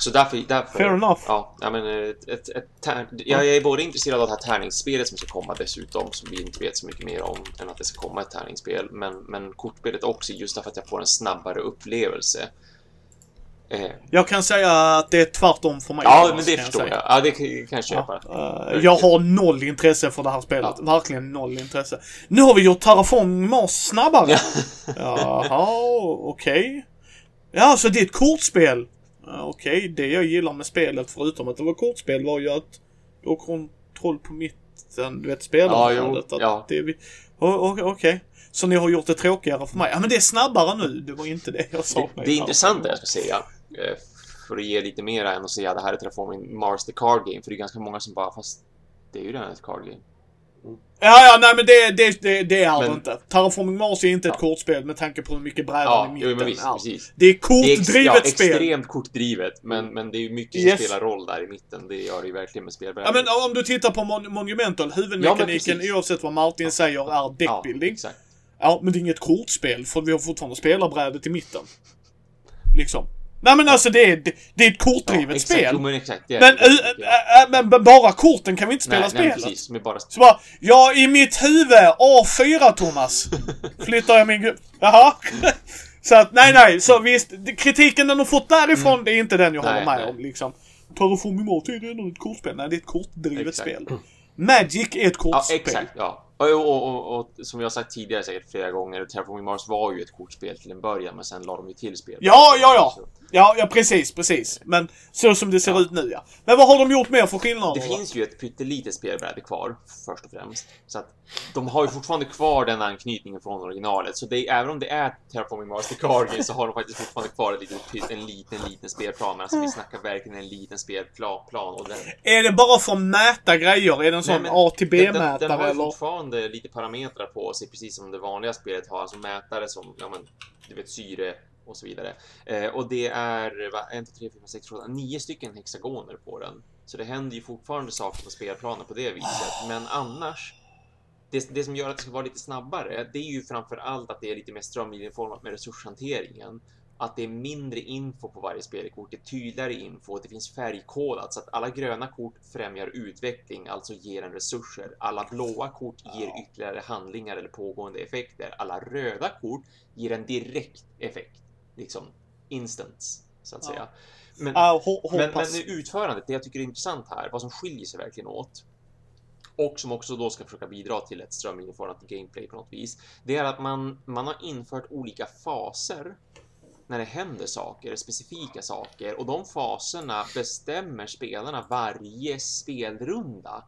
Så därför... därför Fair enough. Ja, ja men ett, ett, ett tär, jag är både intresserad av det här tärningsspelet som ska komma dessutom, som vi inte vet så mycket mer om än att det ska komma ett tärningsspel, men, men kortspelet också just därför att jag får en snabbare upplevelse. Eh, Jag kan säga att det är tvärtom för mig. ja, men det jag förstår säga. jag. Ja, det kan jag köpa. Ja, eh, jag har noll intresse för det här spelet. Ja. Verkligen noll intresse. Nu har vi gjort Terraform Mars snabbare. Ja. <laughs> Jaha, okej. Ja, så det är ett kortspel. Ja, Okej, det jag gillar med spelet, förutom att det var kortspel, var ju att du har kontroll på mitten, du vet, Ja, att ja. vi- o- Okej. Så ni har gjort det tråkigare för mig? Ja, men det är snabbare nu. Det var inte det jag sa. Det, det är intressant det jag ska säga. För att ge lite mer än att säga att det här är Terraforming Mars the Card Game, för det är ganska många som bara, fast det är ju redan ett card game. Ja, ja, nej men det, det, det, det är det inte. Terraforming Mars är inte ett Ja. kortspel med tanke på hur mycket brädan i Ja, mitten jo, men visst, är. precis. Det är Det är ex, kortdrivet ja, spel. extremt kortdrivet, men, men det är ju mycket Yes. som spelar roll där i mitten. Det gör det ju verkligen med Ja spelbrädan. men om du tittar på Mon Monumental, huvudmekaniken precis. oavsett vad Martin säger är Ja, deckbuilding. exakt. Ja, men det är inget kortspel för vi har fortfarande spelarbrädet i mitten. Liksom. Nej men alltså det är, det, är ett kortdrivet Ja, spel. Jo, men exakt. Det Men, det. men bara korten kan vi inte spela nej, nej, spelet. precis. Med bara... Så bara, ja i mitt huvud, A4 Thomas. <laughs> Flyttar jag min Jaha. <laughs> Så att, nej nej, så visst, kritiken den har fått därifrån, det är inte den jag Mm. Nej, håller med nej. om liksom. Terraforming Mars är det ändå ett kortspel. Nej, det är ett kortdrivet Exakt. spel. Magic är ett Ja, kortspel. exakt. Ja. Och, och, och, och, som jag sagt tidigare säkert flera gånger, Terraforming Mars var ju ett kortspel till en början, men sen la de ju till spel. Ja, ja, ja. Så Ja, ja precis, precis. Men så som det ser ut nu ja. Men vad har de gjort mer för skillnader? Det finns ju ett pyttelitet spelbräde kvar, först och främst. Så att de har ju fortfarande kvar den anknytningen från originalet. Så det är, även om det är Terraforming Mars the så har de faktiskt fortfarande kvar litet, pytt- en liten, liten spelplan. Men alltså vi snackar verkligen en liten spelplan. Och den, Är det bara för att mäta grejer? Är det en sån Nej, A till den, den, B-mätare den har ju eller? fortfarande lite parametrar på sig, precis som det vanliga spelet har. Alltså mätare som, ja men, du vet, syre och så vidare. Eh, och det är, va, 1, 2, 3, 4, 6, 7, 8, 9 stycken hexagoner på den. Så det händer ju fortfarande saker på spelplanen på det viset. Men annars, det, det som gör att det ska vara lite snabbare, det är ju framför allt att det är lite mer strömlinjeformat med resurshanteringen. Att det är mindre info på varje spelkort, det är tydligare info, det finns färgkodat så att alla gröna kort främjar utveckling, alltså ger en resurser. Alla blåa kort ger ytterligare handlingar eller pågående effekter. Alla röda kort ger en direkt effekt, liksom instans, så att Ja. säga. Men, Ja, ho- men, men utförandet, det jag tycker är intressant här, vad som skiljer sig verkligen åt och som också då ska försöka bidra till ett strömlinjeformat gameplay på något vis. Det är att man, man har infört olika faser när det händer saker, specifika saker och de faserna bestämmer spelarna varje spelrunda.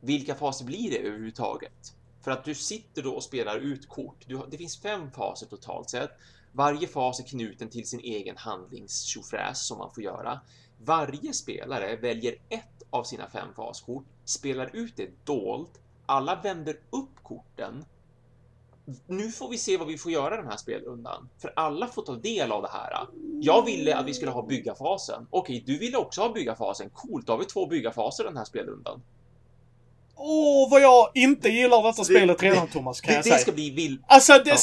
Vilka faser blir det överhuvudtaget? För att du sitter då och spelar ut kort. Du, det finns fem faser totalt sett. Varje fas är knuten till sin egen handlingstjofräs som man får göra. Varje spelare väljer ett av sina fem faskort, spelar ut det dolt, alla vänder upp korten. Nu får vi se vad vi får göra den här spelrundan, för alla får ta del av det här. Jag ville att vi skulle ha byggarfasen. Okej, du ville också ha byggarfasen. Coolt, då har vi två byggarfaser den här spelrundan. Åh, vad jag inte gillar detta spelet redan Thomas, kan Det, jag det säga. ska bli vild... Alltså det... Ja.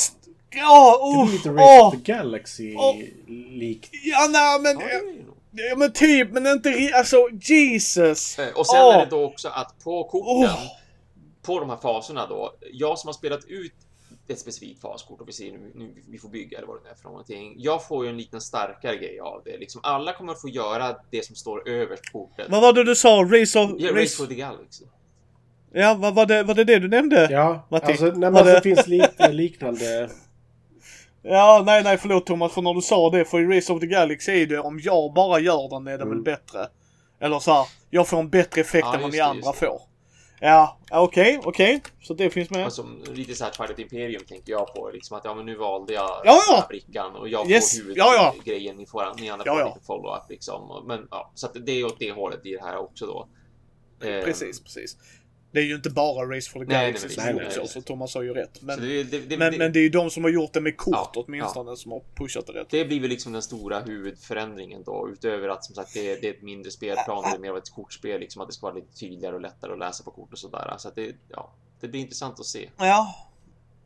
Ja, Det blir oh, lite Race åh! of the Galaxy Åh. likt. Ja, nej men... Ja, det är det men typ, men inte Alltså, Jesus! Eh, Och sen Åh. är det då också att på korten, Åh. på de här faserna då, jag som har spelat ut ett specifikt faskort och vi ser nu, nu vi får bygga eller vad det är för någonting. Jag får ju en liten starkare grej av det. Liksom alla kommer att få göra det som står överst på kortet. Vad var det du sa? Race of... Ja, race... Race for the Galaxy. Ja, vad var det, var det det du nämnde? Ja, Matti, alltså, nej, men alltså, det- det finns lite liknande. Ja, nej, nej, förlåt Thomas, för när du sa det, för i Race of the Galaxy är det om jag bara gör den är det Mm. väl bättre. Eller så här, jag får en bättre effekt Ja, än vad ni andra får. Ja, okej, okej. Så det finns med. Alltså, lite såhär Twilight Imperium tänker jag på. Liksom att ja, men nu valde jag Ja, ja. den här brickan och jag Yes. får Ja, ja. huvudgrejen. Ni, får, ni andra Ja, får ja. lite follow-up liksom. Men ja, så att det är åt det hållet i det här också då. Precis, precis. Det är ju inte bara Race for the Galaxy som gjort så, så Thomas har ju rätt. Men, det, det, det, men, det, men det är ju de som har gjort det med kort Ja, åtminstone som har pushat det rätt. det blir väl liksom den stora huvudförändringen då. Utöver att som sagt det, är- det är ett mindre spelplan. Det är mer av ett kortspel. Liksom att det ska vara lite tydligare och lättare att läsa på kort och sådär. Så att det, ja, det blir intressant att se. Ja.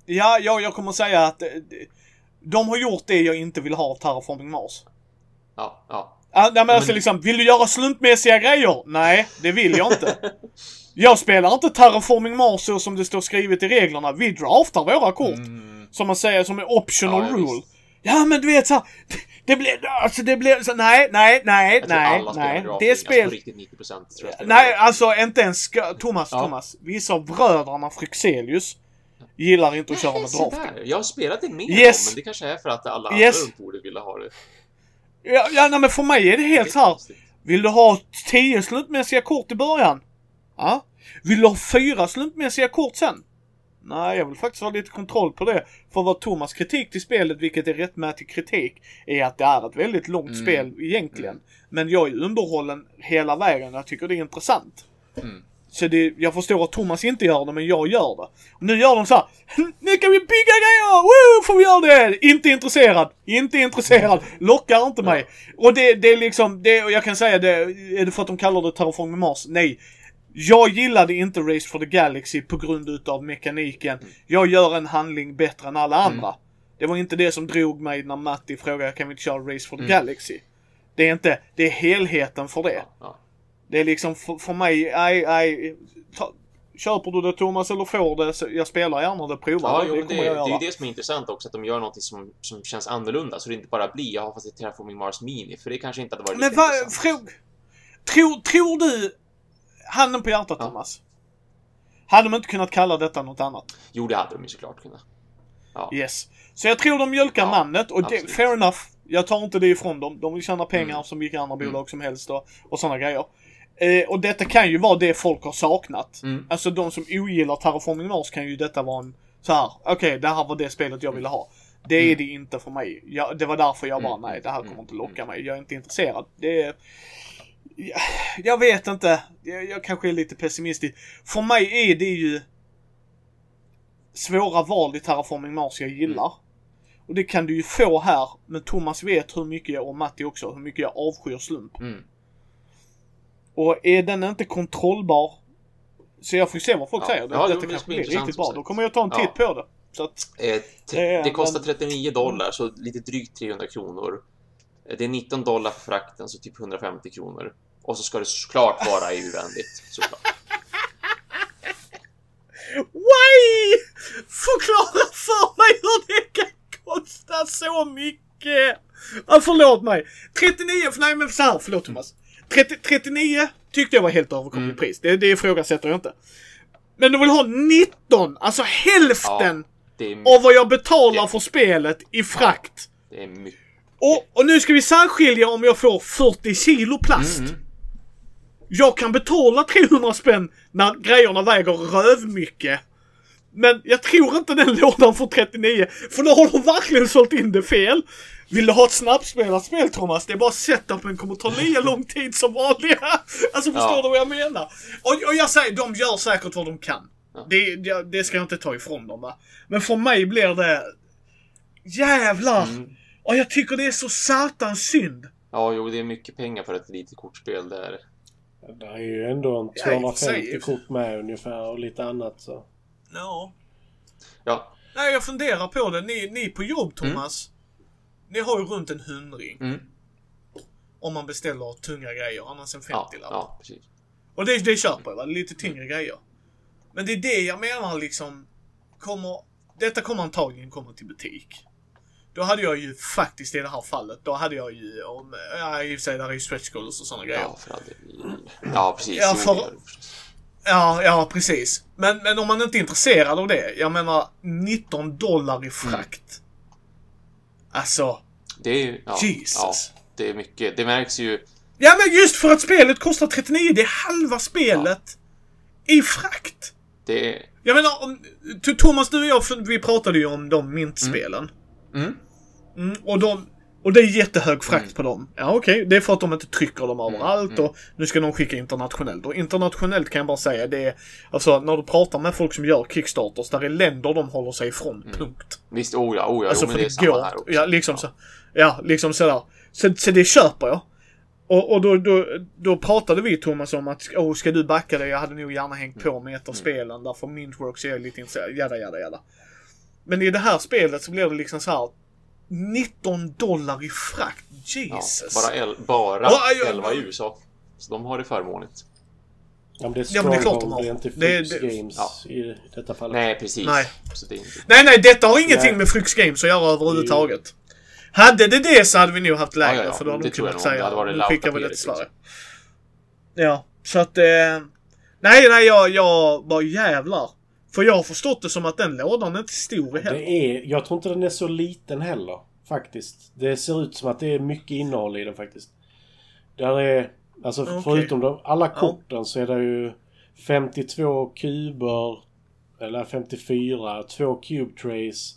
Ja, ja, jag kommer säga att eh, de har gjort det jag inte vill ha av Terraforming Mars. Ja, ja. Ja, nej, men alltså men- liksom, vill du göra slumpmässiga grejer? Nej, det vill jag inte. <laughs> jag spelar inte Terraforming Mars så som det står skrivet i reglerna. Vi draftar våra kort. Mm. Som man säger, som är optional Ja, rule. visst. Ja men du vet så här, det, det blir, alltså det blir så, nej, nej, nej, nej, nej. Det är spel, på riktigt 90 procent tror jag spelar nej alltså inte ens, Thomas, Ja. Thomas. Vissa av bröderna Fryxelius gillar inte att köra med drafting. Jag har spelat det med Yes. dem, men det kanske är för att alla Yes. andra runt bordet ville ha det. Ja, ja nej, men för mig är det helt så här. Vill du ha 10 slumpmässiga kort i början? Ja. Vill du ha fyra slumpmässiga kort sen? Nej, jag vill faktiskt ha lite kontroll på det. För vad Thomas kritik till spelet, vilket är rättmätig kritik, är att det är ett väldigt långt Mm. spel egentligen. Men jag är underhållen hela vägen. Jag tycker det är intressant. Mm. Så det, jag förstår att Thomas inte gör det, men jag gör det. Och nu gör de så här. <laughs> Nu kan vi bygga grejer! Woo! Får vi göra det? Inte intresserad. Inte intresserad. Lockar inte mig. Och det, det är liksom, det, och jag kan säga det, är det för att de kallar det Terraforming Mars? Nej. Jag gillade inte Race for the Galaxy på grund utav mekaniken. Jag gör en handling bättre än alla andra. Det var inte det som drog mig när Matti frågade kan vi inte köra Race for the Galaxy? Det är inte, det är helheten för det. Ja. Det är liksom för, för mig, nej, nej. ta- Köper du det Thomas eller får det, så jag spelar gärna det, provar Ja, det. jo, Det det, är ju det som är intressant också, att de gör någonting som, som känns annorlunda, så det inte bara blir jag har fast ett Terraforming Mars Mini, för det kanske inte hade varit Men vad, fråg, tror, tror du, handen på hjärtat Ja. Thomas. Hade de inte kunnat kalla detta något annat? Jo, det hade de ju såklart kunnat. Ja. Yes. Så jag tror de mjölkar Ja, namnet och det, fair enough. Jag tar inte det ifrån dem. De vill tjäna pengar Mm. som vilka andra bolag Mm. som helst och, och sådana grejer. Eh, och detta kan ju vara det folk har saknat. Mm. Alltså de som ogillar Terraforming Mars kan ju detta vara en så här. okej det här var det spelet jag ville ha. Det är Mm. det inte för mig. Jag, det var därför jag bara, Mm. nej det här kommer Mm. inte locka mig. Jag är inte intresserad. Det är... Jag, vet inte. Jag, jag kanske är lite pessimistisk. För mig är det ju svåra val i Terraforming Mars jag gillar. Och det kan du ju få här, men Thomas vet hur mycket jag, och Matti också, hur mycket jag avskyr slump. Mm. Och är den inte kontrollbar, så jag får se vad folk Ja. säger. Ja, Detta det kanske blir riktigt bra. Då kommer jag ta en Ja. titt på det. Så att, Eh, Det det kostar väl- 39 dollar, så lite drygt 300 kronor. Det är 19 dollar för frakten, så typ 150 kronor. Och så ska det såklart vara EU-vänligt, såklart. Why? Förklara för mig hur det kan kosta så mycket! Ja, förlåt mig. 39, för nej men så här, förlåt Thomas. 30, 39 tyckte jag var helt överkomligt Mm. pris. Det, det ifrågasätter jag inte. Men du vill ha 19, alltså hälften är, av vad jag betalar Det- för spelet i frakt. det är mycket. Och, och nu ska vi särskilja om jag får 40 kilo plast. Mm. Jag kan betala 300 spänn när grejerna väger rövmycket. Men jag tror inte den lådan får 39, för då har de verkligen sålt in det fel. Vill du ha ett snabbspelat spel Thomas? Det är bara setupen kommer ta lika <laughs> lång tid som vanliga. Alltså förstår Ja. du vad jag menar? Och, och jag säger, de gör säkert vad de kan. Ja. Det, det, det ska jag inte ta ifrån dem va. Men för mig blir det... Jävlar! Mm. Och jag tycker det är så satans synd. Ja, jo, det är mycket pengar för ett litet kortspel där. Det är ju ändå en Ja, i och för sig. 250 kort med ungefär och lite annat så. Ja. Ja. Nej, jag funderar på det. Ni, ni på jobb, Thomas. Ni har ju runt en hundring. Mm. Om man beställer tunga grejer, annars en 50 Ja, ja, precis. Och det, det köper jag, va? Lite tyngre grejer. Men det är det jag menar liksom. Kommer, detta kommer antagligen komma till butik. Då hade jag ju faktiskt i det här fallet, då hade jag ju om, ja i och för sig där är ju stretch goals och sådana grejer. Ja, för. Ja, precis. Ja, för-. Ja, ja precis. Men, men om man inte är intresserad av det. Jag menar 19 dollar i frakt. Alltså, Det är ju... Ja, Jesus. Ja, det är mycket. Det märks ju. Ja men just för att spelet kostar 39, det är halva spelet i frakt. Det är... Jag menar, om, Thomas du och jag, vi pratade ju om de mintspelen. Mm. Mm, och de, och det är jättehög frakt på dem. Ja okej, det är för att de inte trycker dem överallt och nu ska de skicka internationellt. Och internationellt kan jag bara säga det är, alltså när du pratar med folk som gör Kickstarters, där är länder de håller sig ifrån, punkt. Visst, oh ja, oh ja, Alltså jo, men det är samma går. här också. Ja, liksom så. Ja, liksom sådär. Så, så det köper jag. Och, och då, då, då pratade vi Thomas om att, åh, ska du backa det? Jag hade nog gärna hängt på med ett av spelen, därför Mintworks är lite intresserad, jada, jada, jada. Men i det här spelet så blir det liksom så här 19 dollar i frakt. Ja, Jesus. bara el, bara Ja, ja, 11 i ja. USA. Så de har det förmånligt. Ja, men det är Ja, men det är klart de Stronghold, har. det är inte Det- Flux det- Games ja. i detta fallet. Nej, precis. Nej. Så det är inte... Nej, nej, detta har ingenting Nej. med Frux Games att göra överhuvudtaget. Hade det det så hade vi nog haft lägre, Ja, ja, ja. för då hade Det de kunnat. Det säga nu loud skickar vi det till Sverige. Ja, så att... Eh, nej, nej, jag, jag bara jävlar. För jag har förstått det som att den lådan är inte stor heller. Det är, jag tror inte den är så liten heller. Faktiskt. Det ser ut som att det är mycket innehåll i den faktiskt. Där är... Alltså Okej. förutom de, alla korten så är det ju 52 kuber. Eller 54. Två cube trays.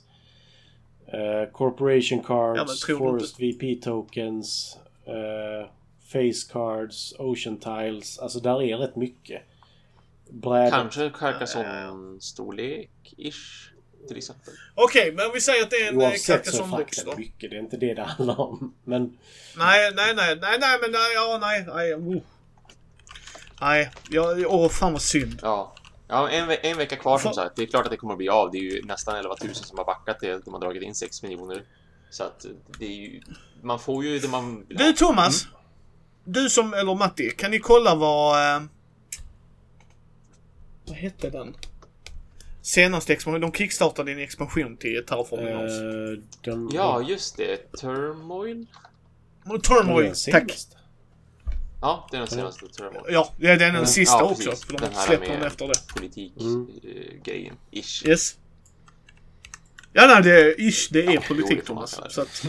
eh, corporation cards. Ja, Forest VP tokens. eh, face cards. Ocean tiles. Alltså där är rätt mycket. Brädor. Kanske Carcassonne-storlek-ish. Till exempel. Okej, men vi säger att det är en eh, Carcassonne-box frakten då. mycket. Det är inte det det handlar om. Men Nej, nej, nej, nej, nej, men nej, ja, nej, nej, oh. Nej, jag, åh, fan vad synd. Ja. Ja, en, ve- en vecka kvar som sagt. Det är klart att det kommer att bli av. Det är ju nästan 11 000 som har backat det. De har dragit in 6 miljoner. Så att det är ju... Man får ju det man. Du Thomas. Du som, eller Matti, kan ni kolla vad... Vad hette den? Senaste expansion, de kickstartade en expansion till Terraforming Mars. Eh, de, Ja, just det. Turmoil? Turmoil, den tack. senaste. Ja, det är den senaste Turmoil. Ja, det är den Ja, sista ja, också. För de Den släpper den efter det. Politik-grejen. Ish. Yes. Ja, nej, det är ish, det är Ja, jo, politik man Thomas. Så att,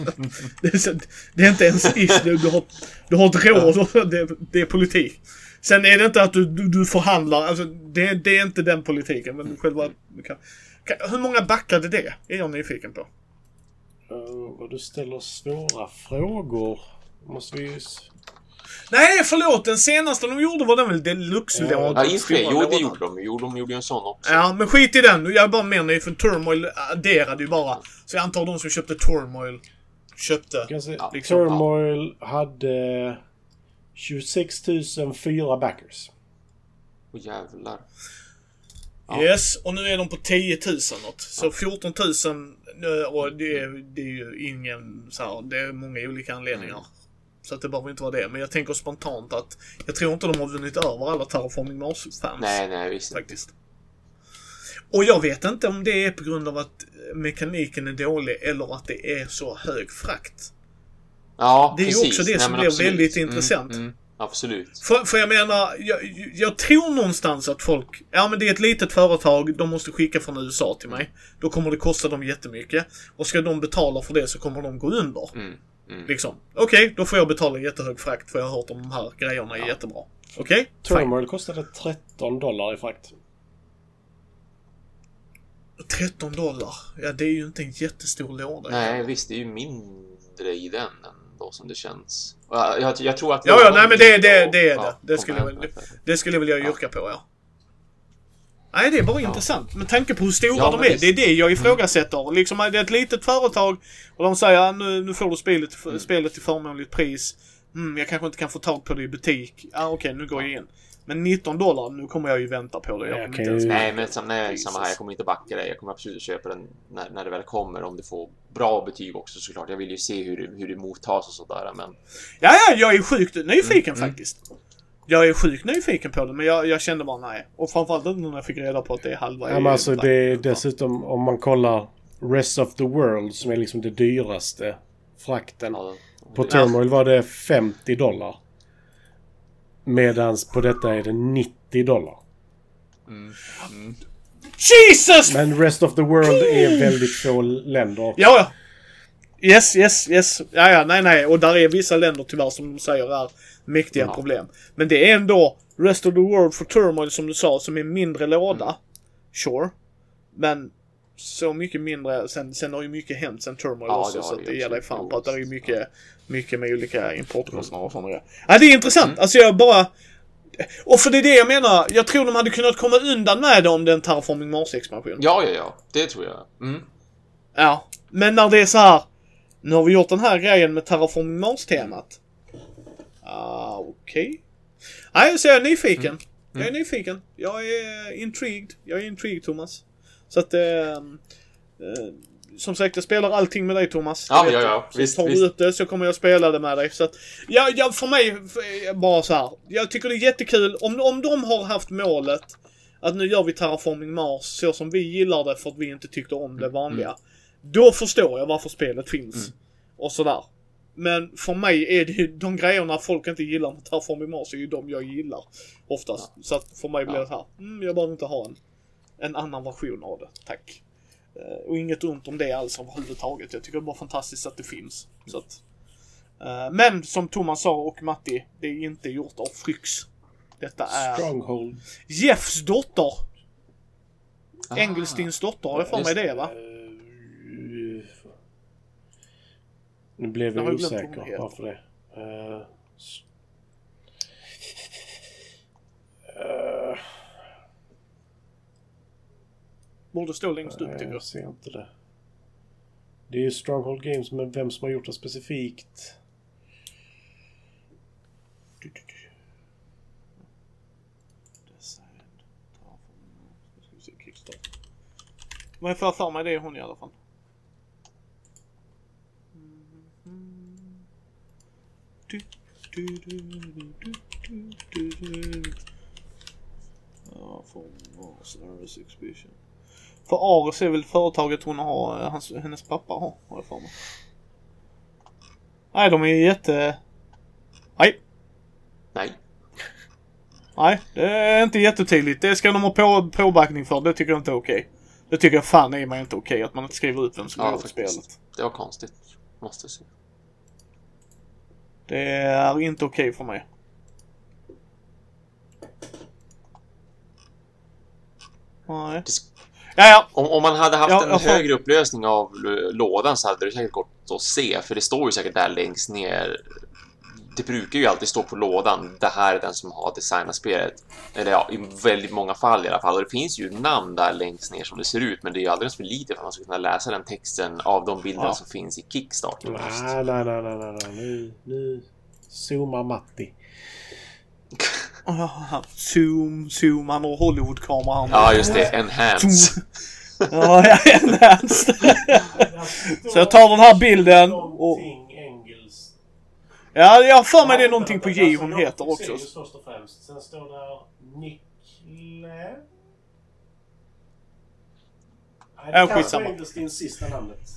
det, <laughs> är, det är inte ens ish, du, du, har, du har ett råd, <laughs> det, det är politik. Sen är det inte att du, du, du förhandlar, alltså det, det är inte den politiken. Men själva... Kan, kan, hur många backade det? Är jag nyfiken på. Eh, vad du ställer svåra frågor. Måste vi Nej, förlåt! Den senaste de gjorde var den väl deluxe-lådan? Ja, det. Jo, gjorde de. Jo, de gjorde ju en sån också. Ja, men skit i den. Jag är bara mer nöjd för Turmoil adderade ju bara. Så jag antar de som köpte Turmoil köpte. Kan se, Ja, liksom, Turmoil hade 26 004 backers. Åh jävlar. Ja. Yes, och nu är de på 10 000 något. Så 14 000 nu, och det är, det är ju ingen så här, det är många olika anledningar. Mm. Så att det behöver inte vara det. Men jag tänker spontant att jag tror inte de har vunnit över alla Terraforming Mars-fans. Nej, nej, visst. Faktiskt. Och jag vet inte om det är på grund av att mekaniken är dålig eller att det är så hög frakt. Ja, Det är ju precis. också det Nej, som men blir absolut. väldigt Mm, intressant. Mm, absolut. För, för jag menar, jag, jag tror någonstans att folk, ja men det är ett litet företag, de måste skicka från USA till mig. Då kommer det kosta dem jättemycket. Och ska de betala för det så kommer de gå under. Mm, mm. Liksom. Okej, då får jag betala jättehög frakt för jag har hört om de här grejerna är jättebra. Okej? Fine. Turmoil kostade 13 dollar i frakt. 13 dollar. Ja, det är ju inte en jättestor låda. Nej, visst, det är ju mindre i den ändå som det känns. Jag, jag, jag tror att... Ja, ja, nej men det, det, det är ja, det. Det skulle, jag, det, det skulle väl jag yrka på, ja. Nej, det är bara intressant. Med tanke på hur stora Ja, de är. visst. Det är det jag ifrågasätter. Liksom, det är ett litet företag och de säger "Ja, nu, nu får du spelet, Mm. spelet till förmånligt pris. Mm, jag kanske inte kan få tag på det i butik. Ja, okej, nu går jag in. Men 19 dollar, nu kommer jag ju vänta på det. Jag Jag kan ju- Nej, men sam, nej, samma här. Jag kommer inte backa det. Jag kommer absolut köpa den när, när det väl kommer. Om det får bra betyg också såklart. Jag vill ju se hur, det- hur det mottas och sådär. Men Ja, ja, jag är sjukt nyfiken Mm. faktiskt. Jag är sjukt nyfiken på det, men jag, jag kände bara nej. Och framförallt inte när jag fick reda på att det är halva Ja, men alltså det är dessutom om man kollar Rest of the World som är liksom det dyraste frakten. ja, På det- Turmoil var det 50 dollar. Medans på detta är det 90 dollar. Jesus! Men Rest of the World är väldigt få länder. Ja, ja. Yes, yes, yes. Ja, ja, nej, nej. Och där är vissa länder tyvärr som de säger är mäktiga Ja. problem. Men det är ändå Rest of the World for Turmoil som du sa, som är mindre låda. Sure. Men så mycket mindre. Sen, sen har ju mycket hänt sen Turmoil Ja, också. det så det det absolut. fan på att det är ju mycket, mycket med olika importkostnader och sådana grejer. Ja, det är intressant. Alltså jag bara... Och för det är det jag menar. Jag tror de hade kunnat komma undan med det om det är en Terraforming Mars-expansion. Ja, ja, ja. Det tror jag. Mm. Ja, men när det är så här. Nu har vi gjort den här grejen med Terraforming Mars-temat. Ah, okej. Nej, så jag är nyfiken. Jag är nyfiken. Jag är intrigued. Jag är intrigued, Thomas. Så att, eh, eh, som sagt, jag spelar allting med dig, Thomas. Ja, ja, ja. Så Visst, tar visst. du ut det så kommer jag spela det med dig. Så att, ja, ja, för mig, för, bara så här. Jag tycker det är jättekul. Om, om de har haft målet att nu gör vi Terraforming Mars så som vi gillar det för att vi inte tyckte om det vanliga. Då förstår jag varför spelet finns. Och sådär. Men för mig är det ju de grejerna folk inte gillar med Terraforming Mars är ju de jag gillar. Oftast. Så att för mig blir Ja. det så här. Mm, jag behöver inte ha en, en annan version av det. Tack. Eh, och inget ont om det alls överhuvudtaget. Jag tycker det är bara fantastiskt att det finns. Så att, eh, men som Thomas sa och Matti, det är inte gjort av Fryx. Detta är Stronghold. Jeffs dotter. Ah. Engelstins dotter har jag för mig det va? Eh, Nu blev Jag jag osäker. Varför det? Eh, s- eh, Borde stå längst upp tycker jag. jag ser inte det. Det är ju Stronghold Games, men vem som har gjort det specifikt? Men jag får för mig det är hon i alla fall. Ja, för Mars Ares Exhibition. För Ares är väl företaget hon har, eh, hans, hennes pappa har, har jag för mig. Nej, de är jätte... Nej, Nej. Nej, det är inte jättetydligt. Det ska de ha på, påbackning för. Det tycker jag inte är okej. Det tycker jag fan är mig inte okej. Att man inte skriver ut vem som Ja, faktiskt. spelet. Det var konstigt. Måste jag säga. Det är inte okej för mig. Nej. Ja, ja. Om, om man hade haft Ja, en får- högre upplösning av lådan så hade det säkert gått att se, för det står ju säkert där längst ner. Det brukar ju alltid stå på lådan, det här är den som har designat spelet. Eller ja, i väldigt många fall i alla fall. Och det finns ju namn där längst ner som det ser ut, men det är ju alldeles för lite för att man ska kunna läsa den texten av de bilderna Ja. som finns i Kickstarter. nej, nej, nej, nej, nej. Nu, nu zoomar Matti. <laughs> Ah, <laughs> Zoom, zoom. Han har Hollywood-kamera här. Ja, just det. Enhance. Ja, enhanced. <laughs> Så jag tar den här bilden och... Ja, jag har för mig det är någonting på J hon heter också. Först och främst. Sen står där Nikle... Nej, det kanske skitsamma. är sista namnet.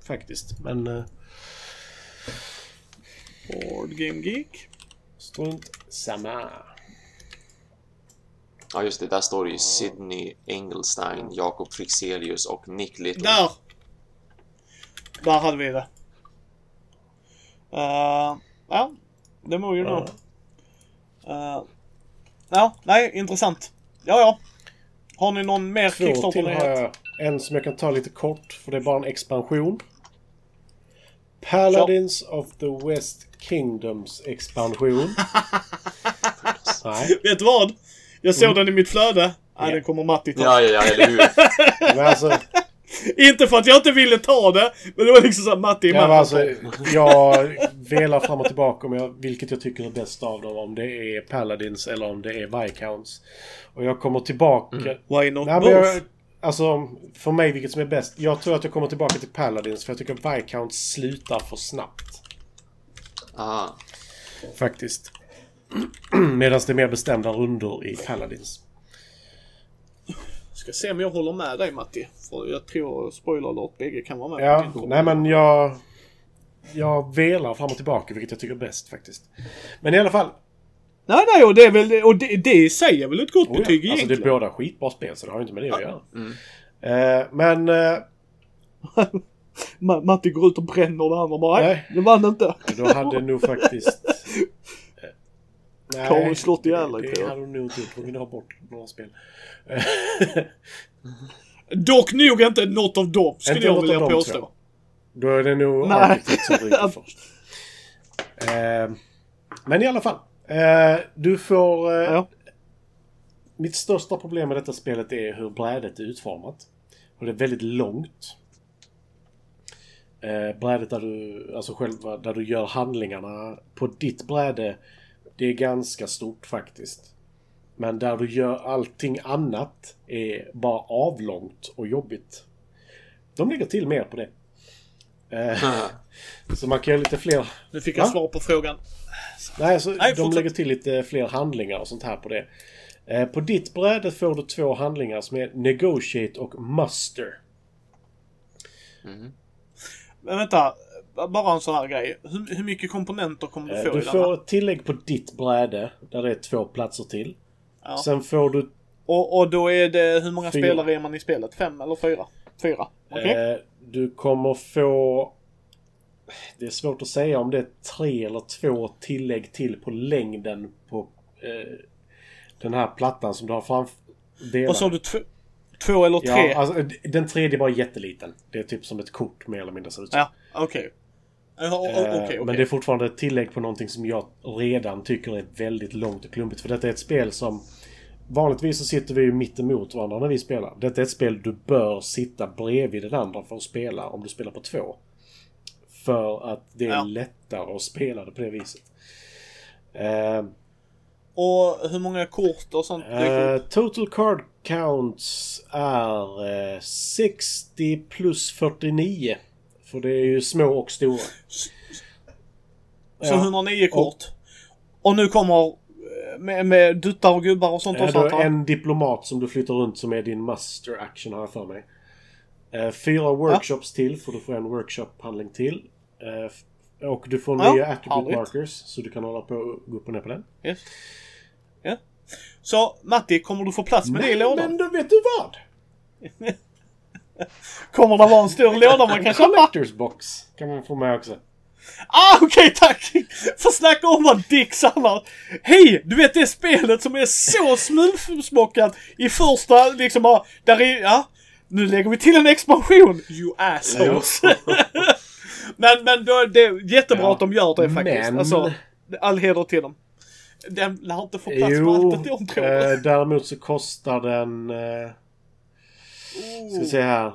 Faktiskt. Men... Uh, Board Game Geek. strunt samma. Ja, just det. Där står det ju Sidney Engelstein, Jakob Frixelius och Nick Little. Där! Där hade vi det. Uh, ja, det må ju nog. Uh, ja, nej, intressant. Ja, ja. Har ni någon mer Kickstarter-nyhet? En som jag kan ta lite kort, för det är bara en expansion. Paladins of the West Kingdoms expansion. <laughs> Nej, Vet du vad? Jag såg den i mitt flöde. Nej, Ja. den kommer Matti ta. Ja, ja, ja, eller hur? <laughs> alltså... Inte för att jag inte ville ta det, men det var liksom såhär Matti Ja, men Matti. alltså, jag velar fram och tillbaka om jag, vilket jag tycker är bäst av dem. Om det är Paladins eller om det är Viscounts. Och jag kommer tillbaka... Why not Nej, men both? jag, alltså, för mig vilket som är bäst. Jag tror att jag kommer tillbaka till Paladins för jag tycker Viscounts slutar för snabbt. Aha. Faktiskt. <clears throat> Medan det är mer bestämda rundor i Paladins. Ska se om jag håller med dig Matti. För jag tror, spoiler alert, bägge kan vara med. Ja, nej men jag... Jag velar fram och tillbaka vilket jag tycker är bäst faktiskt. Men i alla fall. Nej, nej, och det är väl, och det, det i sig är väl ett gott Oh ja, betyg Alltså det egentligen. är båda skitbra spel så det har ju inte med det att göra. Mm. Eh, men... Eh, <laughs> Ma- Matti går ut och bränner det andra bara. Nej. det vann inte. då hade nog faktiskt... nej, Karin slått ihjäl dig, det, jag. hade hon nog inte gjort. Hon ville ha bort några spel. <laughs> Dock nog inte något av dem, skulle Inte jag vilja dem, påstå. tror Då är det nog Nej. Architect som ryker först. <laughs> Eh, men i alla fall. Eh, du får... Eh, Ja. Mitt största problem med detta spelet är hur brädet är utformat. Och det är väldigt långt. Eh, brädet där du, alltså själva, där du gör handlingarna på ditt bräde, det är ganska stort faktiskt. Men där du gör allting annat är bara avlångt och jobbigt. De lägger till mer på det. Eh, <laughs> så man kan göra lite fler... Nu fick jag Va? svar på frågan. Nej, alltså, Nej, de lägger till lite fler handlingar och sånt här på det. Eh, på ditt bräde får du två handlingar som är Negotiate och Muster. Men vänta, bara en sån här grej. Hur, hur mycket komponenter kommer du Eh, få du i får ett tillägg på ditt bräde där det är två platser till. Ja. Sen får du... Och, och då är det, hur många Fyra. spelare är man i spelet? Fem eller fyra? Fyra? Okej. Eh, du kommer få... Det är svårt att säga om det är tre eller två tillägg till på längden på eh, den här plattan som du har framför... Vad sa du? Två, eller tre? Ja, alltså, den tredje är bara jätteliten. Det är typ som ett kort mer eller mindre ser ut. Ja, okej. Ja, o- o- Eh, okej. Men det är fortfarande ett tillägg på någonting som jag redan tycker är väldigt långt och klumpigt. För detta är ett spel som... Vanligtvis så sitter vi ju mitt emot varandra när vi spelar. Detta är ett spel du bör sitta bredvid den andra för att spela om du spelar på två. För att det är Ja. lättare att spela det på det viset. Eh, Och hur många kort och sånt? upp? total card counts är eh, 60 plus 49. För det är ju små och stora. Så ja. 109 kort. Och nu kommer eh, med, med duttar och gubbar och sånt Ja, också du har jag? en diplomat som du flyttar runt som är din master action har jag för mig. Eh, fyra workshops till för du får en workshop-handling till. Eh, och du får Ja, nya attribute härligt. markers så du kan hålla på och gå upp och ner på den. Yes. Ja. Så Matti, kommer du få plats med det i Men, lådan? men då vet du vad? <laughs> Kommer det vara en stor låda man kan köpa? Collectors box kan man få med också. Ah, okej tack! Får snacka om vad dicks annars. Hej! Du vet det spelet som är så smulsmockat i första liksom bara, där är, ja. Nu lägger vi till en expansion, you assholes. men, men då, det är jättebra Ja. att de gör det faktiskt. Men- Alltså, all heder till dem. Den lär inte få plats Jo, allt de tror. eh, däremot så kostar den... Eh, Oh, Ska se här.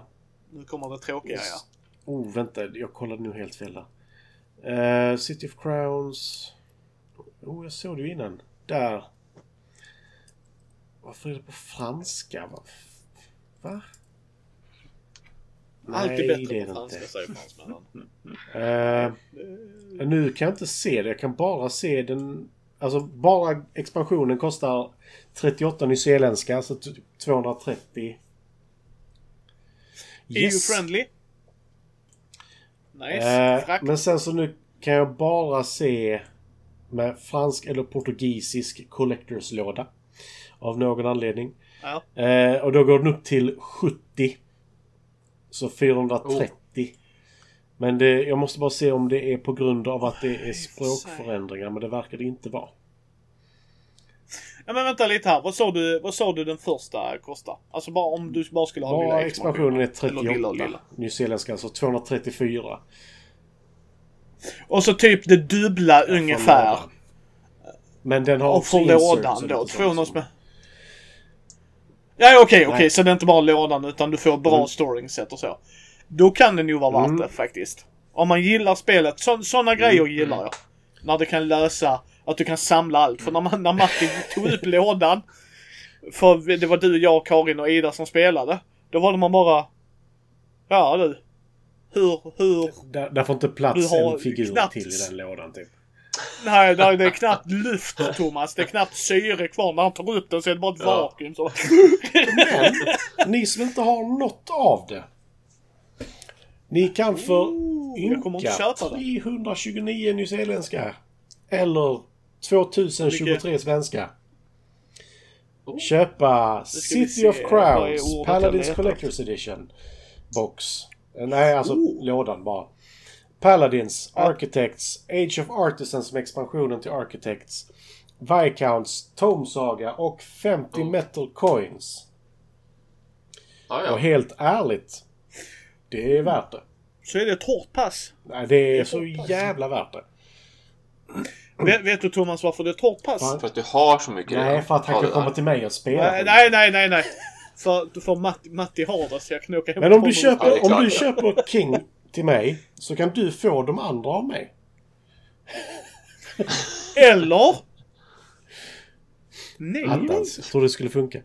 Nu kommer det tråkiga ja. Oh, vänta. Jag kollade nu helt fel där. Uh, City of Crowns. Oh, jag såg det ju innan. Där. Varför är det på franska? Va? Va? Alltid Nej, bättre på franska inte. säger fransmännen. uh, eh, nu kan jag inte se det. Jag kan bara se den... Alltså bara expansionen kostar 38 nyzeeländska, alltså 230 Yes. EU-friendly. Nice. Eh, men sen så nu kan jag bara se med fransk eller portugisisk collectors-låda. Av någon anledning. Ja. Eh, och då går den upp till 70. Så 430. Oh. Men det, jag måste bara se om det är på grund av att det är språkförändringar. Men det verkar det inte vara. Ja men vänta lite här. Vad sa du, vad sa du den första kostar? Alltså bara om du bara skulle ha Bara lilla expansionen är Eller 38. lilla och lilla. Nyzeeländska alltså 234. Och så typ det dubbla ungefär. lådan. Men den har Och också för lådan då. lite sånt 200 som- spänn. Ja okej, okej. Nej. Så det är inte bara lådan utan du får bra Mm. storing-set och så. Då kan det nog vara värt Mm. det faktiskt. Om man gillar spelet. Så, sådana grejer gillar jag. När det kan lösa att du kan samla allt. För när, man, när Martin tog upp lådan. För det var du, jag, Karin och Ida som spelade. Då var det man bara... Ja du. Hur, hur... Där, där får inte plats Du har en figur knappt- till i den lådan typ. Nej, där- det är knappt luft Thomas. Det är knappt syre kvar. När han tar upp den så är det bara ett Ja. vakuum. Så. Men ni som inte har något av det. Ni kan för ynka köpa det. 329 nyzeeländska. Eller 2023 svenska. Oh. Köpa City of Crowns, Paladins Collector's Edition. Box. Eh, Nej, alltså Oh. lådan bara. Paladins, Architects, Age of Artisans med expansionen till Architects. Viscounts, Tome Saga och 50 Oh. metal coins. Ja, Och helt ärligt. Det är värt det. Så är det ett hårt pass. Nej, det är är så jävla värt det. Vet, vet du Thomas varför det är ett hårt pass? Fan. För att du har så mycket Nej, för att han kan komma till mig och spela. Nej, nej, nej, nej, nej. För, för Matti, Matti har det så jag kan åka hem Men om du. Ja, köper, är om du köper King till mig så kan du få de andra av mig. Eller? Nej. Attans, jag tror det skulle funka.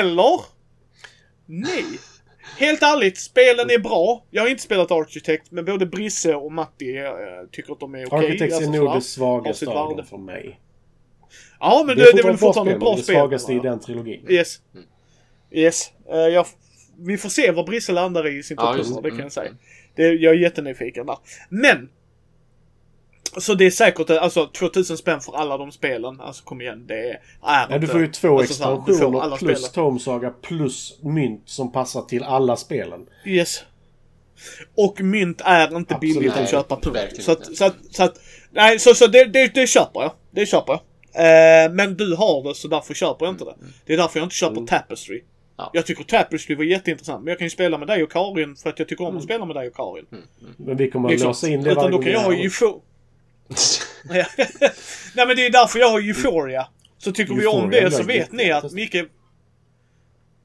Eller? Nej. Helt ärligt, spelen är bra. Jag har inte spelat Architect, men både Brisse och Matti eh, tycker att de är okej. Architects är Alltså, nog sådär. det svagaste av dem för mig. Ja, men Det det, är det är väl fortfarande ett bra men det spel. svagaste i den trilogin. Yes. Yes. Eh, jag, vi får se vad Brisse landar i sin Ja, topp just 100, det. det kan jag Mm, säga. mm. Det, jag är jättenyfiken där. Men! Så det är säkert, alltså 2000 spänn för alla de spelen. Alltså kom igen, det är, är Nej, du får ju två alltså, expansioner plus spelen. Tome Saga plus mynt som passar till alla spelen. Yes. Och mynt är inte Absolut billigt att köpa punkt. Så att, så att, så att, nej så, så det, det, det köper jag. Det köper jag. Eh, men du har det så därför köper jag inte det. Det är därför jag inte köper Tapestry. Mm. Ja. Jag tycker Tapestry var jätteintressant. Men jag kan ju spela med dig och Karin för att jag tycker om Mm. att spela med dig och Karin. Men vi kommer att Liksom. låsa in det Utan varje då kan jag ha eufo... <laughs> Nej men det är därför jag har Euphoria. Så tycker vi om Euphoria det så vet ni att. Micke...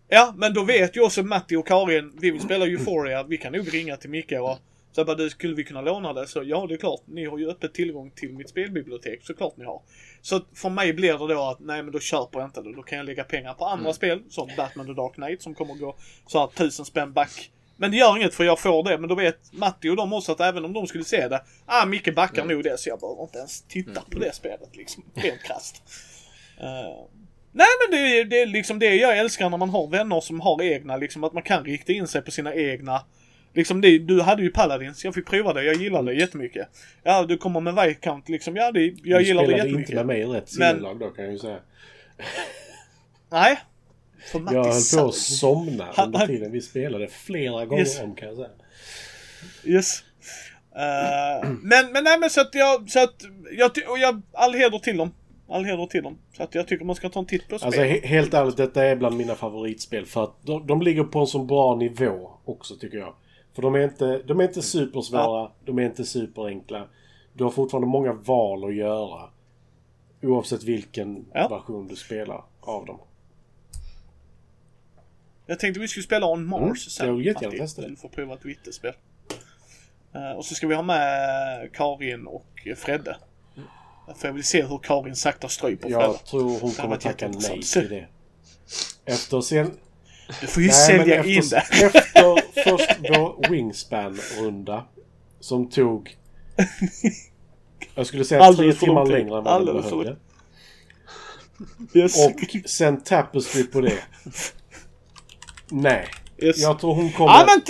Ja, men då vet ju också Matti och Karin, vi vill spela Euphoria, vi kan nog ringa till Micke och så jag bara, du, skulle vi kunna låna det? Så ja, det är klart, ni har ju öppet tillgång till mitt spelbibliotek, såklart ni har. Så för mig blir det då att, nej men då köper jag inte det, då kan jag lägga pengar på andra spel, som Batman The Dark Knight, som kommer gå så här tusen spänn back. Men det gör inget för jag får det, men då vet Matti och de också att även om de skulle se det, ah Micke backar nog det så jag behöver inte ens titta på det spelet liksom, rent krasst. Eh, Nej men det, är- det är liksom det jag älskar när man har vänner som har egna, liksom att man kan rikta in sig på sina egna. Liksom det, du hade ju Paladins, jag fick prova det, jag gillar det jättemycket. Ja, du kommer med Viscount liksom, ja det, jag du gillar det spelade jättemycket. inte med mig i rätt sinnelag då kan jag ju säga. Nej. För Matti Jag höll på att somna under tiden vi spelade flera gånger Yes. om kan jag säga. Yes. Eh, men, men nej men så att jag, så att jag, och jag, all heder till dem. All heder till dem. Så att jag tycker man ska ta en titt på spel. Alltså he- helt ärligt, detta är bland mina favoritspel. För att de, de ligger på en så bra nivå också tycker jag. För de är inte, de är inte supersvåra, de är inte superenkla. Du har fortfarande många val att göra. Oavsett vilken Ja. version du spelar av dem. Jag tänkte vi skulle spela On Mars Mm, sen. jag vill jättegärna testa det. Du får prova ett vittespel. Uh, och så ska vi ha med Karin och Fredde. För jag vill se hur Karin sakta stryper Fredde. Jag tror hon Det kommer tacka nej till det. Efter sen... Du får ju Nej, sälja in efter, det. <laughs> efter först vår Wingspan-runda. Som tog... Jag skulle säga tre Alldeles timmar längre än vad Alldeles för behövde. Yes. Och sen Tapestry på det. <laughs> Nej. yes. Jag tror hon kommer... Ja men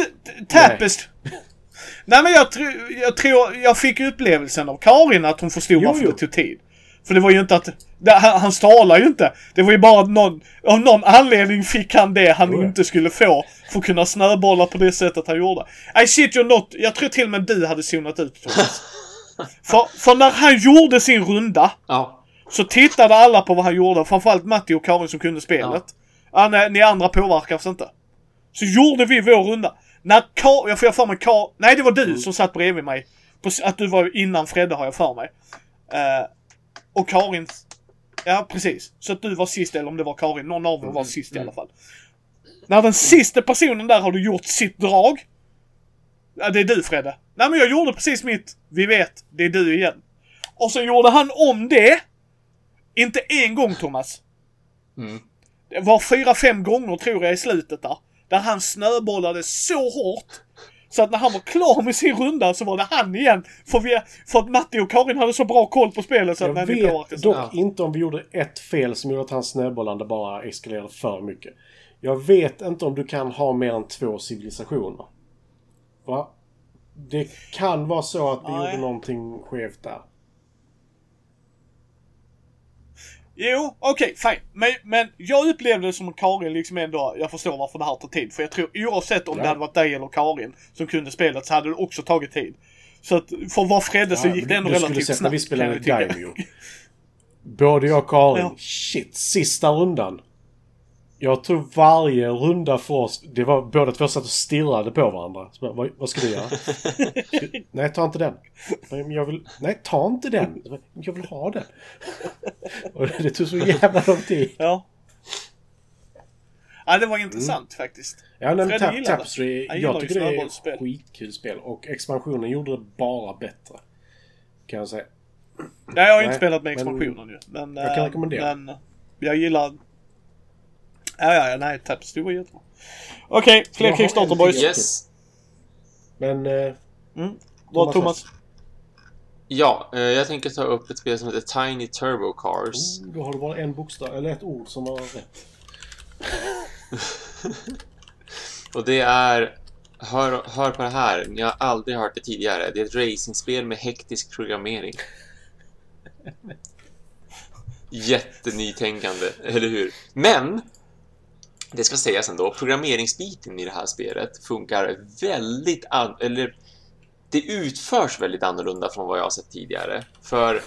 Tapest. Nej men jag, tr- jag tror, jag fick upplevelsen av Karin att hon förstod Jo, varför jo. det tog tid. För det var ju inte att, det, han, han stalar ju inte. Det var ju bara att någon, av någon anledning fick han det han ja. inte skulle få. För att kunna snöbolla på det sättet han gjorde. I shit you not, jag tror till och med du hade zonat ut <laughs> för, för när han gjorde sin runda Ja. så tittade alla på vad han gjorde, framförallt Matti och Karin som kunde spelet. Ja. Nej, ni andra påverkas inte. Så gjorde vi vår runda. När Ka- jag får för mig Ka- Nej det var du som satt bredvid mig. På, att du var innan Fredde har jag för mig. Eh, och Karin... Ja precis. Så att du var sist eller om det var Karin. Någon av er var sist i alla fall. När den sista personen där har du gjort sitt drag. Ja det är du Fredde. Nej men jag gjorde precis mitt. Vi vet. Det är du igen. Och så gjorde han om det. Inte en gång Thomas. Mm. Det var fyra, fem gånger tror jag i slutet där. Där han snöbollade så hårt. Så att när han var klar med sin runda så var det han igen. För, vi, för att Matti och Karin hade så bra koll på spelet så att Jag nej, vi påverkas vet inte. dock Ja. inte om vi gjorde ett fel som gjorde att hans snöbollande bara eskalerade för mycket. Jag vet inte om du kan ha mer än två civilisationer. Va? Det kan vara så att vi Nej. gjorde någonting skevt där. Jo, okej, fine. Men, men jag upplevde det som att Karin liksom ändå, jag förstår varför det här tar tid. För jag tror oavsett om Ja. det hade varit dig eller Karin som kunde spelet så hade det också tagit tid. Så att för att vara Fredde så Ja, gick det ändå du skulle relativt sett snabbt. när vi spelade. Daimyo. Både jag och Karin, Ja. shit, sista rundan. Jag tror varje runda för oss, det var båda två satt och stirrade på varandra. Så vad, vad ska du göra? <laughs> Nej, ta inte den. Men jag vill, nej, ta inte den. Jag vill ha den. Och det tog så jävla lång tid. Ja. Ja, det var intressant faktiskt. Ja, men Tap, gillar det. Tapestry, jag tycker det är ett skitkul spel. Och expansionen gjorde det bara bättre. Kan jag säga. Ja, jag har Nej, inte spelat med men- expansionen ju. Men, Jag kan eh, rekommendera. Men jag gillar... Ja, ja, ja, nej, Tapestry var jättebra. Okej, fler Jag har Kickstarter boys. Yes. Men... Eh, Bra Thomas. Ja, eh, jag tänker ta upp ett spel som heter Tiny Turbo Cars. oh, då har du bara en bokstav, eller ett ord som var rätt. <laughs> Och det är... Hör, hör på det här, ni har aldrig hört det tidigare. Det är ett racingspel med hektisk programmering. <laughs> Jättenytänkande, eller hur? Men! Det ska sägas ändå, programmeringsbiten i det här spelet funkar väldigt an- eller det utförs väldigt annorlunda från vad jag har sett tidigare. För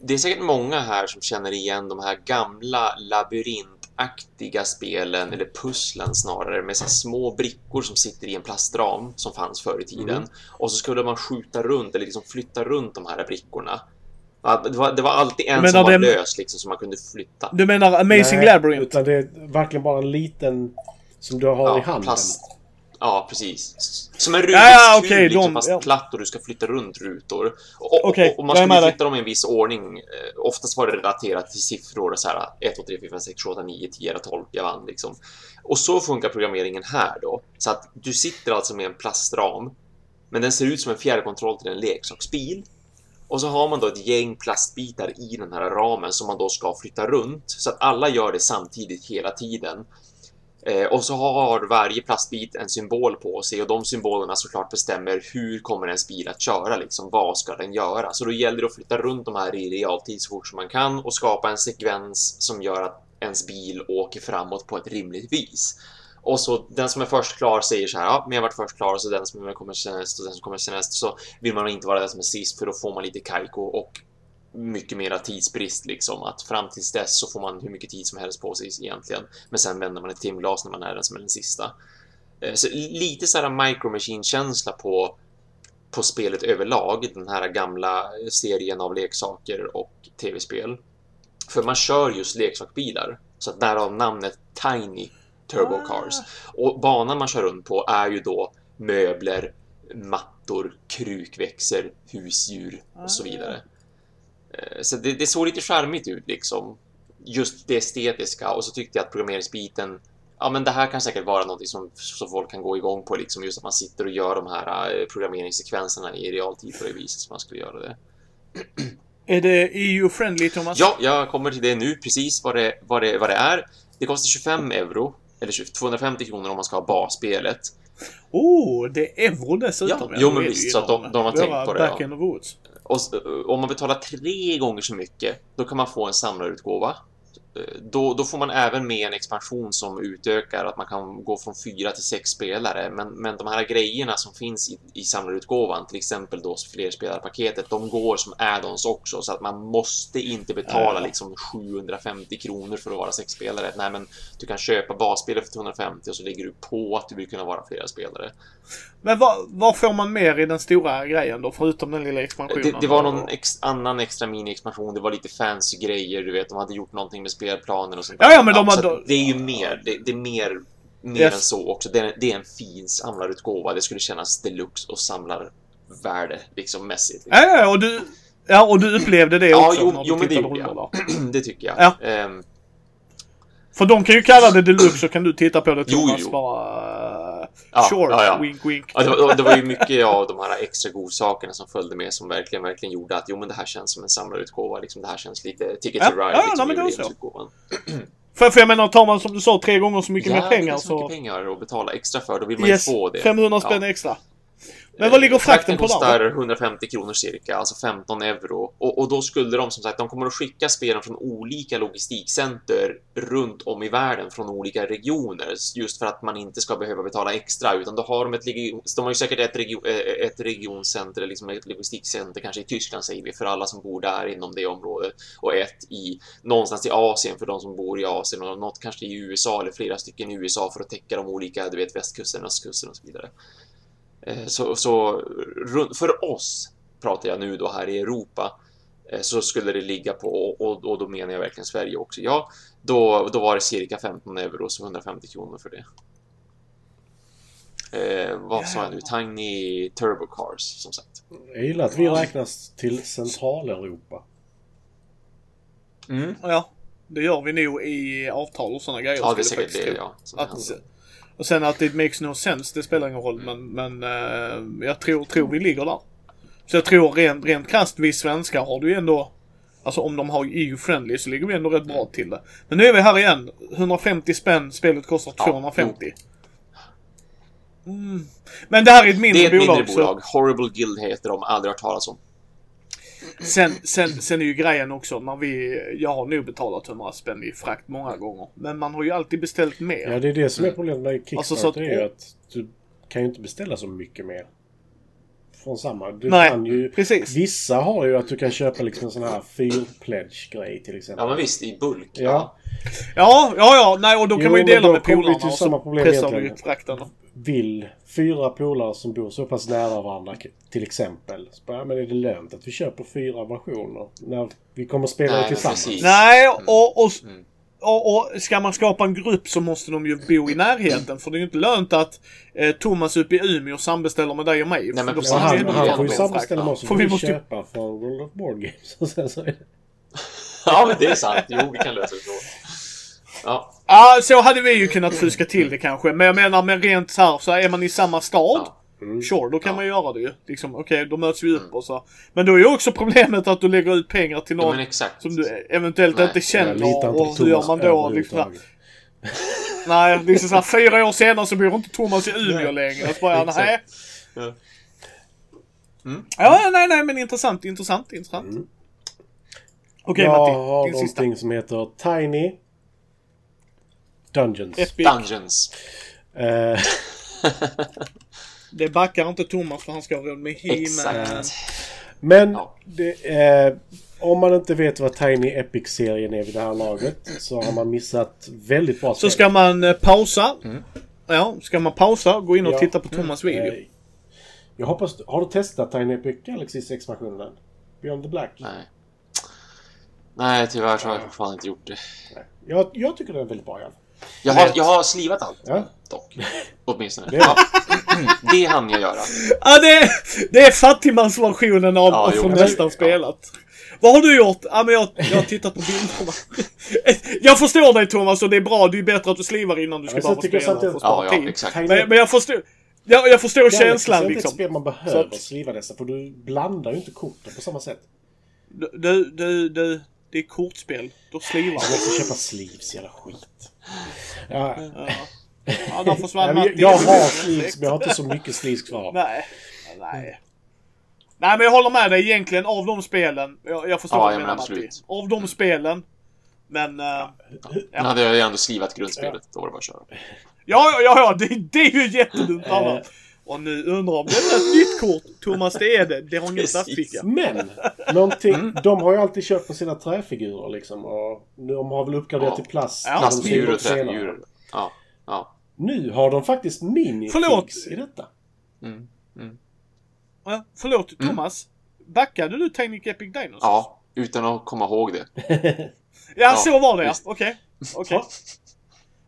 det är säkert många här som känner igen de här gamla labyrintaktiga spelen, eller pusslen snarare, med så små brickor som sitter i en plastram som fanns förr i tiden. Mm. Och så skulle man skjuta runt, eller liksom flytta runt de här brickorna. Det var, det var alltid en som var den- lös, liksom, som man kunde flytta. Du menar Amazing Nej, Labyrinth? Utan det är verkligen bara en liten som du har Ja, i handen. plast. Ja, precis. Som en Rubiks ja, kub, okej, liksom, de- fast ja. platt och du ska flytta runt rutor. Och, och, Okej, och man skulle flytta dem i en viss ordning. Eh, Oftast var det relaterat till siffror, så här 1, 2, 3, 4, 5, 6, 7, 8, 9, 10, 11, 12, jag vann liksom. Och så funkar programmeringen här då. Så att du sitter alltså med en plastram, men den ser ut som en fjärrkontroll till en leksaksbil. Och så har man då ett gäng plastbitar i den här ramen som man då ska flytta runt så att alla gör det samtidigt hela tiden. Eh, och så har varje plastbit en symbol på sig och de symbolerna såklart bestämmer hur kommer ens bil att köra, liksom vad ska den göra? Så då gäller det att flytta runt de här i realtid så fort som man kan och skapa en sekvens som gör att ens bil åker framåt på ett rimligt vis. Och så den som är först klar säger så här, ja, men jag varit först klar och så den som kommer senast och den som kommer senast så vill man inte vara den som är sist för då får man lite kajko och mycket mera tidsbrist liksom. Att fram tills dess så får man hur mycket tid som helst på sig egentligen. Men sen vänder man ett timglas när man är den som är den sista. Eh, så lite så här Micro Machine-känsla på, på spelet överlag. Den här gamla serien av leksaker och tv-spel. För man kör just leksaksbilar. Så att därav namnet Tiny Turbo Ah. Cars. Och banan man kör runt på är ju då möbler, mattor, krukväxter, husdjur och så Ah. vidare. Eh, Så det, det såg lite charmigt ut liksom. Just det estetiska och så tyckte jag att programmeringsbiten Ja men det här kan säkert vara något som, som folk kan gå igång på liksom just att man sitter och gör de här eh, programmeringssekvenserna i realtid på det viset som man skulle göra det. Är det EU-friendly Thomas? Ja, jag kommer till det nu precis vad det, vad det, vad det är. Det kostar 25 euro, eller 20 250 kronor om man ska ha basspelet. Oh, det är euro dessutom. Ja, jo, men visst, så att de- de har tänkt på det, Back ja. the woods. Och s- om man betalar tre gånger så mycket, då kan man få en samlarutgåva. Eh, Då, då får man även med en expansion som utökar att man kan gå från fyra till sex spelare. Men, men de här grejerna som finns i, i samlarutgåvan, till exempel då flerspelarpaketet, de går som add-ons också. Så att man måste inte betala liksom 750 kronor för att vara sex spelare. Nej, men du kan köpa basspelet för 250 och så lägger du på att du vill kunna vara flera spelare. Men vad, vad får man mer i den stora grejen då, förutom den lilla expansionen? Det, det var någon ex, annan extra mini-expansion, det var lite fancy grejer, du vet, de hade gjort någonting med spelplanen och sånt Ja, ja, men de så hade- Det är ju mer, det, det är mer, mer Yes. än så också. Det är, det är en fin samlarutgåva, det skulle kännas deluxe och samlarvärde, liksom mässigt. Ja, ja, och du... Ja, och du upplevde det Ja, också jo, när du jo, men det gjorde jag. där. <clears throat> det tycker jag. Ja. Ehm, För de kan ju kalla det deluxe så kan du titta på det Jo, Thomas jo. bara... Ja, sure, ja, ja. wink wink. Ja, det, var, det var ju mycket av de här extra godsakerna som följde med som verkligen, verkligen gjorde att jo, men det här känns som en samlarutgåva. Liksom, det här känns lite Ticket to Ride, ja, liksom, nej, men det var. För, för jag menar, tar man som du sa tre gånger så mycket ja, mer pengar så pengar att betala extra för, då vill man Yes, ju få det. 500 spänn extra. Men vad ligger frakten Frakten på kostar där? 150 kronor cirka, alltså 15 euro. Och, och då skulle de som sagt, de kommer att skicka spelen från olika logistikcenter runt om i världen från olika regioner. Just för att man inte ska behöva betala extra, utan då har de ett de har ju säkert ett, region, eh, ett regioncenter, eller liksom ett logistikcenter, kanske i Tyskland säger vi, för alla som bor där inom det området. Och ett i någonstans i Asien för de som bor i Asien och något kanske i USA eller flera stycken i USA för att täcka de olika, du vet, västkusten, östkusten och så vidare. Eh, Så, så för oss, pratar jag nu då här i Europa, eh, så skulle det ligga på, och, då menar jag verkligen Sverige också, ja, då, då var det cirka 15 euro, så 150 kronor för det. Eh, vad sa jag nu? Tiny Turbo Cars, som sagt. Jag gillar att vi räknas till Centraleuropa. Mm. Ja, det gör vi nog i avtal och sådana grejer. Ja, det är säkert det, ja. som Att. Och sen att det makes no sense, det spelar ingen roll. Men, men eh, jag tror, tror vi ligger där. Så jag tror rent, rent krasst, vi svenskar har du ju ändå Alltså om de har EU-friendly så ligger vi ändå rätt bra till det. Men nu är vi här igen. 150 spänn, spelet kostar Ja, 250. Mm. Men det här är ett mindre Det är ett bolag. mindre så- bolag. Horrible Guild heter de, aldrig hört talas om. Sen, sen, sen är ju grejen också när vi, jag har nog betalat 100 spänn i frakt många gånger. Men man har ju alltid beställt mer. Ja, det är det som är problemet med Kickstarter. Alltså, så att- är ju att du kan ju inte beställa så mycket mer. Från samma. Du Nej, kan ju... precis. Vissa har ju att du kan köpa liksom en sån här fyrpledge-grej till exempel. Ja, men visst, i bulk. Ja. Ja, ja, ja, nej och då kan Jo, man ju men dela då med kommer vi polarna till och samma så problem pressar vi egentligen. frakten. Vill fyra polare som bor så pass nära varandra till exempel. Så bara, ja, men är det lönt att vi köper fyra versioner? När vi kommer spela Nej, tillsammans. precis. Nej, och, och, Mm. och, och ska man skapa en grupp så måste de ju bo i närheten. För det är ju inte lönt att eh, Thomas uppe i Umeå sambeställer med dig och mig. men för då precis, Ja, han, han får ju sambeställa med oss. Så För får vi måste- köpa från World of Board Games. Och sen så är det... Ja, men det är sant. Jo, vi kan lösa det så. Ja, Ja, så hade vi ju kunnat fuska till det kanske. Men jag menar, men rent så här så är man i samma stad. ja. Mm. Sure, då kan Ja. man göra det ju. Liksom, okej, då möts vi upp och så. Men då är ju också problemet att du lägger ut pengar till ja någon exakt. som du eventuellt Nej, inte Jag känner. inte Och hur gör man då? Liksom, nej, liksom så här, fyra år senare så bor inte Thomas i Umeå längre. Så bara, nej. Ja. Ja, nej, nej, men intressant, intressant, intressant. Mm. Okej, jag Matti, har din sista. någonting som heter Tiny Dungeons. Epic. Dungeons. Eh, <laughs> Det backar inte Thomas för han ska ha råd med He-Man. Exakt. men Ja. det, eh, om man inte vet vad Tiny Epic-serien är vid det här laget så har man missat väldigt bra Så ska man eh, pausa. Mm. Ja, ska man pausa, gå in och Ja. titta på Thomas video. Eh, Jag hoppas... Har du testat Tiny Epic Galaxys expansionen än? Beyond the Black? Nej. Nej, tyvärr så har jag fortfarande inte gjort det. Jag, jag tycker den är väldigt bra i alla fall. Jag har, jag har slivat allt, Ja. dock. <laughs> Åtminstone. Det- Ja. Det hann jag göra. Ja, det, det är fattigmansversionen av Ja, ja, men- nästan ja. spelat. Vad har du gjort? Ja, men jag, jag har tittat på bilderna. <laughs> jag förstår dig Thomas och det är bra. Det är bättre att du slivar innan du ska tycker jag spela spara Ja, ja, exakt. Men, men jag förstår, jag, jag förstår Galaxy känslan är inte ett liksom. spel man behöver att- sliva dessa för du blandar ju inte korten på samma sätt. Du, du, du, du, det är kortspel. Då slivar Jag måste köpa sleeves, jävla skit. Ja, Ja, ja där försvann jag, jag, Matti. jag har sleeves men jag har inte så mycket sleeves kvar. Nej, nej. Nej men jag håller med dig egentligen av de spelen. Jag, jag förstår Ja, vad ja, du men menar Matti. absolut. Av de spelen. Men... eh, Ja, Nu hade jag ju ändå slivat grundspelet. Då var det bara att köra. ja, ja, ja det, det är ju jättedumt annars. Och nu undrar om det är ett nytt kort. Thomas, det är det. Det har ingen plastficka. Men! Någonting, de har ju alltid köpt på sina träfigurer liksom. Och de har väl uppgraderat Ja. till plast. Ja. Träfigurer. Ja. Ja. Nu har de faktiskt minifigs Förlåt. i detta. Mm. Mm. Ja, förlåt Thomas. Backade du Tiny Epic Dinosaurs? Ja, utan att komma ihåg det. <laughs> Ja, Ja, så var det. Okej. Okej.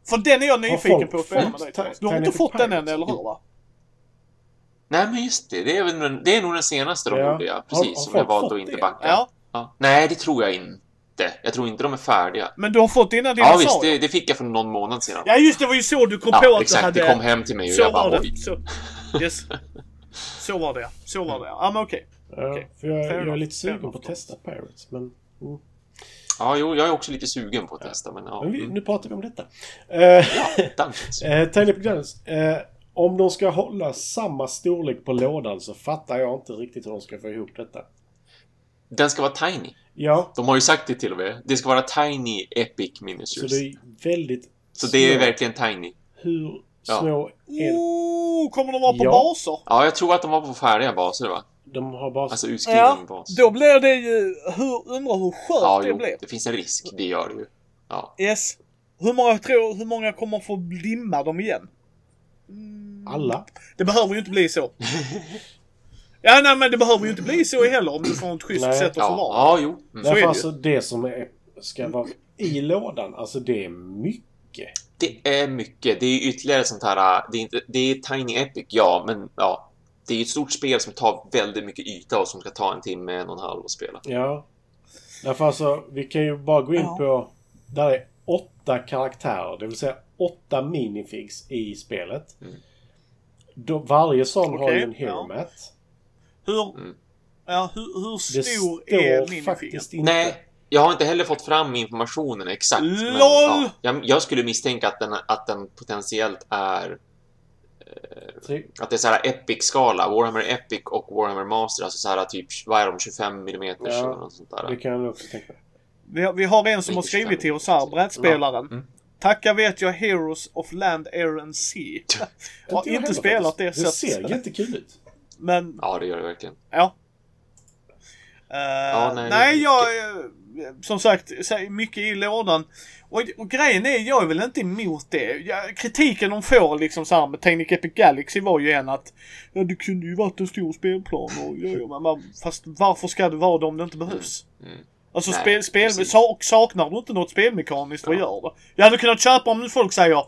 För den är jag nyfiken folk på att spela med dig. Du har inte fått den än, eller hur? Va? Nej, men just det. Det är, väl, det är nog den senaste de Ja. gjorde, ja. Har- Precis. har som folk jag valde fått att inte backa. Ja. Ja. Nej, det tror jag inte. Jag tror inte de är färdiga. Men du har fått dina Ja, dinosaurier? visst. Det, det fick jag för någon månad sedan. Ja just det, var ju så du kom på Ja, att exakt. du hade... Det kom hem till mig och Så jag bara var det. Så, yes. så var det. Så var det. Ja men okej. Ja, för jag, är lite sugen på att testa Pirates. Men, mm. Ja, jo, jag är också lite sugen på att testa, men ja. men vi, Mm. nu pratar vi om detta. Eh, Ja, Dungeons. <laughs> eh, Tiny Epic Dungeons. Om de ska hålla samma storlek på lådan så fattar jag inte riktigt hur de ska få ihop detta. Den ska vara tiny. Ja, De har ju sagt det till och med. Det ska vara tiny epic så miniatures. det är väldigt Så det är verkligen tiny. Hur Ja. små är Oh, kommer de vara på Ja. baser? Ja, jag tror att de var på färdiga baser va? De har bara... Alltså utskriven Ja, bas. då blir det ju... Hur, undrar hur skört Ja, det jo, blir. det finns en risk. Det gör det ju. Ja. Yes. Hur många tror hur många kommer få limma dem igen? Alla. Det behöver ju inte bli så. Ja, nej men det behöver ju inte bli så heller om du får ett schysst Nej. sätt att Ja, förvara. ja, jo. Mm. Så är Därför det alltså det som är, ska vara i lådan, alltså det är mycket. Det är mycket. Det är ytterligare sånt här... Det är, inte, det är Tiny Epic, ja, men ja. Det är ett stort spel som tar väldigt mycket yta och som ska ta en timme, en och en halv att spela. Ja. Därför alltså, vi kan ju bara gå in Ja. på... Där är åtta karaktärer, det vill säga åtta minifigs i spelet. Mm. Då, varje sån har Okej, ju en hero ja. Hur, Mm. ja, hur, hur Det stor står är minifigen? faktiskt inte... Nej, jag har inte heller fått fram informationen exakt. Men, LOL! ja, jag, jag skulle misstänka att den, att den potentiellt är... Tre- Att det är så här Epic-skala. Warhammer Epic och Warhammer Master. Alltså så här typ, vad är de? 25 mm Ja, eller något sånt där. Det kan jag också tänka mig. Vi har, vi har en som har skrivit till oss här, brädspelaren. Mm. Tacka vet jag Heroes of Land, Air and Sea. <laughs> har jag inte heller spelat det faktiskt. Det ser jättekul ut. Men, Ja, det gör det verkligen. ja. Eh, Ja, nej, nej, det är jag... eh, Som sagt, mycket i lådan. Och, och grejen är, jag är väl inte emot det. Jag, kritiken de får liksom så här med Technic Epic Galaxy var ju en att ja, det kunde ju varit en stor spelplan och ja, ja, men, fast varför ska det vara det om det inte behövs? Mm. Alltså Nej, spel, spel, precis. sak, saknar du inte något spelmekaniskt, vad Ja. gör det? Jag hade kunnat köpa om folk säger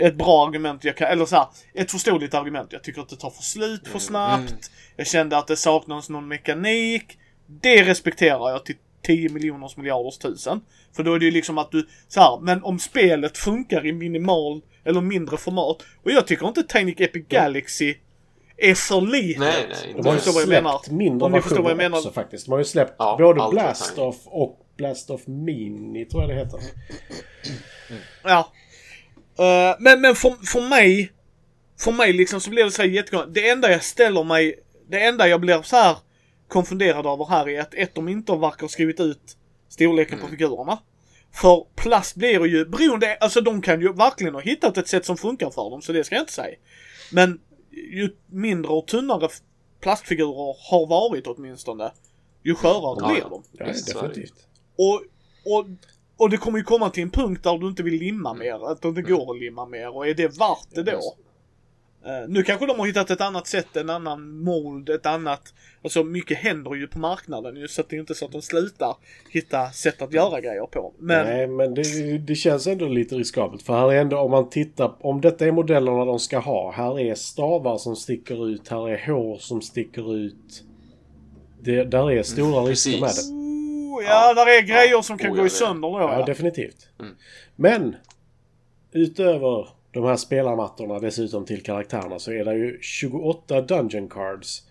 ett bra argument, jag kan, eller så här, ett förståeligt argument. Jag tycker att det tar för slut för Mm. snabbt. Mm. Jag kände att det saknades någon mekanik. Det respekterar jag till 10 miljoners miljarders tusen. För då är det ju liksom att du, så här, men om spelet funkar i minimal eller mindre format. Och jag tycker inte Tiny Epic Galaxy är för litet. Nej, nej, De har ju släppt mindre Om ni förstår vad jag versioner menar. också faktiskt. De har ju släppt Ja, både allt är Blast tiny. Off och Blast Off Mini, tror jag det heter. Ja. Eh, men men för, för mig, för mig liksom så blir det så här jättekonstigt. Det enda jag ställer mig, det enda jag blir så här konfunderad över här är att ett, de inte verkar ha skrivit ut storleken på Mm. figurerna. För plast blir ju beroende, alltså de kan ju verkligen ha hittat ett sätt som funkar för dem, så det ska jag inte säga. Men ju mindre och tunnare plastfigurer har varit åtminstone, ju skörare Ja, blir ja. de. Ja, definitivt. Och, och, och det kommer ju komma till en punkt där du inte vill limma Mm. mer, att det inte går att limma mer och är det värt det då? Eh, nu kanske de har hittat ett annat sätt, en annan mold, ett annat... Alltså mycket händer ju på marknaden ju så att det är inte så att de slutar hitta sätt att göra grejer på. Men Nej, men det, det känns ändå lite riskabelt. För här är ändå, om man tittar, om detta är modellerna de ska ha. Här är stavar som sticker ut, här är hår som sticker ut. Det, där är stora risker med det. oh, ja, där är grejer som kan Oh, gå ja, sönder då. Ja, Ja, definitivt. Mm. Men utöver de här spelarmattorna dessutom till karaktärerna så är det ju 28 Dungeon Cards.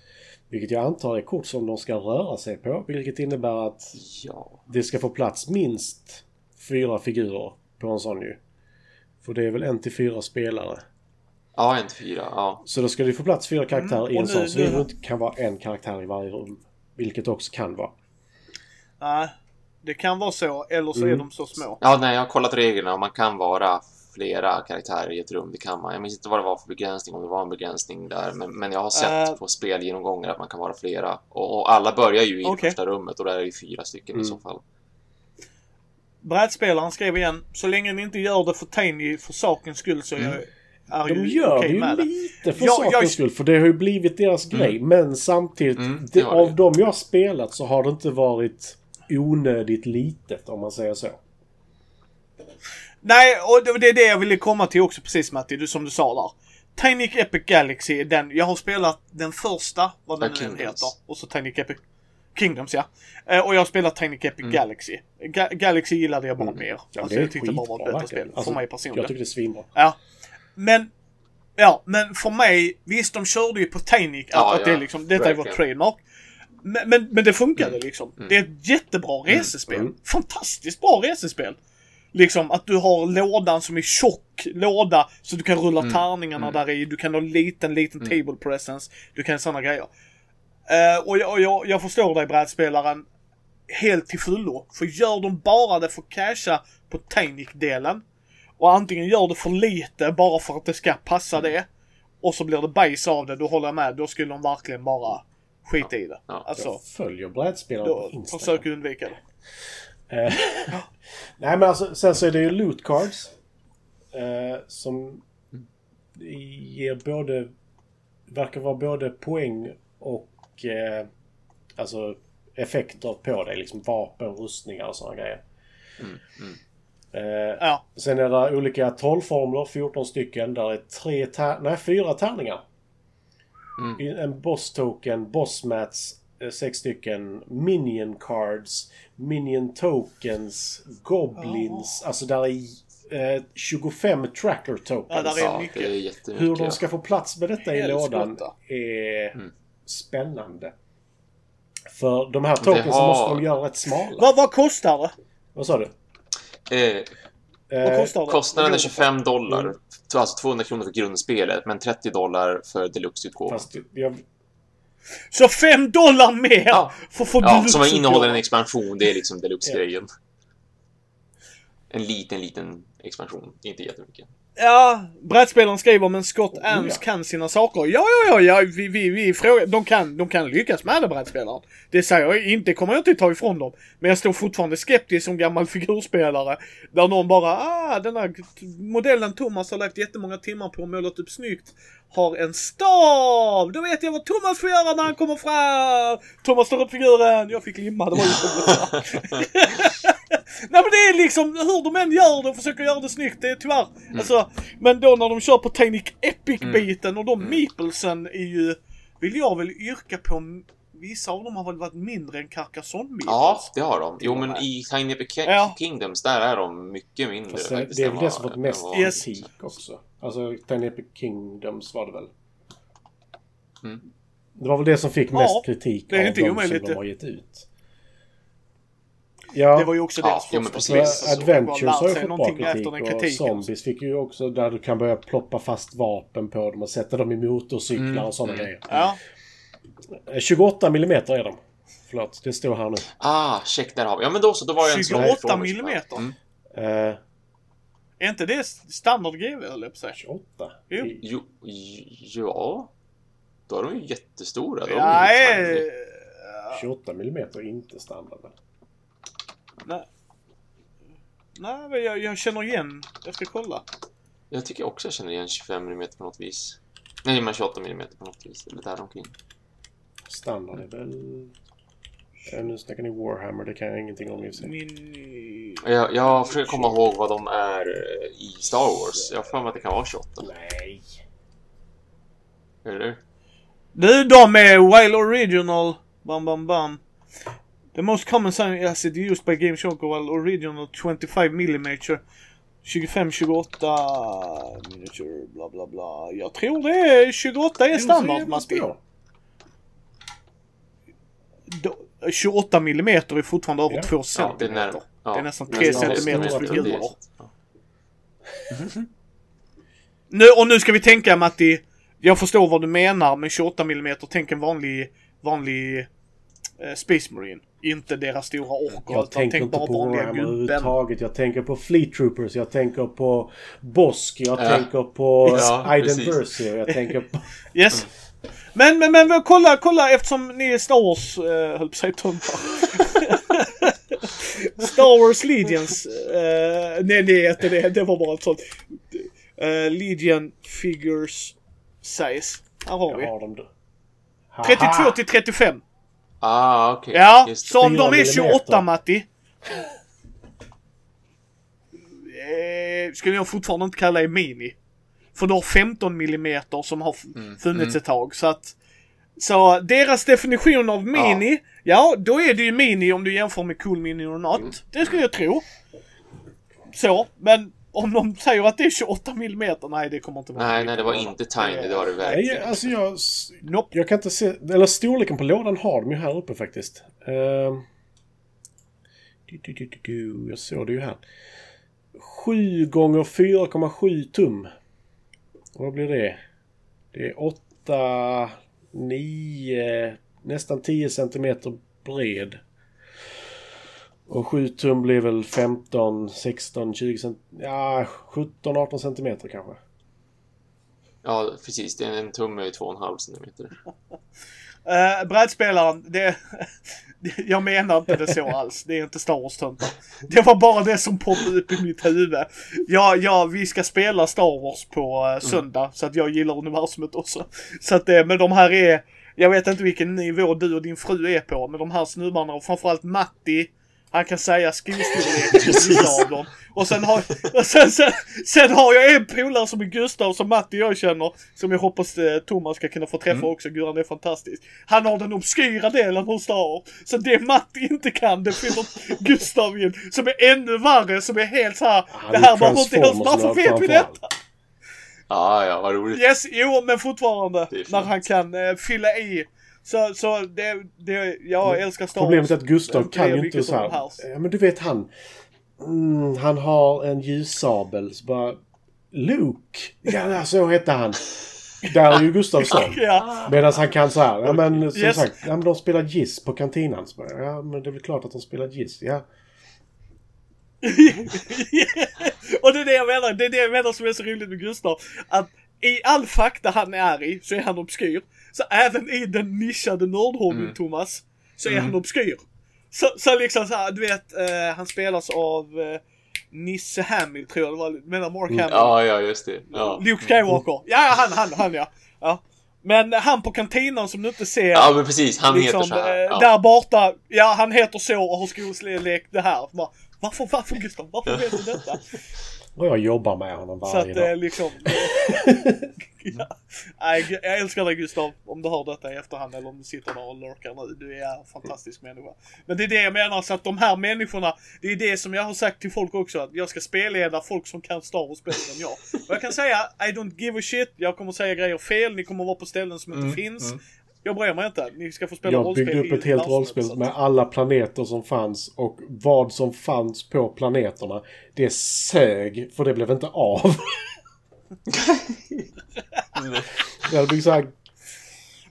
Vilket jag antar är kort som de ska röra sig på. Vilket innebär att Ja. det ska få plats minst fyra figurer på en sån ju. För det är väl en till fyra spelare. Ja, en till fyra. Ja. Så då ska det få plats fyra karaktärer Mm, i en nu- sån. Så det inte kan vara en karaktär i varje rum. Vilket också kan vara. Nej, det kan vara så, eller så är Mm. de så små. ja, nej, jag har kollat reglerna och man kan vara flera karaktärer i ett rum. Det kan man. Jag minns inte vad det var för begränsning, om det var en begränsning där. Men, men jag har sett Eh. på spelgenomgångar att man kan vara flera. Och, och alla börjar ju i Okej. första rummet och där är det fyra stycken i Mm. så fall. Brädspelaren skrev igen, så länge ni inte gör det för Tiny för sakens skull så är jag är De ju gör okej det ju det. lite för Ja, sakens jag- skull. För det har ju blivit deras grej. Men samtidigt, Mm, det, det det. av de jag har spelat så har det inte varit onödigt litet om man säger så. Nej, och det- det är det jag ville komma till också precis Matti, du, som du sa där. Tiny Epic Galaxy är den, jag har spelat den första, vad den Ja, nu heter. Och så Tiny Epic Kingdoms ja. Eh, och jag har spelat Tiny Epic Galaxy. Ga- Galaxy gillade jag bara mer. Mm. Ja, alltså, det är jag tyckte det bara var ett bättre verkligen. spel. Alltså, för mig Jag personligen. tycker det är svinbra. Ja. Men, ja, men för mig, visst de körde ju på Tiny, att, Ja, att det är ja, liksom, detta är vår verkligen. trademark. Men, men, men det funkade liksom. Det är ett jättebra resespel. Mm. Fantastiskt bra resespel. Liksom att du har lådan som är tjock låda så du kan rulla Mm. tärningarna Mm. där i. Du kan ha liten, liten Mm. table presence. Du kan sådana grejer. Eh, och jag, jag, jag förstår dig brädspelaren helt till fullo. För gör de bara det för att casha på Tanic-delen och antingen gör det för lite bara för att det ska passa det och så blir det bajs av det, då håller jag med. Då skulle de verkligen bara skita i det. Ja. Alltså, Jag följer brädspelare på Instagram. försök undvika det. Eh, Nej men alltså, sen så är det ju loot cards. Eh, som ger både... Verkar vara både poäng och eh, alltså effekter på dig. Liksom vapen, rustningar och sådana grejer. Mm, mm. Eh, Ja, sen är det olika trollformler, 14 stycken. Där är tre tär- nej, fyra tärningar. Mm. En boss token, boss mats, eh, sex stycken, minion cards, minion tokens, goblins. Alltså där är eh, 25 tracker tokens. Ja, där är Ja, mycket. det är. Hur de ska få plats med detta i Helskotta. lådan är Mm. spännande. För de här tokensen har- måste de göra rätt smala. vad, vad kostar det? Vad sa du? Eh, Vad Eh, kostnaden är Vad 25 dollar. Mm. Alltså 200 kronor för grundspelet, men 30 dollar för deluxe-utgåvan. Så 5 dollar mer Ja. för att få Ja, deluxe som innehåller en expansion. Det är liksom deluxe-grejen. En liten, liten expansion. Inte jättemycket. Ja, brädspelaren skriver men Scott Oh, Ams ja. kan sina saker. Ja, ja, ja, ja vi, vi, vi frågar, de kan, de kan lyckas med det brädspelaren. Det säger jag inte, kommer jag inte ta ifrån dem. Men jag står fortfarande skeptisk som gammal <laughs> figurspelare. Där någon bara, ah, den här modellen Thomas har lagt jättemånga timmar på och målat upp snyggt. Har en stav! Då vet jag vad Thomas får göra när han kommer fram! Thomas tar upp figuren, jag fick limma, det var ju. <laughs> Nej men det är liksom hur de än gör det och försöker göra det snyggt. Det är tyvärr. Alltså, men då när de kör på Tanic Epic-biten och de meeplesen är ju, vill jag väl yrka på, vissa av dem har väl varit mindre än Carcassonne meeples. Ja, det har de. Jo, men i Tiny Epic Ja. Kingdoms, där är de mycket mindre fast det, faktiskt. det är väl det som fått mest vad- Yes. kritik också. Alltså, Tiny Epic Kingdoms var det väl? Mm. Det var väl det som fick Ja, mest kritik det är av inte de som de har gett ut. Ja, Det var ju också Ja, deras jo, men första precis. spel. så så de har Adventures har ju fått bra kritik och kritiken. Zombies fick ju också där du kan börja ploppa fast vapen på dem och sätta dem i motorcyklar Mm, och sådana mm. grejer. Ja, Eh, 28 mm är de. Förlåt, det står här nu. Ah, check, där har vi. Ja, men då så. Då var jag en sån 28 fråga. millimeter. Mm. Eh, är inte det standard GV höll jag på att säga? 28? Jo. Jo, ja. Då är de ju jättestora. De är ju Nej, tiny. 28 mm är inte standard. Nej. Nej, men jag, jag känner igen. Jag ska kolla. Jag tycker också jag känner igen 25 mm på något vis. Nej, men 28 mm på något vis. Eller där omkring. Standard är väl... Eh, Nu snackar ni Warhammer, det kan jag ingenting om i för sig. Min... Jag, jag försöker komma ihåg vad de är eh, i Star Wars. Jag har för mig att det kan vara 28. Nej. Eller? Du, de är Wild Original. Bam, bam, bam. The most common sign acid used by Game Shocker Wild Original 25 mm 25, 28 miniature, bla bla bla. Jag tror det är 28 är standard, Masti. Då- 28 mm är fortfarande över Ja. 2 Ja, det är, cm. Det är nästan men tre det är centimeter stora figurer. figurer. Ja. Nu, och nu ska vi tänka Matti. Jag förstår vad du menar med 28 mm. Tänk en vanlig, vanlig eh, Space Marine. Inte deras stora orker. Jag utan tänker tänk inte bara på vanliga Warhammer gubben. överhuvudtaget. Jag tänker på Fleet Troopers, jag tänker på Bosk, jag Ja. tänker på Ja, Iden. Versio, jag tänker på... Yes. Men, men, men kolla, kolla eftersom ni är Star Wars, eh, höll på att säga töntar. <laughs> Star Wars Legions. Eh, nej, det är inte det. Det var bara ett sånt. Eh, Legion Figures Size. Här har Jag vi. har dem då. 32 till 35. Ah, okej. Ja, Just så om de är millimeter. 28 Matti. Eh, skulle jag fortfarande inte kalla det mini. För du har 15 millimeter som har f- Mm, funnits mm. ett tag. Så att... Så deras definition av mini, ja. då är det ju mini om du jämför med cool mini or not. Mm. Det skulle jag tro. Så, men om de säger att det är 28 millimeter, nej det kommer inte vara Nej, nej, det var inte tiny. Det var det verkligen. Nej, alltså jag... Nope. Jag kan inte se... Eller storleken på lådan har de ju här uppe faktiskt. Du, du, du, du, du. Jag såg det ju här. 7 gånger 4,7 tum. Vad blir det? Det är 8, 9, nästan 10 centimeter bred. Och 7 tum blir väl 15, 16, 20 cent... Ja, 17, 18 centimeter kanske. Ja, precis. Det är en tumme i 2,5 centimeter. Uh, <laughs> brädspelaren, det... <laughs> jag menar inte det så alls. Det är inte Star Wars-töntar. Det var bara det som poppade upp i mitt huvud. Ja, ja, vi ska spela Star Wars på uh, söndag. Mm. Så att jag gillar universumet också. Så att det, men de här är... Jag vet inte vilken nivå du och din fru är på, men de här snubbarna och framförallt Matti han kan säga skostorlek <laughs> av dem. Och sen har, och sen, sen, sen har jag en polare som är Gustav som Matti och jag känner. Som jag hoppas eh, Thomas ska kunna få träffa mm. också. Gud han är fantastisk. Han har den obskyra delen hos Star Så det Matti inte kan det fyller Gustav in. Som är ännu värre. Som är helt såhär. det här var inte ens. Varför vet vi detta? Ja, ja, vad roligt. Yes, jo men fortfarande. När han kan eh, fylla i så, så det, det, jag mm. älskar Star Wars. Problemet är att Gustav kan ju inte så här. Ja men du vet han. Mm, han har en ljussabel. Så bara, Luke! Ja, så hette han. Där är ju Gustavsson. <laughs> ja. Medan han kan så här. Ja men som yes. sagt. Ja, men de spelar Giss på kantinan. Ja men det är väl klart att de spelar Giss. Ja. <laughs> och det är det jag menar. Det är det jag menar som är så roligt med Gustav. Att i all fakta han är i så är han obskyr. Så även i den nischade nördhobbyn mm. Thomas, så är mm. han obskyr. Så, så liksom så här, du vet, uh, han spelas av uh, Nisse Hamill tror jag det var, menar Mark mm. Hamill? Ja, ja just det. Ja. Luke Skywalker. Ja, han, han, han ja. ja. Men han på kantinan som du inte ser. Ja men precis, han liksom, heter så här. Eh, ja. Där borta, ja han heter så och har skolslek det här. Varför, varför Gustav, varför vet du detta? <laughs> Och jag jobbar med honom varje dag. Så att det liksom... <laughs> ja. Nej, jag älskar dig Gustav, om du hör detta i efterhand eller om du sitter där och lurkar nu. Du är en fantastisk människa. Men det är det jag menar, så att de här människorna, det är det som jag har sagt till folk också, att jag ska spelleda folk som kan Star Wars bättre än jag. Och jag kan säga, I don't give a shit, jag kommer säga grejer fel, ni kommer vara på ställen som inte mm, finns. Mm. Jag bryr mig inte. Ni ska få spela jag rollspel. Jag byggde upp ett helt rollspel med alla planeter som fanns och vad som fanns på planeterna. Det sög, för det blev inte av. <laughs> jag byggt så här...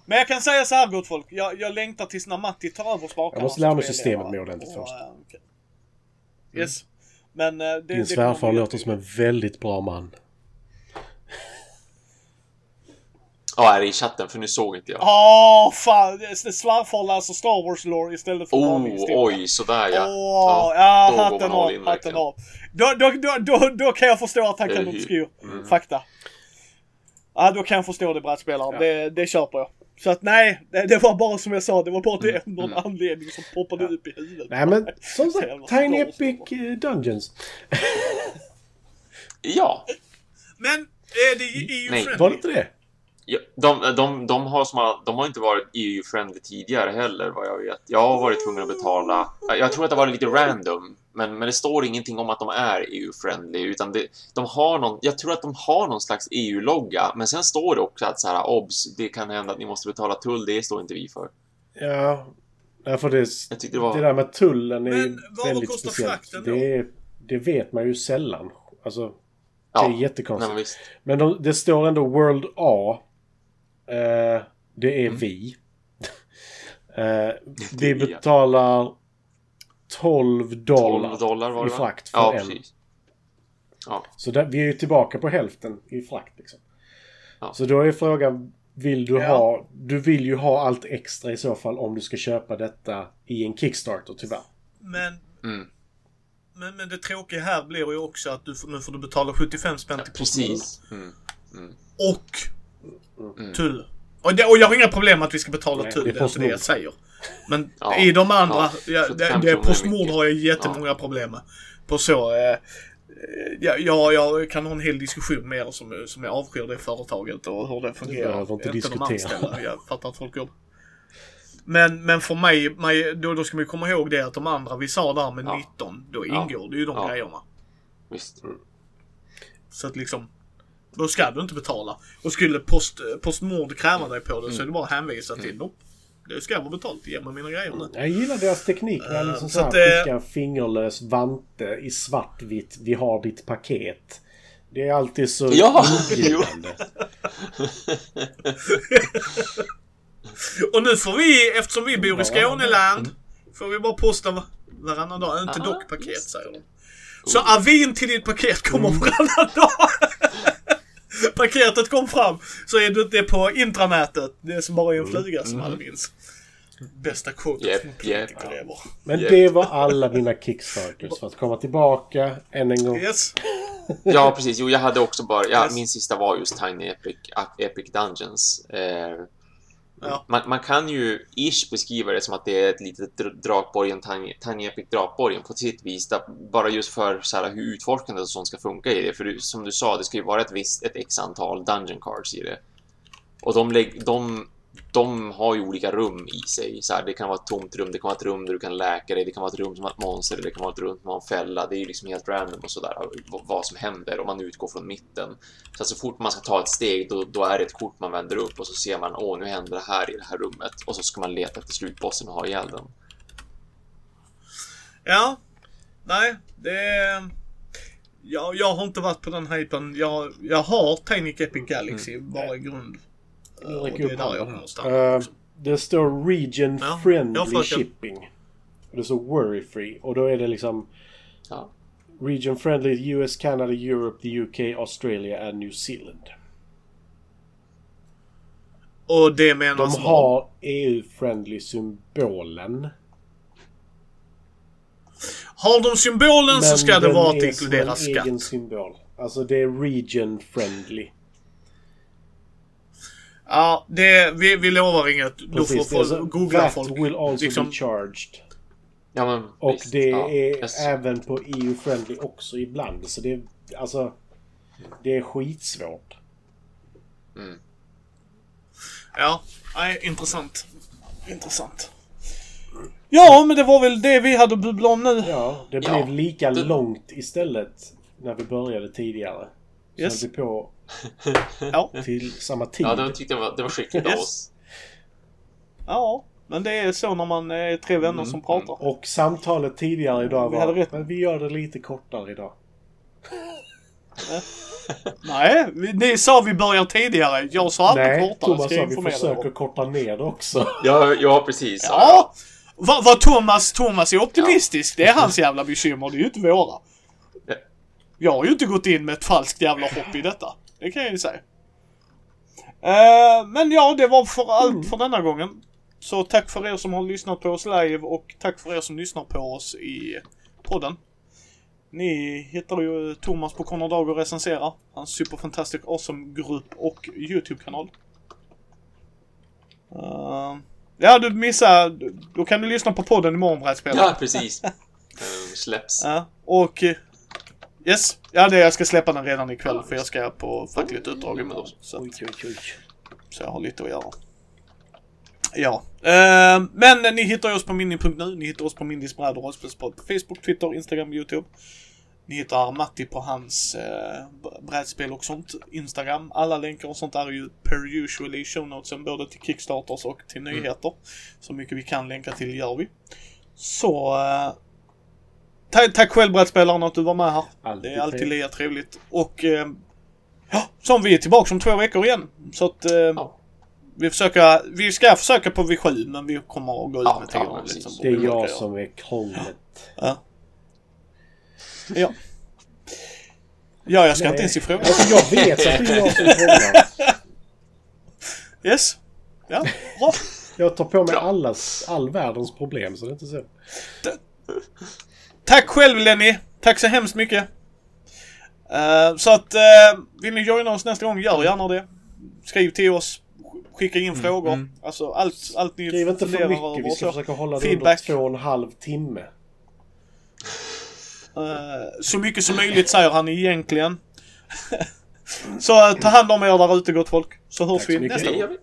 Men jag kan säga så här gott folk. Jag, jag längtar tills när Matti tar över spakarna. Jag måste lära mig systemet mer ordentligt först. okay. Yes. Men uh, det, Din svärfar låter som en väldigt bra man. Ja, är det i chatten? För nu såg inte jag. Åh, oh, fan! Svärfar läser Star Wars-lore istället för oh, Oj, sådär ja. Oh, ja, ja hatten av, hatten av. Då, då, då, då, då kan jag förstå att han kan obskyr mm. fakta. Ja, då kan jag förstå det brädspelaren. Ja. Det, det köper jag. Så att nej, det, det, var bara som jag sa, det var bara det mm. <laughs> någon mm. anledning som poppade ja. upp i huvudet. Nej men <laughs> som sagt, Tiny Epic eh, Dungeons. ja. Men är det EU-friendly? Var det inte det? Ja, de, de, de, har som, de har inte varit EU-friendly tidigare heller vad jag vet. Jag har varit tvungen att betala. Jag tror att det var lite random, men, men det står ingenting om att de är EU-friendly utan det, de har någon. Jag tror att de har någon slags EU-logga, men sen står det också att så här obs, det kan hända att ni måste betala tull. Det står inte vi för. Ja, för det, det, var... det där med tullen är men, väldigt speciellt. Det, det vet man ju sällan. Alltså, det är jättekonstigt. Nej, men, men de, det står ändå World A Eh, det är mm. vi. <laughs> eh, vi betalar 12 dollar, 12 dollar i frakt för ja, en. Precis. Ja. Så där, vi är ju tillbaka på hälften i frakt. Liksom. Ja. Så då är frågan, vill du ja. ha... Du vill ju ha allt extra i så fall om du ska köpa detta i en Kickstarter tyvärr. Men... Mm. Men, men det tråkiga här blir ju också att du får, nu får du betala 75 spänn till Precis. Mm. Mm. Och Mm. Tull. Och, det, och jag har inga problem med att vi ska betala Nej, tull, det är inte det jag säger. Men ja, i de andra, ja, ja, det, det, Postnord har jag jättemånga ja. problem med. På så, eh, ja, ja, jag kan ha en hel diskussion med er som, som jag avskyr det företaget och hur det fungerar. Jag inte, inte de anställda. Jag fattar att folk jobbar. Men, men för mig, mig då, då ska man ju komma ihåg det att de andra vi sa där med ja. 19, då ingår det ju de ja. grejerna. Visst. Så att liksom, då ska du inte betala. Och skulle post, Postnord kräva dig på det mm. så är det bara att hänvisa till mm. dem. Det ska vara betalt. Ge mig mina grejer nu. Jag gillar deras teknik med Eh, liksom så så här, det- skicka en fingerlös vante i svartvitt. Vi har ditt paket. Det är alltid så Ja, <laughs> inbjudande. <laughs> Och nu får vi, eftersom vi bor i. Skåneland, får vi bara posta va- varannan dag. Inte Ah, dock paket säger de. Så avin till ditt paket kommer varannan dag. <laughs> <laughs> Paketet kom fram, så är du inte på intranätet. Det är som bara är en fluga som alla minns. Bästa quotet Japp, från japp. politiker ever. Men Japp. det var alla mina kickstarters för att komma tillbaka än en gång. Yes. <laughs> Ja, precis. Jo, jag hade också bara... Ja, Yes. Min sista var just Tiny Epic, Epic Dungeons. Eh, Ja. man, man kan ju ish beskriva det som att det är ett litet dr- Drakborgen, Tiny, Epic Drakborgen på sitt vis. Där, bara just för så här, hur utforskandet och sånt ska funka i det. För du, som du sa, det ska ju vara ett visst, ett x antal dungeon cards i det. Och de, lägg, de, de har ju olika rum i sig. Så här, det kan vara ett tomt rum, det kan vara ett rum där du kan läka dig, det kan vara ett rum som har ett monster, det kan vara ett rum som har en fälla. Det är ju liksom helt random och sådär vad som händer om man utgår från mitten. Så att så fort man ska ta ett steg, då, då är det ett kort man vänder upp och så ser man, åh, nu händer det här i det här rummet. Och så ska man leta efter slutbossen och ha ihjäl den. Ja. Nej, det. Jag, jag har inte varit på den hypen. Jag, jag har Tiny Epic Galaxy bara i grund. Och det är där jag kommer stanna. Eh, också. det står region Ja, friendly shipping. Och det står worry free. Och då är det liksom Ja. region friendly US, Canada, Europe, the UK, Australia and New Zealand. Och det menas De har EU-friendly symbolen. Har de symbolen så ska det den vara är att som inkludera en skatt. egen symbol. Alltså det är region friendly. Ja, det, vi, vi lovar inget. Då får Precis, är folk googla that folk. will also liksom- be charged. Ja, men Och visst. det ja, är yes. även på EU-friendly också ibland. Så det är alltså... Det är skitsvårt. Ja, nej, intressant. Intressant. Ja, men det var väl det vi hade att bubbla om nu. Ja, det Ja, blev lika det- långt istället när vi började tidigare. Så Yes. vi på Ja, till samma tid. Ja, det tyckte jag var, det var skickligt av Yes. oss. ja. Men det är så när man är tre vänner som pratar. Och samtalet tidigare idag Vi var... hade rätt. Men vi gör det lite kortare idag. <laughs> Nej, vi- ni sa vi börjar tidigare. Jag sa aldrig Nej, kortare. Thomas sa vi försöker korta ner det också. Ja, ja precis. Ja! Vad vad Thomas, Thomas är optimistisk, det är hans jävla bekymmer. Det är ju inte våra. Ja. Jag har ju inte gått in med ett falskt jävla hopp i detta. Det kan jag ju säga. Eh, men ja, det var för allt för denna gången. Så tack för er som har lyssnat på oss live och tack för er som lyssnar på oss i podden. Ni hittar ju Thomas på Conor Dag och recenserar. Hans Superfantastic Awesome-grupp och YouTube-kanal. Eh, ja, du missade. Då kan du lyssna på podden imorgon, brädspelare. Ja, precis. <laughs> Den släpps. Ja, och... Yes. Ja, det jag ska släppa den redan ikväll för jag ska på fackligt uppdrag imorgon. Så, Oj, oj, oj. så jag har lite att göra. Ja. Eh, men ni hittar oss på mini.nu. Ni hittar oss på Mindys bräd och rollspelspodd på Facebook, Twitter, Instagram, YouTube. Ni hittar Matti på hans eh, brädspel och sånt. Instagram. Alla länkar och sånt är ju per usual i show notesen både till Kickstarters och till nyheter. Så mycket vi kan länka till gör vi. Så... Eh, ta- tack själv brädspelaren att du var med här. Alltid det är alltid lika trevligt. Och... Eh, ja, som vi är tillbaka om två veckor igen. Så att... Eh, Ja. vi, försöker, vi ska försöka på vid sju, men vi kommer att gå ut Ja, med ja, liksom, Det är jag som är krånglet. Ja. Ja. Ja, jag ska Nej. inte ens ifråga. Alltså jag vet att det är jag som är. Yes. Ja, bra. Jag tar på mig allas, all världens problem, så det är inte så. Tack själv Lenny. Tack så hemskt mycket. Eh, så att, uh, vill ni joina oss nästa gång, gör gärna det. Skriv till oss. Skicka in frågor. Alltså allt, allt ni Skriv inte för mycket. Vi ska så. försöka hålla det feedback. under två och en halv timme. Eh, så mycket som möjligt säger han egentligen. <laughs> så ta hand om er där ute gott folk. Så hörs Tack så vi mycket. nästa gång.